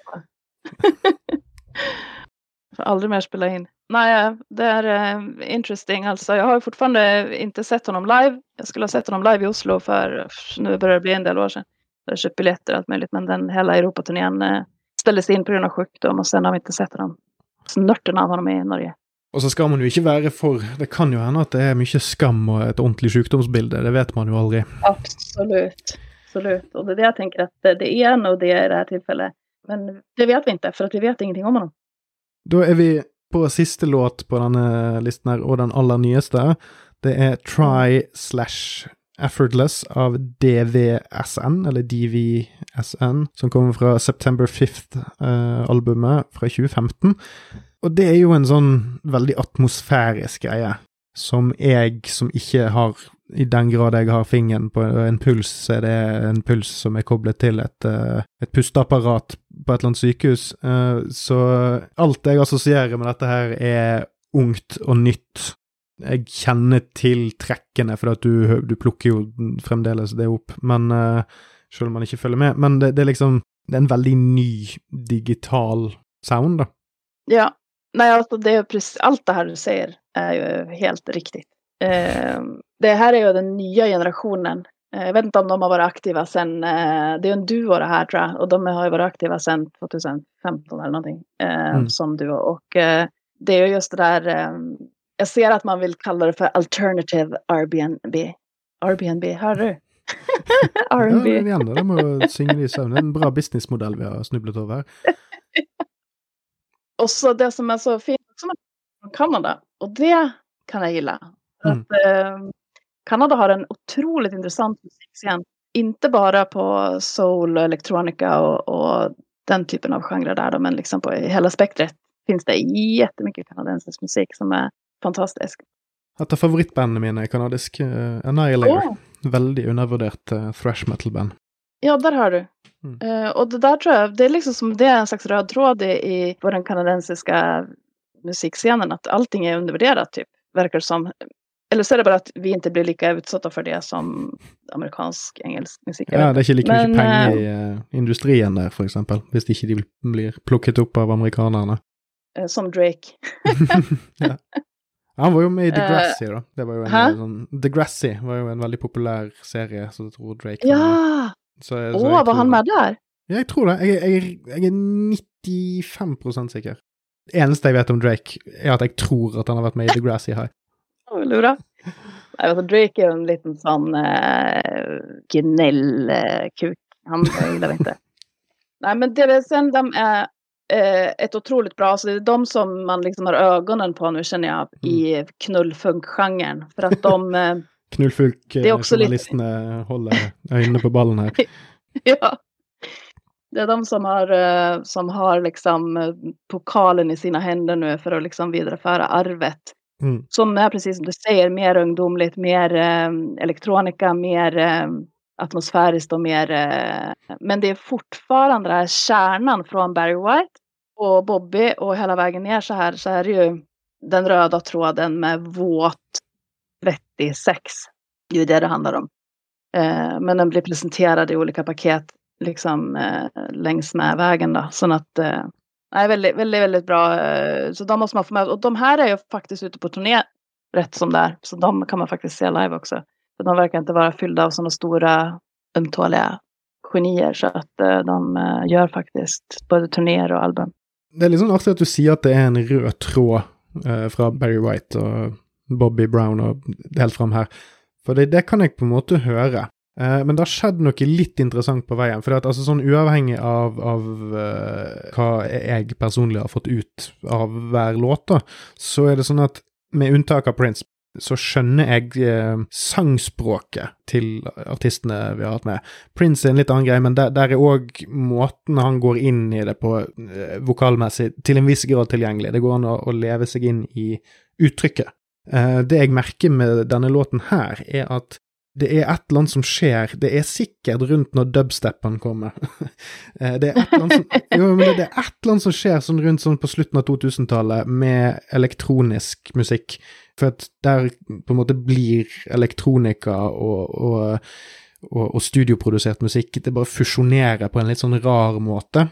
får aldrig mer spela in. Nej, det är uh, interesting. Alltså, jag har fortfarande inte sett honom live. Jag skulle ha sett honom live i Oslo för, nu börjar det bli en del år sedan. Jag har köpt biljetter och allt möjligt, men den hela Europaturnén uh, ställdes in på grund av sjukdom och sen har vi inte sett dem. Snörten av honom i Norge. Og så skal man jo ikke være for Det kan jo hende at det er mye skam og et ordentlig sykdomsbilde. Det vet man jo aldri. Absolut. Absolut. Och det är det jag tänker att det är nog det i det här tillfället. Men det vet vi för att vi vet ingenting om honom. Da er vi på siste låt på denne listen her, og den aller nyeste. Det er Try slash Effortless av DVSN, eller DVSN, som kommer fra September 5th-albumet eh, fra 2015. Og det er jo en sånn veldig atmosfærisk greie. som jeg, som ikke har I den grad jeg har fingeren på en puls, så er det en puls som er koblet til et, eh, et pusteapparat på et eller annet sykehus. Eh, så alt jeg assosierer med dette her, er ungt og nytt. Jeg kjenner til trekkene, for at du, du plukker jo fremdeles det opp, men eh, selv om man ikke følger med. Men det, det er liksom Det er en veldig ny digital sound, da. Ja, nej alltså det är precis, allt det här du säger är ju helt riktigt. Eh, det här är ju den nya generationen. Eh, jag vet inte om de har varit aktiva sedan, eh, det är en duo det här tror jag, och de har ju varit aktiva sedan 2015 eller någonting, eh, Mm. som duo. Och eh, det är ju just det där, eh, jag ser att man vill kalla det för alternative Airbnb. Airbnb, hör du? [LAUGHS] Ja, Airbnb. igjen, det jo synge det i søvn. Det en bra businessmodell vi har snublet over. Och så det som är så fint med från Kanada, och det kan jag gilla. Mm. Att, eh, Kanada har en otroligt intressant musikscen. Inte bara på soul och elektronika och, och den typen av genrer där, men liksom på hela spektret finns det jättemycket kanadensisk musik som är fantastisk. Et av favorittbandene mine er kanadisk. Uh, Annihilator. Åh, Veldig undervurdert uh, thrash metal-band. ja, där har du. Mm. Eh, och det där tror jag, det är liksom som det är en slags röd tråd i, i på den kanadensiska musikscenen, att allting är undervärderat typ, verkar som. Eller så är det bara att vi inte blir lika utsatta för det som amerikansk engelsk musik. Ja, det er ikke like Men, mye penger eh, i uh, industrien der, for eksempel. Hvis ikke de blir plukket opp av amerikanerne. Eh, Som Drake. [LAUGHS] ja. [LAUGHS] Han var jo med i Eh, Degrassi, da. Det var jo en eh, sånn Degrassi var jo en veldig populær serie, så jeg tror Drake. Ja! Så Åh, var han med där? Ja, jeg tror det. Jeg, jeg, jeg er 95 sikker. Det eneste jeg vet om Drake, er at jeg tror at han har vært med i Degrassi High. [LAUGHS] Nej, alltså Drake är en liten sån eh, gnällkuk. Han jag gillar inte. [LAUGHS] Nej, men DVSN de är eh, ett otroligt bra, alltså det är de som man liksom har ögonen på nu känner jag i knullfunk-genren. För att de, eh, [LAUGHS] är också lite- Knullfulk-journalistene holder øynene på ballen her. [LAUGHS] ja. Det är de som har, eh, som har liksom eh, pokalen i sina händer nu för att liksom vidareföra arvet. Mm. Som är precis som du säger, mer ungdomligt, mer eh, elektronika, mer eh, atmosfäriskt och mer... Eh, men det är fortfarande den här kärnan från Barry White och Bobby och hela vägen ner så här så är det ju den röda tråden med våt 36. Det är det det handlar om. Eh, men den blir presenterad i olika paket liksom eh, längs med vägen då. Så att eh, Nej, väldigt, väldigt, väldigt bra. eh, Så de måste man få med. Och de här är ju faktiskt ute på turné rätt som det är. Så de kan man faktiskt se live också. För de verkar inte vara fyllda av sådana stora ömtåliga genier. Så att eh, de eh, gör faktiskt både turnéer och album. Det er litt sånn artig at du sier at det er en rød tråd eh, fra Barry White og Bobby Brown og helt fram her. For det, det kan jeg på en måte høre. Eh, men det har skjedd noe litt interessant på veien. For det at, altså, sånn uavhengig av, av eh, hva jeg personlig har fått ut av hver låt, da, så er det sånn at med unntak av Prince, så skjønner jeg eh, sangspråket til artistene vi har hatt med. Prince er en litt annen greie, men der, der er òg måten han går inn i det på eh, vokalmessig, til en viss grad tilgjengelig. Det går an å, å leve seg inn i uttrykket. Eh, det jeg merker med denne låten her, er at det er et eller annet som skjer, det er sikkert rundt når dubstepen kommer. [LAUGHS] Eh, det, er et eller annet som, [LAUGHS] jo, men det, det er et eller annet som skjer sånn rundt sånn på slutten av 2000-tallet med elektronisk musikk. For at der på en måte blir elektronika og, og, og, og studioprodusert musikk Det bare fusjonerer på en litt sånn rar måte.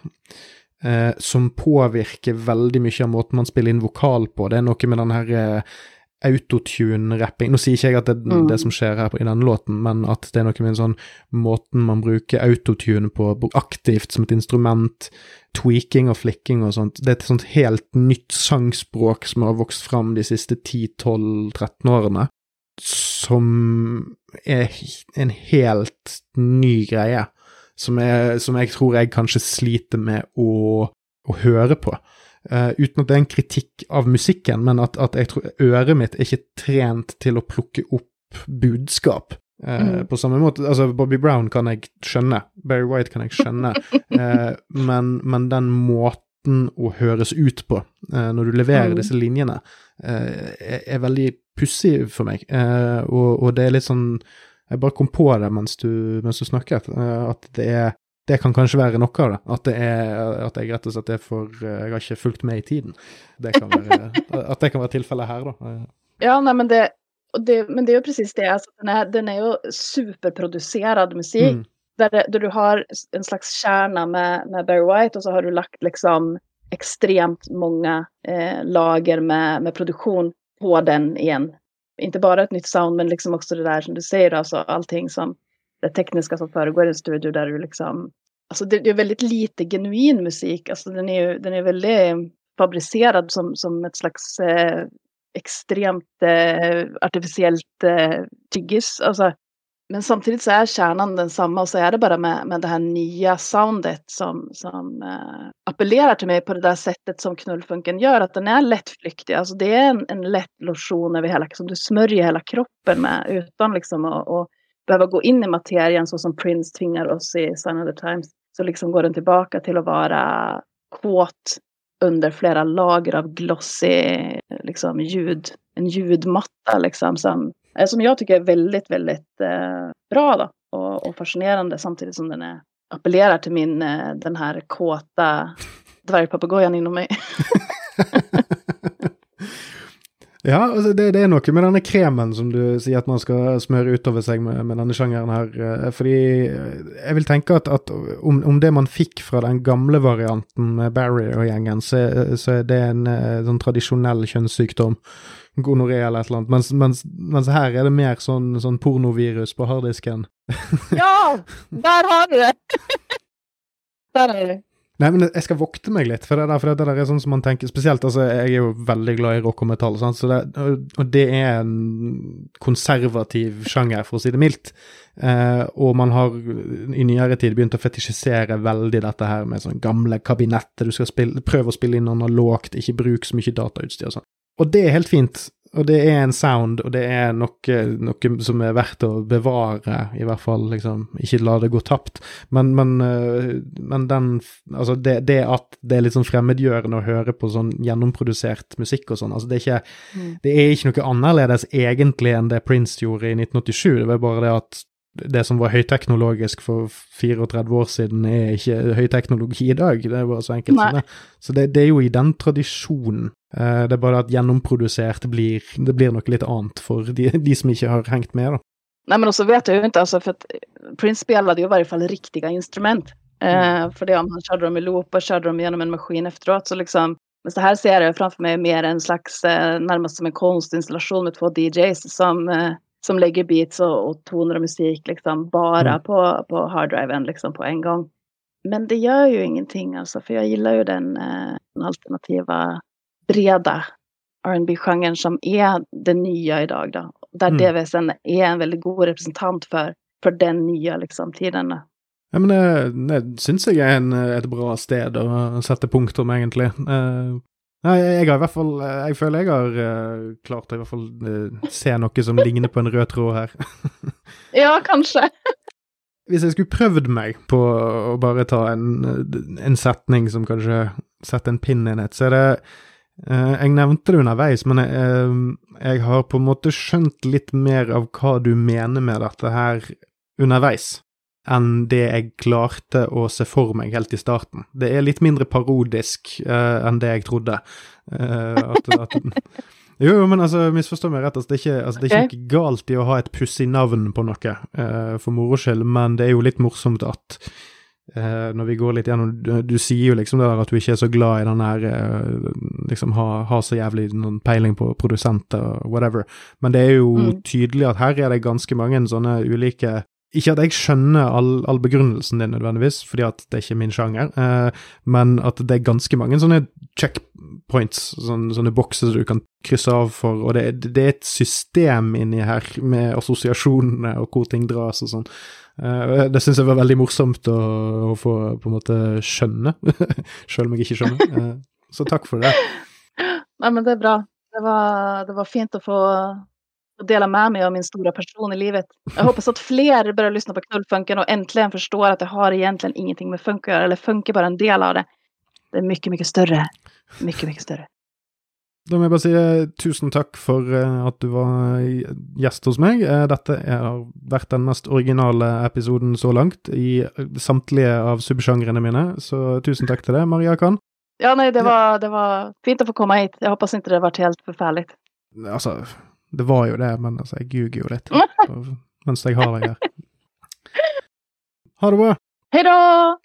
Eh, som påvirker veldig mye av måten man spiller inn vokal på. Det er noe med den her eh, autotune-rapping Nå sier ikke jeg at det er Mm. det som skjer her på- i denne låten, men at det er noe med en sånn måten man bruker autotune på aktivt som et instrument, tweaking og flikking og sånt. Det er et sånt helt nytt sangspråk som har vokst fram de siste 10-12-13 årene, som er en helt ny greie, som, er, som jeg tror jeg kanskje sliter med å, å høre på. Eh, uten at det er en kritikk av musikken, men at, at jeg tror øret mitt er ikke trent til å plukke opp budskap. Eh, Mm. På samme måte, altså Bobby Brown kan jeg skjønne, Barry White kan jeg skjønne, [LAUGHS] eh, men, men den måten å høres ut på uh, når du leverer mm. disse linjene, uh, er, er, veldig pussig for meg. Uh, og, og, det er litt sånn Jeg bare kom på det mens du, mens du snakket, at det er det kan kanskje være noe av det. At, det er, at jeg rett og slett er for Jeg har ikke fulgt med i tiden. Det være, at det kan være tilfellet her, da. Ja, nei, men det, det, men det är ju precis det, alltså, den, är, den är ju superproducerad musik. Mm. Där, där, du har en slags kärna med, med Barry White och så har du lagt liksom extremt många eh, lager med, med produktion på den igen. Inte bara ett nytt sound men liksom också det där som du säger, alltså allting som det tekniska som föregår i en studio där du liksom Alltså det, det är väldigt lite genuin musik, alltså den är ju den är väldigt fabricerad som, som ett slags eh, extremt eh, artificiellt eh, tyggis. Alltså, men samtidigt så är kärnan densamma och så är det bara med, med det här nya soundet som, som eh, appellerar till mig på det där sättet som knullfunken gör. Att den är lättflyktig. Alltså det är en, en lätt lotion över hela, som du smörjer hela kroppen med utan liksom att och behöva gå in i materien så som Prince tvingar oss i Sign of the Times. Så liksom går den tillbaka till att vara kåt under flera lager av glossy liksom, ljud, en ljudmatta liksom, som, eh, som jag tycker är väldigt, väldigt eh, bra då, och, och, fascinerande samtidigt som den är, appellerar till min, eh, den här kåta dvärgpapegojan inom mig. [LAUGHS] [LAUGHS] Ja, altså det, det, er noe med denne kremen som du sier at man skal smøre utover seg med, med denne sjangeren her. Eh, fordi eh, jeg vil tenke at, at om, om, det man fikk fra den gamle varianten med Barry og gjengen, så, så er det en eh, sånn tradisjonell kjønnssykdom. Gonoré eller et eller annet. Mens, mens, mens, her er det mer sånn, sånn pornovirus på harddisken. ja! Der har du det! [LAUGHS] der er du. Nei, men jeg skal vokte meg litt, for det der, for det der er sånn som man tenker Spesielt, altså, jeg er jo veldig glad i rock og metall, sant? Så det, og det er en konservativ sjanger, for å si det mildt. Eh, og man har i nyere tid begynt å fetisjisere veldig dette her med sånn gamle kabinetter, Du skal spille, prøve å spille inn analogt, ikke bruk så mye datautstyr og sånn. Og det er helt fint, og det er en sound, og det er noe, noe, som er verdt å bevare, i hvert fall, liksom. Ikke la det gå tapt. Men, men, eh, men den Altså, det, det, at det er litt sånn fremmedgjørende å høre på sånn gjennomprodusert musikk og sånn, altså, det er ikke mm. Det er ikke noe annerledes egentlig enn det Prince gjorde i 1987, det var bare det at det som var høyteknologisk for 34 år siden, er ikke høyteknologi i dag. Det er bare så enkelt som det. Så det, det, er jo i den tradisjonen Eh, det är bara att genomprodusert blir, det blir något lite annat för de, de som inte har hängt med. Då. Nej men också vet jag ju inte, alltså för att Prince spelade ju i varje fall riktiga instrument. Eh, mm. för det om han körde dem i loop och körde dem genom en maskin efteråt så liksom men så här ser jag framför mig mer en slags, eh, närmast som en konstinstallation med två DJs som, eh, som lägger beats och, och toner och musik liksom bara mm. på, på harddriven liksom på en gång. Men det gör ju ingenting alltså, för jag gillar ju den, eh, den alternativa breda rb genren som är det nya idag. Då. Där mm. DVSN är en väldigt god representant för, för den nya liksom, tiden. Ja, men det, det syns jeg er en, et bra sted å sette punktum, egentlig. Uh, nei, jeg har i hvert fall Jeg føler jeg har uh, klart å i hvert fall uh, se noe som ligner på en rød tråd her. [LAUGHS] ja, kanskje. Hvis jeg skulle prøvd meg på å bare ta en, en setning som kanskje setter en pinn i nett, så er det Eh, jeg nevnte det underveis, men jeg, eh, jeg, har på en måte skjønt litt mer av hva du mener med dette her underveis, enn det jeg klarte å se for meg helt i starten. Det er litt mindre parodisk uh, enn det jeg trodde. Uh, at, at, jo, men altså, misforstå meg rett, altså, det er ikke, altså, det er ikke noe galt i å ha et pussig navn på noe, uh, for moro skyld, men det er jo litt morsomt at Uh, når vi går litt gjennom Du, du sier jo liksom det der at du ikke er så glad i den her uh, Liksom ha, ha, så jævlig noen peiling på produsenter og whatever. Men det er jo mm. tydelig at her er det ganske mange sånne ulike ikke at jeg skjønner all, all, begrunnelsen din nødvendigvis, fordi at det er ikke min sjanger, uh, men at det er ganske mange sånne checkpoints, sånne, sånne bokser du kan krysse av for, og det, det er et system inni her med assosiasjonene og hvor ting dras og sånn. Uh, det syns jeg var veldig morsomt å, å, få på en måte skjønne, [LAUGHS] sjøl om jeg ikke skjønner. Uh, [LAUGHS] så takk for det. Nei, men det er bra. Det var, det var fint å få dela med mig av min stora person i livet. Jag hoppas att fler börjar lyssna på knullfunken och äntligen förstår att det har egentligen ingenting med funk att göra, eller funk är bara en del av det. Det är mycket, mycket större. Mycket, mycket större. Da må jeg bare si eh, tusen takk for eh, at du var i- gjest hos meg. Eh, Dette har vært den mest originale episoden så langt i eh, samtlige av subsjangrene mine, så tusen takk til det, Maria Khan. Ja, nej, det var, det var fint att få komma hit. Jag hoppas inte det varit helt förfärligt. Altså, det var jo det, men altså, jeg ljuger jo litt mens jeg har deg her. Ha det bra. Hej då!